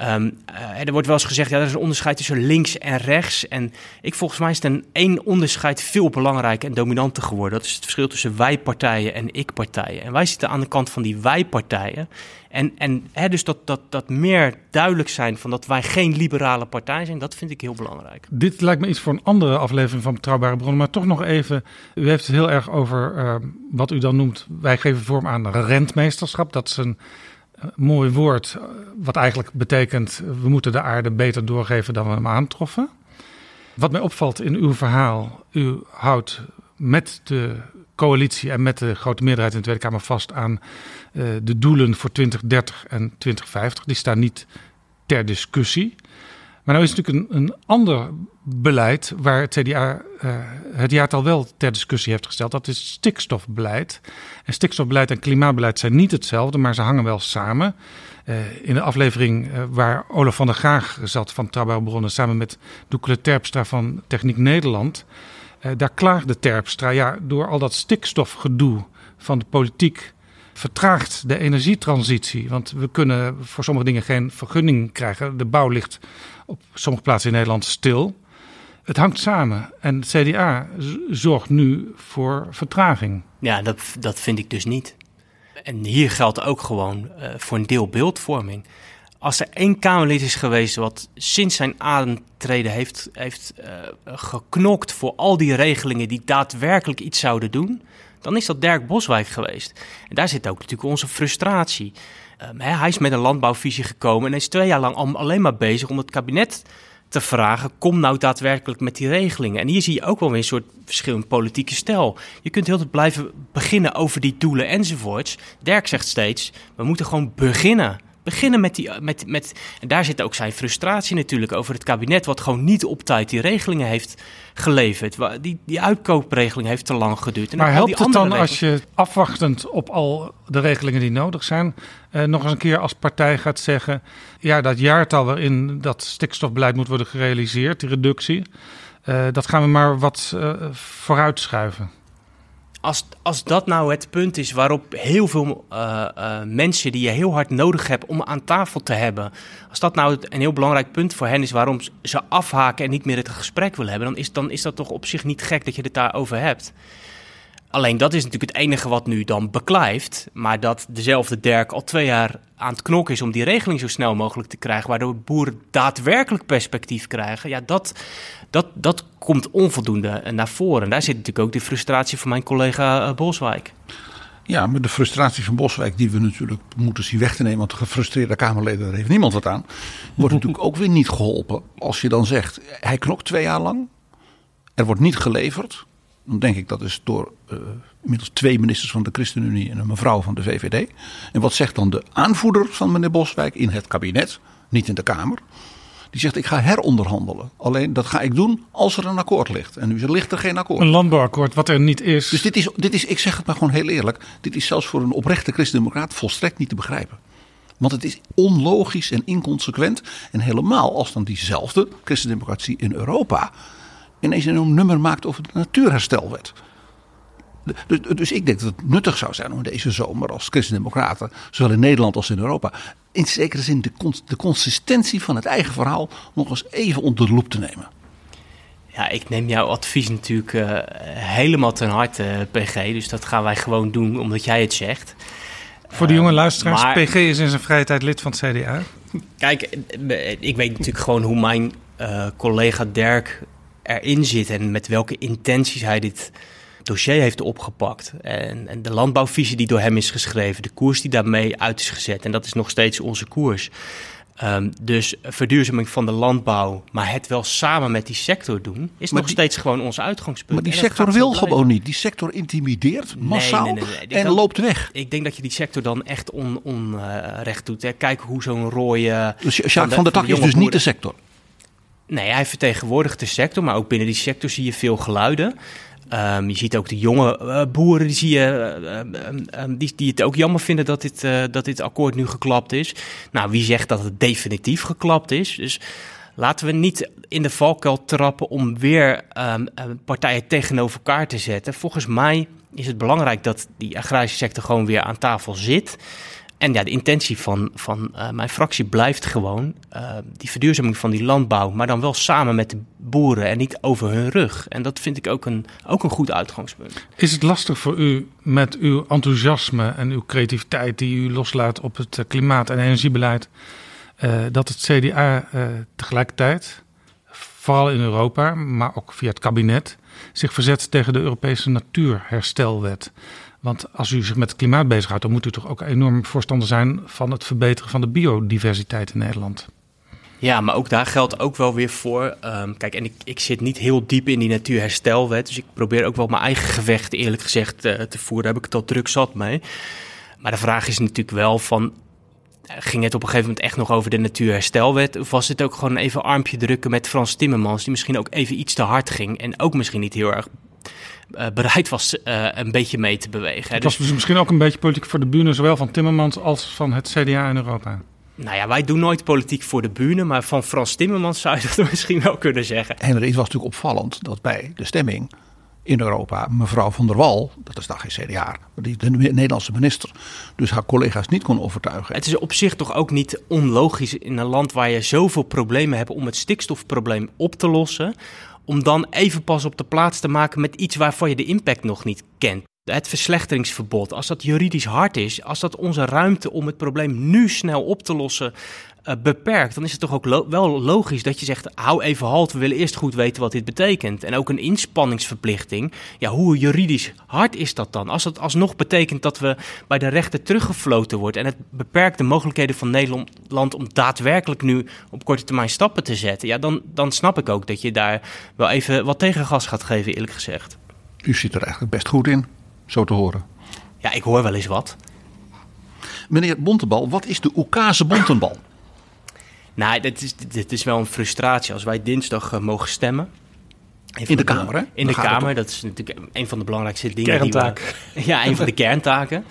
Um, uh, er wordt wel eens gezegd, ja, er is een onderscheid tussen links en rechts. En ik volgens mij is een één onderscheid veel belangrijker en dominanter geworden. Dat is het verschil tussen wij-partijen en ik-partijen. En wij zitten aan de kant van die wij-partijen. En, en hè, dus dat, dat, dat meer duidelijk zijn van dat wij geen liberale partij zijn, dat vind ik heel belangrijk. Dit lijkt me iets voor een andere aflevering van Betrouwbare Bronnen. Maar toch nog even, u heeft het heel erg over uh, wat u dan noemt, wij geven vorm aan rentmeesterschap. Dat is een mooi woord, wat eigenlijk betekent we moeten de aarde beter doorgeven dan we hem aantroffen. Wat mij opvalt in uw verhaal, u houdt met de coalitie en met de grote meerderheid in de Tweede Kamer vast aan uh, de doelen voor 2030 en 2050. Die staan niet ter discussie. Maar nou is natuurlijk een, een ander beleid waar het CDA uh, het jaartal wel ter discussie heeft gesteld. Dat is stikstofbeleid. En stikstofbeleid en klimaatbeleid zijn niet hetzelfde, maar ze hangen wel samen. Uh, in de aflevering uh, waar Olaf van der Graag zat van Trouw Bronnen samen met Doekele Terpstra van Techniek Nederland. daar klaagde Terpstra, ja, door al dat stikstofgedoe van de politiek vertraagt de energietransitie. Want we kunnen voor sommige dingen geen vergunning krijgen. De bouw ligt op sommige plaatsen in Nederland stil. Het hangt samen en het CDA zorgt nu voor vertraging. Ja, dat, dat vind ik dus niet. En hier geldt ook gewoon uh, voor een deel beeldvorming. Als er één Kamerlid is geweest wat sinds zijn aantreden heeft, heeft uh, geknokt voor al die regelingen die daadwerkelijk iets zouden doen, dan is dat Dirk Boswijk geweest. En daar zit ook natuurlijk onze frustratie. Um, hij is met een landbouwvisie gekomen en is twee jaar lang alleen maar bezig om het kabinet te vragen: kom nou daadwerkelijk met die regelingen. En hier zie je ook wel weer een soort verschil in politieke stijl. Je kunt heel tijd blijven beginnen over die doelen enzovoorts. Dirk zegt steeds: we moeten gewoon beginnen. Beginnen met die. Met, met, en daar zit ook zijn frustratie natuurlijk over het kabinet, wat gewoon niet op tijd die regelingen heeft geleverd. Die, die uitkoopregeling heeft te lang geduurd. En maar helpt het dan als je afwachtend op al de regelingen die nodig zijn, eh, nog eens een keer als partij gaat zeggen: ja, dat jaartal waarin dat stikstofbeleid moet worden gerealiseerd, die reductie, uh, dat gaan we maar wat uh, vooruitschuiven? Als, als dat nou het punt is waarop heel veel uh, uh, mensen die je heel hard nodig hebt om aan tafel te hebben, als dat nou een heel belangrijk punt voor hen is waarom ze afhaken en niet meer het gesprek willen hebben, dan is, dan is dat toch op zich niet gek dat je het daarover hebt. Alleen dat is natuurlijk het enige wat nu dan beklijft. Maar dat dezelfde Dirk al twee jaar aan het knokken is om die regeling zo snel mogelijk te krijgen. Waardoor boeren daadwerkelijk perspectief krijgen. Ja, dat, dat, dat komt onvoldoende naar voren. En daar zit natuurlijk ook de frustratie van mijn collega eh, Boswijk. Ja, maar de frustratie van Boswijk, die we natuurlijk moeten zien weg te nemen, want de gefrustreerde Kamerleden, daar heeft niemand wat aan, wordt (laughs) natuurlijk ook weer niet geholpen. Als je dan zegt, hij knokt twee jaar lang, er wordt niet geleverd, dan denk ik dat is door uh, inmiddels twee ministers van de ChristenUnie en een mevrouw van de VVD. En wat zegt dan de aanvoerder van meneer Boswijk in het kabinet, niet in de Kamer? Die zegt: Ik ga heronderhandelen. Alleen dat ga ik doen als er een akkoord ligt. En nu ligt er geen akkoord. Een landbouwakkoord, wat er niet is. Dus dit is, dit is, ik zeg het maar gewoon heel eerlijk: dit is zelfs voor een oprechte christendemocraat volstrekt niet te begrijpen. Want het is onlogisch en inconsequent. En helemaal als dan diezelfde christendemocratie in Europa ineens een nummer maakt over de natuurherstelwet. Dus, dus ik denk dat het nuttig zou zijn om deze zomer als christendemocraten, zowel in Nederland als in Europa, in zekere zin de, de consistentie van het eigen verhaal nog eens even onder de loep te nemen. Ja, ik neem jouw advies natuurlijk uh, helemaal ten harte, PG. Dus dat gaan wij gewoon doen omdat jij het zegt. Voor de jonge eh, luisteraars, maar, PG is in zijn vrije tijd lid van het CDA. Kijk, ik weet natuurlijk gewoon hoe mijn uh, collega Dirk erin zit en met welke intenties hij dit dossier heeft opgepakt. En, en, de landbouwvisie die door hem is geschreven, de koers die daarmee uit is gezet. En dat is nog steeds onze koers. Um, dus verduurzaming van de landbouw, maar het wel samen met die sector doen, is nog steeds gewoon ons uitgangspunt. Maar die sector wil gewoon niet. Die sector intimideert massaal nee, nee, nee, en loopt weg. Ik denk dat je die sector dan echt onrecht on, uh, doet. Hè. Kijk hoe zo'n rode... Dus Jacques van, de, van der Tak is dus niet de sector? Nee, hij vertegenwoordigt de sector, maar ook binnen die sector zie je veel geluiden. Um, je ziet ook de jonge uh, boeren die, zie je, uh, um, die, die het ook jammer vinden dat dit, uh, dat dit akkoord nu geklapt is. Nou, wie zegt dat het definitief geklapt is? Dus laten we niet in de valkuil trappen om weer partijen tegenover elkaar te zetten. Volgens mij is het belangrijk dat die agrarische sector gewoon weer aan tafel zit. En ja, de intentie van, van uh, mijn fractie blijft gewoon uh, die verduurzaming van die landbouw, maar dan wel samen met de boeren en niet over hun rug. En dat vind ik ook een, ook een goed uitgangspunt. Is het lastig voor u met uw enthousiasme en uw creativiteit die u loslaat op het klimaat- en energiebeleid, dat het CDA tegelijkertijd, vooral in Europa, maar ook via het kabinet, zich verzet tegen de Europese natuurherstelwet? Want als u zich met het klimaat bezighoudt, dan moet u toch ook enorm voorstander zijn van het verbeteren van de biodiversiteit in Nederland. Ja, maar ook daar geldt ook wel weer voor. Um, kijk, en ik, ik zit niet heel diep in die natuurherstelwet. Dus ik probeer ook wel mijn eigen gevecht, eerlijk gezegd, uh, te voeren. Daar heb ik het al druk zat mee. Maar de vraag is natuurlijk wel van. Ging het op een gegeven moment echt nog over de natuurherstelwet? Of was het ook gewoon even armpje drukken met Frans Timmermans, die misschien ook even iets te hard ging en ook misschien niet heel erg uh, bereid was uh, een beetje mee te bewegen. Het was dus misschien ook een beetje politiek voor de bühne, zowel van Timmermans als van het CDA in Europa. Nou ja, wij doen nooit politiek voor de bühne, maar van Frans Timmermans zou je (laughs) dat misschien wel kunnen zeggen. En er is was natuurlijk opvallend dat bij de stemming in Europa mevrouw van der Wal, dat is dan geen CDA, die de Nederlandse minister, dus haar collega's niet kon overtuigen. Het is op zich toch ook niet onlogisch in een land waar je zoveel problemen hebt om het stikstofprobleem op te lossen, om dan even pas op de plaats te maken met iets waarvan je de impact nog niet kent. het verslechteringsverbod, als dat juridisch hard is, als dat onze ruimte om het probleem nu snel op te lossen uh, beperkt, dan is het toch ook lo wel logisch dat je zegt: hou even halt, we willen eerst goed weten wat dit betekent. En ook een inspanningsverplichting. Ja, hoe juridisch hard is dat dan? Als dat alsnog betekent dat we bij de rechter teruggefloten worden en het beperkt de mogelijkheden van Nederland om daadwerkelijk nu op korte termijn stappen te zetten, ja, dan, dan snap ik ook dat je daar wel even wat tegengas gaat geven, eerlijk gezegd. U zit er eigenlijk best goed in, zo te horen. Ja, ik hoor wel eens wat. Meneer Bontebal, wat is de Oekase Bontenbal? Nou, dit is, dit is wel een frustratie. Als wij dinsdag uh, mogen stemmen. In de, Kamer, hè? In de Kamer, dat is natuurlijk een van de belangrijkste dingen. Kerntaak. Die we, (laughs) ja, een van de kerntaken.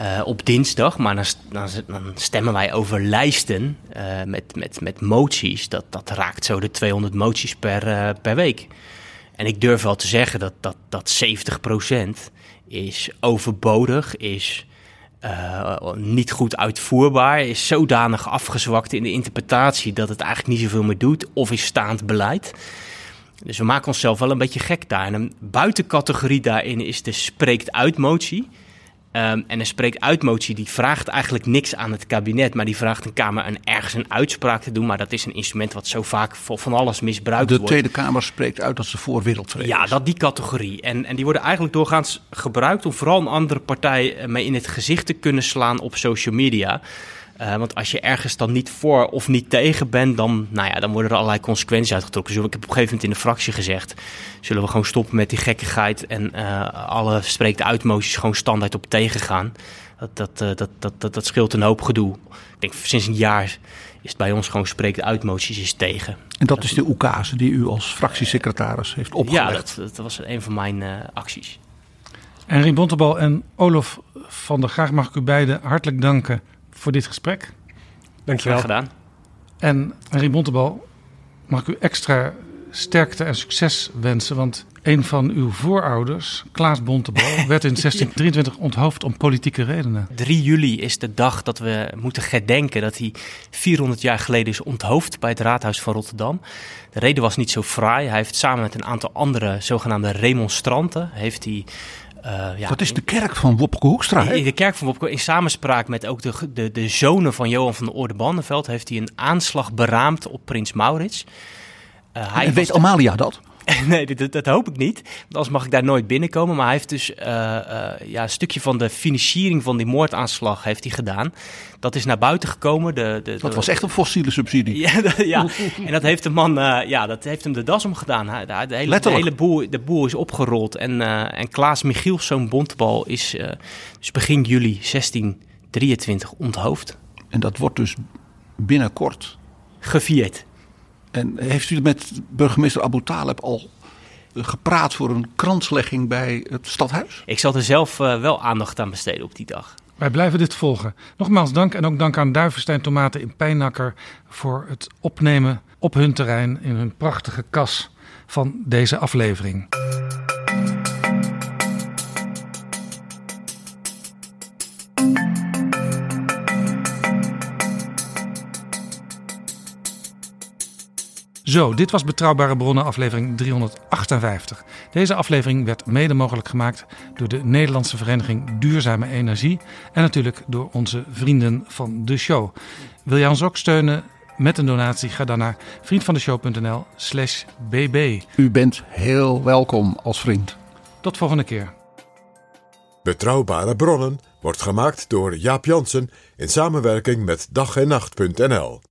Uh, op dinsdag, maar dan, dan, dan, stemmen wij over lijsten uh, met, met, met moties. Dat, dat raakt zo de 200 moties per, uh, per week. En ik durf wel te zeggen dat, dat, dat 70% is overbodig, is uh, niet goed uitvoerbaar, is zodanig afgezwakt in de interpretatie dat het eigenlijk niet zoveel meer doet, of is staand beleid. Dus we maken onszelf wel een beetje gek daar. En een buitencategorie daarin is de spreekt uit motie. Um, en een spreekt uit motie die vraagt eigenlijk niks aan het kabinet, maar die vraagt een Kamer een, ergens een uitspraak te doen. Maar dat is een instrument wat zo vaak voor van alles misbruikt de wordt. De Tweede Kamer spreekt uit dat ze voor wereldvrede Ja, dat die categorie. En, en die worden eigenlijk doorgaans gebruikt om vooral een andere partij mee in het gezicht te kunnen slaan op social media. Uh, want als je ergens dan niet voor of niet tegen bent, dan, nou ja, dan worden er allerlei consequenties uitgetrokken. Dus ik heb op een gegeven moment in de fractie gezegd: zullen we gewoon stoppen met die gekkigheid en uh, alle spreekt uitmoties gewoon standaard op tegengaan. Dat, dat, uh, dat, dat, dat, dat scheelt een hoop gedoe. Ik denk sinds een jaar is het bij ons gewoon spreekt uitmoties is tegen. En dat is de oekase die u als fractiesecretaris heeft opgelegd? Ja, dat, dat was een van mijn acties. Henry Bontebal en Olof van der Graag mag ik u beiden hartelijk danken voor dit gesprek. Dankjewel. Graag gedaan. En Henry Bontebal, mag ik u extra sterkte en succes wensen. Want een van uw voorouders, Klaas Bontebal, (laughs) werd in 1623 onthoofd om politieke redenen. 3 juli is de dag dat we moeten gedenken dat hij 400 jaar geleden is onthoofd bij het raadhuis van Rotterdam. De reden was niet zo fraai. Hij heeft samen met een aantal andere zogenaamde remonstranten... heeft hij ja, dat is de kerk van Wopke Hoekstra. In de kerk van Wopke, in samenspraak met ook de, de, de zonen van Johan van de Orde Bannenveld, heeft hij een aanslag beraamd op Prins Maurits. Uh, hij en weet Amalia dat? (laughs) nee, dat, dat, hoop ik niet. Want anders mag ik daar nooit binnenkomen. Maar hij heeft dus uh, uh, ja, een stukje van de financiering van die moordaanslag heeft hij gedaan. Dat is naar buiten gekomen. De, de, dat was echt een fossiele subsidie. ja, de, ja, en dat heeft de man, uh, ja, dat heeft hem de das omgedaan. De, de, hele, de hele boel, de boel is opgerold. En, en Klaas Michiels, zo'n bontbal, is dus begin juli 1623 onthoofd. En dat wordt dus binnenkort gevierd. En heeft u met burgemeester Abu Taleb al gepraat voor een kranslegging bij het stadhuis? Ik zal er zelf uh, wel aandacht aan besteden op die dag. Wij blijven dit volgen. Nogmaals dank en ook dank aan Duivenstein Tomaten in Pijnakker voor het opnemen op hun terrein in hun prachtige kas van deze aflevering. Zo, dit was Betrouwbare Bronnen, aflevering 358. Deze aflevering werd mede mogelijk gemaakt door de Nederlandse Vereniging Duurzame Energie en natuurlijk door onze vrienden van de show. Wil jij ons ook steunen met een donatie? Ga dan naar vriendvandeshow.nl/slash bb. U bent heel welkom als vriend. Tot volgende keer. Betrouwbare Bronnen wordt gemaakt door Jaap Jansen in samenwerking met dag en nacht.nl.